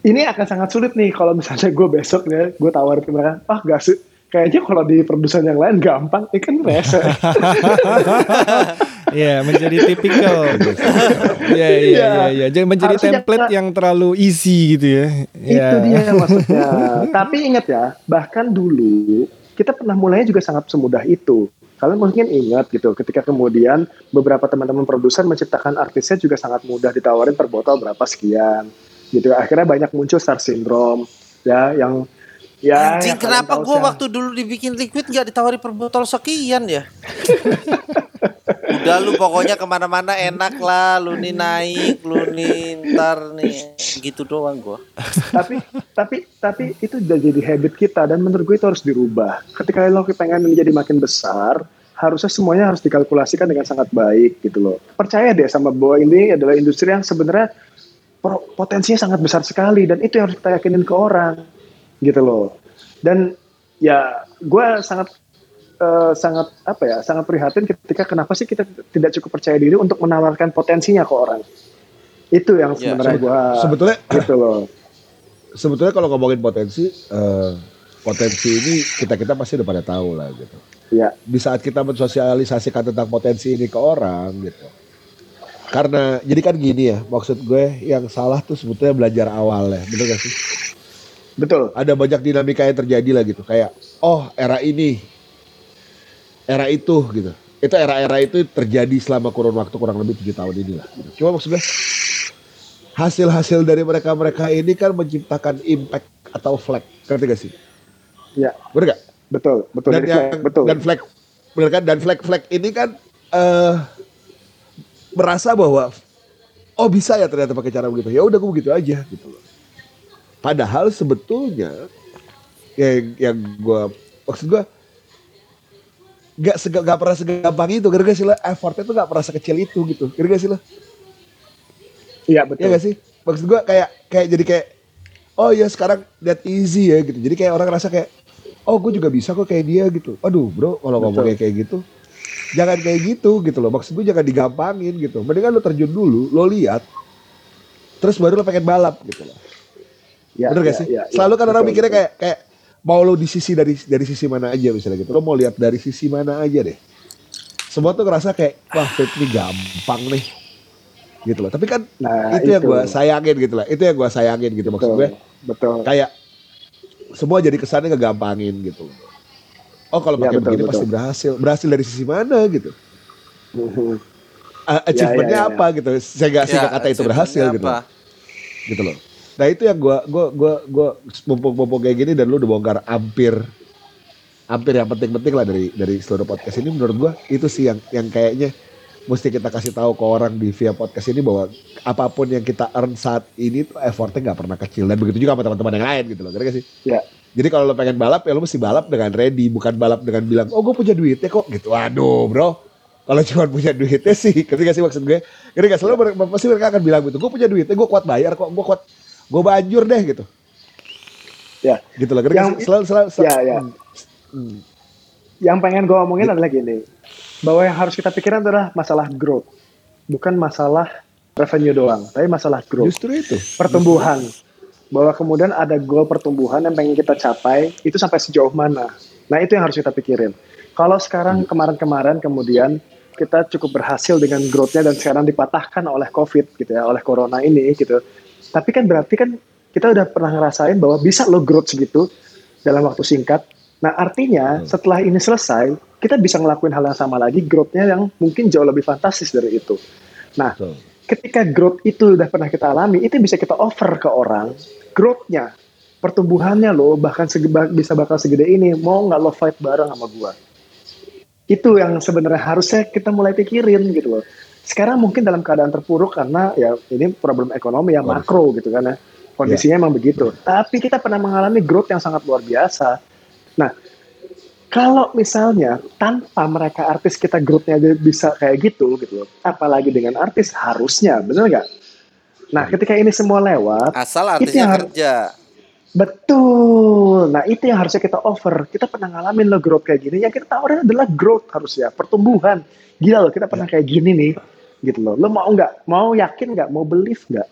[SPEAKER 4] Ini akan sangat sulit nih kalau misalnya gue besok ya, gue tawarin mereka, ah gak sih, kayaknya kalau di produsen yang lain gampang, ini kan rese.
[SPEAKER 2] Iya, menjadi tipikal. Iya, iya,
[SPEAKER 4] Iya.
[SPEAKER 2] iya, iya. Jadi menjadi
[SPEAKER 4] Harusnya
[SPEAKER 2] template
[SPEAKER 4] kita-
[SPEAKER 2] yang terlalu easy gitu ya. Iya.
[SPEAKER 4] Itu dia maksudnya. Tapi ingat ya, bahkan dulu kita pernah mulainya juga sangat semudah itu. Kalian mungkin ingat gitu, ketika kemudian beberapa teman-teman produsen menciptakan artisnya juga sangat mudah ditawarin per botol berapa sekian. Gitu. Akhirnya banyak muncul star syndrome ya yang ya
[SPEAKER 1] Anjing
[SPEAKER 4] kalian
[SPEAKER 1] kenapa gue waktu dulu dibikin liquid nggak ditawari per botol sekian ya? Udah lu pokoknya ke mana-mana enak lah, lu nih naik, lu nih ntar nih gitu doang gue.
[SPEAKER 4] tapi tapi tapi itu udah jadi habit kita dan menurut gue itu harus dirubah. Ketika lo pengen menjadi makin besar, harusnya semuanya harus dikalkulasikan dengan sangat baik gitu loh. Percaya deh sama bahwa ini adalah industri yang sebenarnya potensinya sangat besar sekali dan itu yang harus kita yakinin ke orang gitu loh. Dan ya gue sangat eh, sangat apa ya sangat prihatin ketika kenapa sih kita tidak cukup percaya diri untuk menawarkan potensinya ke orang. Itu yang
[SPEAKER 1] Ya,
[SPEAKER 4] sebenarnya gue
[SPEAKER 3] Sebetulnya
[SPEAKER 4] gitu loh.
[SPEAKER 3] sebetulnya kalau ngomongin potensi eh, potensi ini kita kita pasti udah pada tahu lah gitu.
[SPEAKER 4] Ya.
[SPEAKER 3] Di saat kita mensosialisasikan tentang potensi ini ke orang gitu. Karena jadi kan gini ya, maksud gue yang salah tuh sebetulnya belajar awal ya, bener gak sih?
[SPEAKER 4] Betul.
[SPEAKER 3] Ada banyak dinamika yang terjadi lah gitu, kayak oh era ini, era itu gitu. Itu era-era itu terjadi selama kurun waktu kurang lebih tujuh tahun ini lah. gitu. Cuma maksudnya hasil-hasil dari mereka-mereka ini kan menciptakan impact atau flag, ngerti gak sih?
[SPEAKER 4] Ya,
[SPEAKER 3] Bener gak?
[SPEAKER 4] betul, betul.
[SPEAKER 3] dan yang
[SPEAKER 4] flag, betul.
[SPEAKER 3] dan flag bener kan dan flag flag ini kan eh merasa bahwa oh bisa ya ternyata pakai cara begitu ya udah gue begitu aja gitu loh padahal sebetulnya yang yang gue maksud gue gak, sega, gak pernah segampang itu gara-gara sih lah effortnya tuh gak pernah sekecil itu gitu gara-gara sih lah
[SPEAKER 4] Iya, betul.
[SPEAKER 3] Iya gak sih? Maksud gue kayak kayak jadi kayak oh ya sekarang that easy ya gitu. Jadi kayak orang ngerasa kayak oh gue juga bisa kok kayak dia gitu. Aduh bro kalau ngomongnya kayak gitu jangan kayak gitu gitu loh. Maksud gue jangan digampangin gitu. Mendingan lo terjun dulu, lo lihat, terus baru lo pengen balap gitu loh.
[SPEAKER 4] Ya,
[SPEAKER 3] Bener gak
[SPEAKER 4] ya,
[SPEAKER 3] sih?
[SPEAKER 4] ya, ya.
[SPEAKER 3] Selalu kan orang
[SPEAKER 4] Betul,
[SPEAKER 3] mikirnya kayak kayak mau lo di sisi dari dari sisi mana aja misalnya gitu. Lo mau lihat dari sisi mana aja deh. Semua tuh ngerasa kayak wah vape ini gampang nih. Gitu loh. Tapi kan
[SPEAKER 4] Nah,
[SPEAKER 3] itu, yang
[SPEAKER 4] itu.
[SPEAKER 3] gue sayangin gitu lah. Itu yang gue sayangin gitu maksud gue.
[SPEAKER 4] Betul.
[SPEAKER 3] Kayak semua jadi kesannya ngegampangin gitu. Oh kalau
[SPEAKER 4] Ya,
[SPEAKER 3] pakai
[SPEAKER 4] betul,
[SPEAKER 3] begini
[SPEAKER 4] betul.
[SPEAKER 3] pasti berhasil. Berhasil dari sisi mana gitu? Uh, achievementnya
[SPEAKER 4] ya, ya.
[SPEAKER 3] apa gitu? Sehingga sehingga kata itu berhasil gitu.
[SPEAKER 1] apa?
[SPEAKER 3] Gitu loh. Nah itu yang gue gua gua gua mumpung-mumpung kayak gini dan lu udah bongkar hampir hampir yang penting-penting lah dari dari seluruh podcast ini. Menurut gua itu sih yang yang kayaknya mesti kita kasih tahu ke orang di via podcast ini bahwa apa pun yang kita earn saat ini tuh effortnya nggak pernah kecil. Dan begitu juga sama teman-teman yang lain gitu loh ngerti gak sih?
[SPEAKER 4] Ya.
[SPEAKER 3] jadi kalau lo pengen balap ya lo mesti balap dengan ready bukan balap dengan bilang oh gue punya duitnya kok gitu. Waduh bro. Kalau cuma punya duitnya sih ngerti gak sih maksud gue? Ngerti gak selalu pasti mereka akan bilang gitu gue punya duitnya gue kuat bayar kok gue kuat gue banjur deh gitu
[SPEAKER 4] Ya.
[SPEAKER 3] gitu loh gak
[SPEAKER 4] Yang-
[SPEAKER 3] selalu selalu, selalu
[SPEAKER 4] Ya, ya.
[SPEAKER 3] Hmm.
[SPEAKER 4] Yang pengen gue omongin adalah gini. bahwa yang harus kita pikirkan adalah masalah growth, bukan masalah revenue doang, tapi masalah growth,
[SPEAKER 3] Justru itu.
[SPEAKER 4] pertumbuhan. Bahwa kemudian ada goal pertumbuhan yang pengen kita capai, itu sampai sejauh mana. Nah itu yang harus kita pikirin. Kalau sekarang kemarin-kemarin kemudian kita cukup berhasil dengan growth-nya dan sekarang dipatahkan oleh COVID gitu ya, oleh corona ini gitu. Tapi kan berarti kan kita udah pernah ngerasain bahwa bisa lo growth segitu dalam waktu singkat. Nah artinya setelah ini selesai, kita bisa ngelakuin hal yang sama lagi, growth-nya yang mungkin jauh lebih fantastis dari itu. Nah,
[SPEAKER 3] Betul.
[SPEAKER 4] ketika growth itu udah pernah kita alami, itu bisa kita offer ke orang, growth-nya, pertumbuhannya lo bahkan sege- bisa bakal segede ini, mau nggak lo fight bareng sama gua? Itu yang sebenarnya harusnya kita mulai pikirin gitu loh. Sekarang mungkin dalam keadaan terpuruk karena ya ini problem ekonomi yang makro gitu kan ya. Kondisinya emang begitu. Tapi kita pernah mengalami growth yang sangat luar biasa. Nah, kalau misalnya tanpa mereka artis kita growth-nya bisa kayak gitu gitu loh. Apalagi dengan artis harusnya, bener nggak? Nah, ketika ini semua lewat,
[SPEAKER 1] Asal artisnya
[SPEAKER 4] har-
[SPEAKER 1] kerja.
[SPEAKER 4] Betul. Nah itu yang harusnya kita offer. Kita pernah ngalamin lo growth kayak gini. Yang kita tawarin adalah growth harusnya, pertumbuhan. Gila loh, kita pernah kayak gini nih, gitu loh. Lo mau nggak? Mau yakin nggak? Mau believe nggak?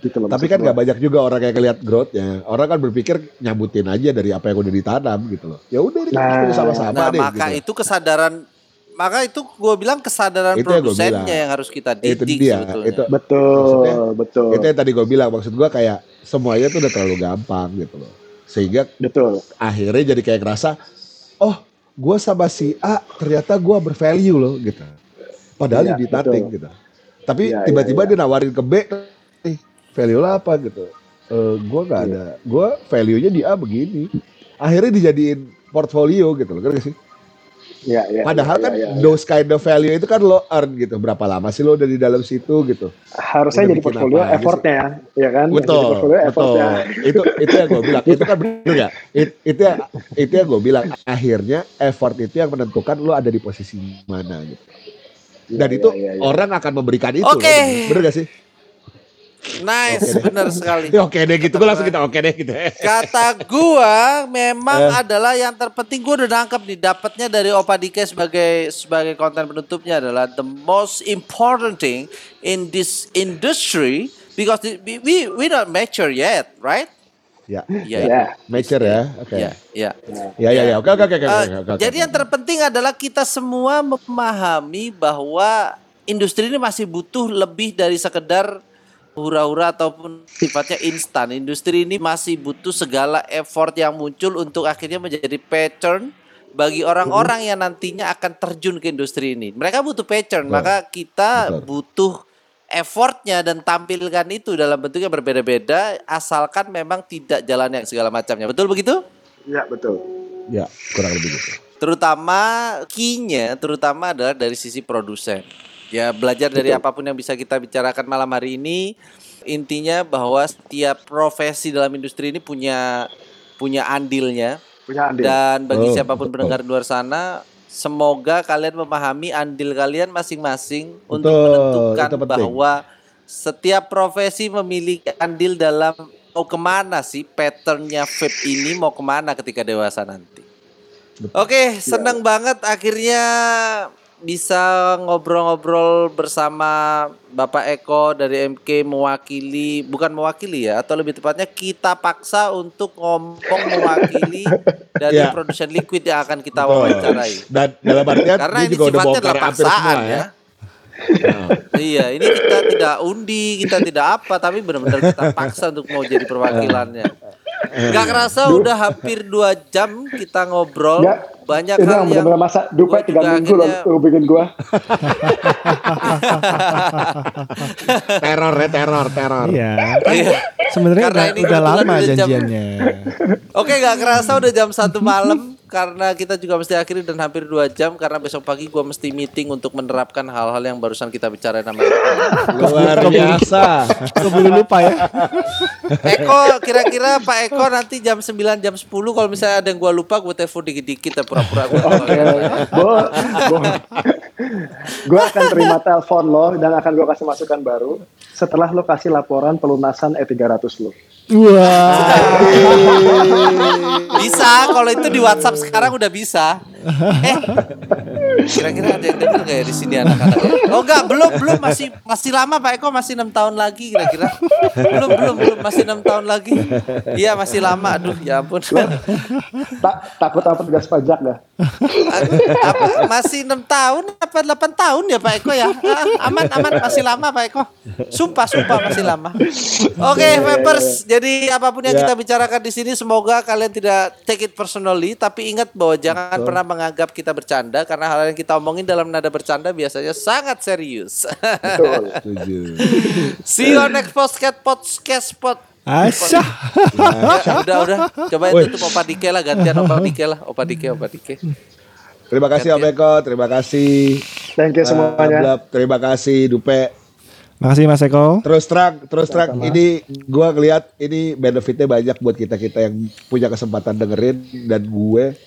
[SPEAKER 4] Gitu loh.
[SPEAKER 3] Tapi kan nggak banyak juga orang yang ngeliat growthnya. Orang kan berpikir nyambutin aja dari apa yang udah ditanam gitu loh. Ya udah ini
[SPEAKER 4] Nah.
[SPEAKER 3] kan sama-sama
[SPEAKER 1] Nah,
[SPEAKER 3] deh
[SPEAKER 1] maka
[SPEAKER 3] gitu.
[SPEAKER 1] itu kesadaran maka itu gue bilang kesadaran
[SPEAKER 3] Itu yang
[SPEAKER 1] produsennya
[SPEAKER 3] bilang.
[SPEAKER 1] yang harus kita
[SPEAKER 3] Itu
[SPEAKER 1] didik
[SPEAKER 3] dia.
[SPEAKER 1] sebetulnya.
[SPEAKER 3] Itu
[SPEAKER 4] Betul,
[SPEAKER 3] Maksudnya,
[SPEAKER 4] betul,
[SPEAKER 3] itu yang tadi gue bilang. Maksud gue kayak semuanya tuh udah terlalu gampang gitu loh. Sehingga
[SPEAKER 4] betul.
[SPEAKER 3] akhirnya jadi kayak ngerasa, oh gue sama si A ternyata gue bervalue loh gitu. Padahal
[SPEAKER 4] Iya,
[SPEAKER 3] di nothing gitu. Tapi
[SPEAKER 4] Iya,
[SPEAKER 3] tiba-tiba
[SPEAKER 4] iya,
[SPEAKER 3] dia nawarin ke B, nih value lo apa gitu. Eh gue nggak
[SPEAKER 4] Iya.
[SPEAKER 3] ada, gue value-nya di A begini. Akhirnya dijadiin portfolio gitu loh, kan gak sih?
[SPEAKER 4] Ya, ya,
[SPEAKER 3] Padahal
[SPEAKER 4] ya,
[SPEAKER 3] kan
[SPEAKER 4] ya, ya.
[SPEAKER 3] those kind of value itu kan lo earn gitu. Berapa lama sih lo udah di dalam situ gitu.
[SPEAKER 4] harusnya
[SPEAKER 3] udah
[SPEAKER 4] jadi portfolio
[SPEAKER 3] sih?
[SPEAKER 4] effortnya, ya kan? Yang jadi
[SPEAKER 3] Betul,
[SPEAKER 4] portfolio
[SPEAKER 3] betul.
[SPEAKER 4] effortnya.
[SPEAKER 3] Itu itu yang gue bilang. Itu kan bener gak? It- itu yang itu yang gue bilang. Akhirnya effort itu yang menentukan lo ada di posisi mana gitu. Dan
[SPEAKER 4] Iya,
[SPEAKER 3] itu
[SPEAKER 4] iya, iya, iya.
[SPEAKER 3] orang akan memberikan itu.
[SPEAKER 1] Oke.
[SPEAKER 3] loh. Bener gak sih?
[SPEAKER 1] Nice, benar sekali.
[SPEAKER 3] Ya, oke deh gitu. Gue langsung kita oke deh gitu.
[SPEAKER 1] Kata gua memang
[SPEAKER 3] Eh.
[SPEAKER 1] adalah yang terpenting gua udah nangkep nih dapatnya dari Opa Dike sebagai sebagai konten penutupnya adalah the most important thing in this industry because we we, we not mature yet, right?
[SPEAKER 3] Ya.
[SPEAKER 1] Iya.
[SPEAKER 4] Ya.
[SPEAKER 3] Mature ya. Oke.
[SPEAKER 1] Ya, ya.
[SPEAKER 3] Ya ya ya. Oke oke oke oke.
[SPEAKER 1] Eh,
[SPEAKER 3] oke, oke,
[SPEAKER 1] jadi yang terpenting adalah kita semua memahami bahwa industri ini masih butuh lebih dari sekedar hura-hura ataupun sifatnya instan. Industri ini masih butuh segala effort yang muncul untuk akhirnya menjadi pattern bagi orang-orang yang nantinya akan terjun ke industri ini. Mereka butuh pattern,
[SPEAKER 3] Betul.
[SPEAKER 1] maka kita
[SPEAKER 3] Betul.
[SPEAKER 1] butuh effortnya dan tampilkan itu dalam bentuk yang berbeda-beda asalkan memang tidak jalan yang segala macamnya. Betul begitu?
[SPEAKER 4] Ya, betul.
[SPEAKER 3] Ya kurang lebih gitu.
[SPEAKER 1] terutama key-nya terutama adalah dari sisi produsen. Ya belajar dari apa pun yang bisa kita bicarakan malam hari ini intinya bahwa setiap profesi dalam industri ini punya punya andilnya
[SPEAKER 4] Punya andil.
[SPEAKER 1] dan bagi
[SPEAKER 3] Oh,
[SPEAKER 1] siapa pun
[SPEAKER 3] betul.
[SPEAKER 1] pendengar di luar sana semoga kalian memahami andil kalian masing-masing untuk menentukan bahwa setiap profesi memiliki andil dalam mau ke mana sih patternnya vape ini mau ke mana ketika dewasa nanti. Oke, senang banget akhirnya bisa ngobrol-ngobrol bersama Bapak Eko dari MK mewakili, bukan mewakili ya, atau lebih tepatnya kita paksa untuk ngomong mewakili dari
[SPEAKER 3] Iya.
[SPEAKER 1] produsen liquid yang akan kita wawancarai.
[SPEAKER 3] Dan dalam artian
[SPEAKER 1] Karena ini
[SPEAKER 3] juga
[SPEAKER 1] sifatnya adalah paksaan
[SPEAKER 3] semua
[SPEAKER 1] ya.
[SPEAKER 3] ya. Nah,
[SPEAKER 1] iya, ini kita tidak undi, kita tidak apa, tapi benar-benar kita paksa untuk mau jadi perwakilannya. Gak kerasa udah hampir dua jam kita ngobrol. Banyak
[SPEAKER 4] Itu
[SPEAKER 1] hal
[SPEAKER 4] yang masa dupa tiga minggu loh bikin gua.
[SPEAKER 3] teror ya teror teror.
[SPEAKER 2] Iya.
[SPEAKER 1] Iya.
[SPEAKER 2] Sebenarnya
[SPEAKER 1] Karena
[SPEAKER 2] udah,
[SPEAKER 1] ini
[SPEAKER 2] udah lama janjiannya.
[SPEAKER 1] Oke, gak kerasa udah jam satu malam karena kita juga mesti akhiri dan hampir dua jam karena besok pagi gua mesti meeting untuk menerapkan hal-hal yang barusan kita bicarain sama Eko.
[SPEAKER 3] Luar biasa.
[SPEAKER 2] Keburu lupa ya.
[SPEAKER 1] Eko, kira-kira Pak Eko nanti jam 9 jam 10 kalau misalnya ada yang gua lupa gue telepon dikit-dikit ya pura-pura gua lupa.
[SPEAKER 4] Gua, gua, gua akan terima telepon lo dan akan gua kasih masukan baru setelah lo kasih laporan pelunasan E300 lo.
[SPEAKER 2] Wah.
[SPEAKER 1] Bisa, kalau itu di WhatsApp sekarang udah bisa. Eh, Kira-kira ada yang denger gak ya di sini anak-anak? Oh enggak, belum, belum masih masih lama Pak Eko masih enam tahun lagi kira-kira. Belum, belum, belum masih enam tahun lagi. Iya masih lama. Aduh, ya ampun.
[SPEAKER 4] Tak takut apa petugas pajak dah.
[SPEAKER 1] apa, masih enam tahun apa delapan tahun ya Pak Eko ya? Ah, aman, aman masih lama Pak Eko. Sumpah, sumpah masih lama. Oke, Vapers. Jadi apa pun yang
[SPEAKER 3] Ya.
[SPEAKER 1] kita bicarakan di sini, semoga kalian tidak take it personally, tapi ingat bahwa jangan pernah menganggap kita bercanda karena hal yang kita omongin dalam nada bercanda biasanya sangat serius.
[SPEAKER 4] Betul.
[SPEAKER 3] Setuju.
[SPEAKER 1] See you on next podcast podcast pod.
[SPEAKER 2] Asyah.
[SPEAKER 1] Ya, udah udah coba itu tuh Opa Dike lah gantian Opa Dike lah Opa Dike Opa Dike.
[SPEAKER 3] Terima kasih Om Eko, terima kasih.
[SPEAKER 4] Thank you semuanya.
[SPEAKER 3] Blab, terima kasih Dupe.
[SPEAKER 2] Makasih Mas Eko.
[SPEAKER 3] Terus terang, terus terang ini gua ngelihat ini benefitnya banyak buat kita-kita yang punya kesempatan dengerin dan gue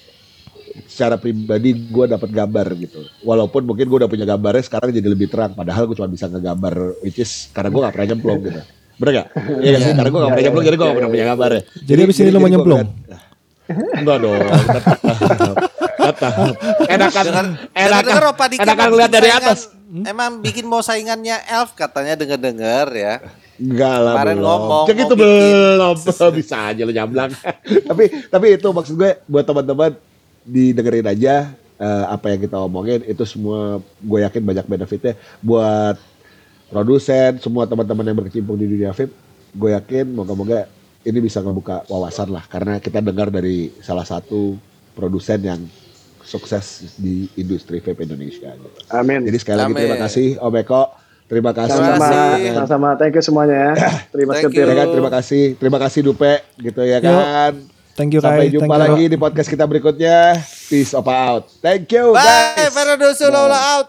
[SPEAKER 3] secara pribadi gue dapat gambar gitu. Walaupun mungkin gue udah punya gambarnya sekarang jadi lebih terang. Padahal gue cuma bisa ngegambar which is karena gue gak pernah nyemplung gitu. Bener gak? Iya gak sih? Karena gue gak pernah nyemplung jadi gue gak pernah punya gambarnya.
[SPEAKER 2] Jadi abis ini lu mau nyemplung?
[SPEAKER 3] ngeliat- Enggak dong. Tetap. Enakan, enakan,
[SPEAKER 1] Dengar Opa Dike
[SPEAKER 3] enakan ngeliat
[SPEAKER 1] bikin
[SPEAKER 3] dari atas.
[SPEAKER 1] Emang bikin mau saingannya Elf katanya denger-denger ya.
[SPEAKER 3] Enggak lah
[SPEAKER 1] Kemarin
[SPEAKER 3] belum.
[SPEAKER 1] ngomong,
[SPEAKER 3] Cek
[SPEAKER 1] mau
[SPEAKER 3] itu belum. Bisa aja lu nyamblang. tapi tapi itu maksud gue buat teman-teman didengerin aja eh, apa yang kita omongin itu semua gue yakin banyak benefitnya buat produsen semua teman-teman yang berkecimpung di dunia vape gue yakin moga-moga ini bisa ngebuka wawasan lah karena kita dengar dari salah satu produsen yang sukses di industri vape Indonesia gitu.
[SPEAKER 4] Amin.
[SPEAKER 3] Jadi sekali lagi
[SPEAKER 1] Amin.
[SPEAKER 3] terima kasih Om Eko, terima kasih.
[SPEAKER 1] Terima
[SPEAKER 4] Sama-sama,
[SPEAKER 1] kasih.
[SPEAKER 4] sama-sama. Thank you semuanya ya. Terima setir.
[SPEAKER 3] Ya kan, terima kasih, terima kasih Dupe, gitu ya
[SPEAKER 2] Yo.
[SPEAKER 3] kan.
[SPEAKER 2] Thank you
[SPEAKER 3] Sampai
[SPEAKER 2] Kai.
[SPEAKER 3] jumpa
[SPEAKER 2] Thank you,
[SPEAKER 3] lagi
[SPEAKER 2] Ro.
[SPEAKER 3] di podcast kita berikutnya. Peace of out. Thank you
[SPEAKER 1] Bye,
[SPEAKER 3] guys.
[SPEAKER 1] Fernando Solo out.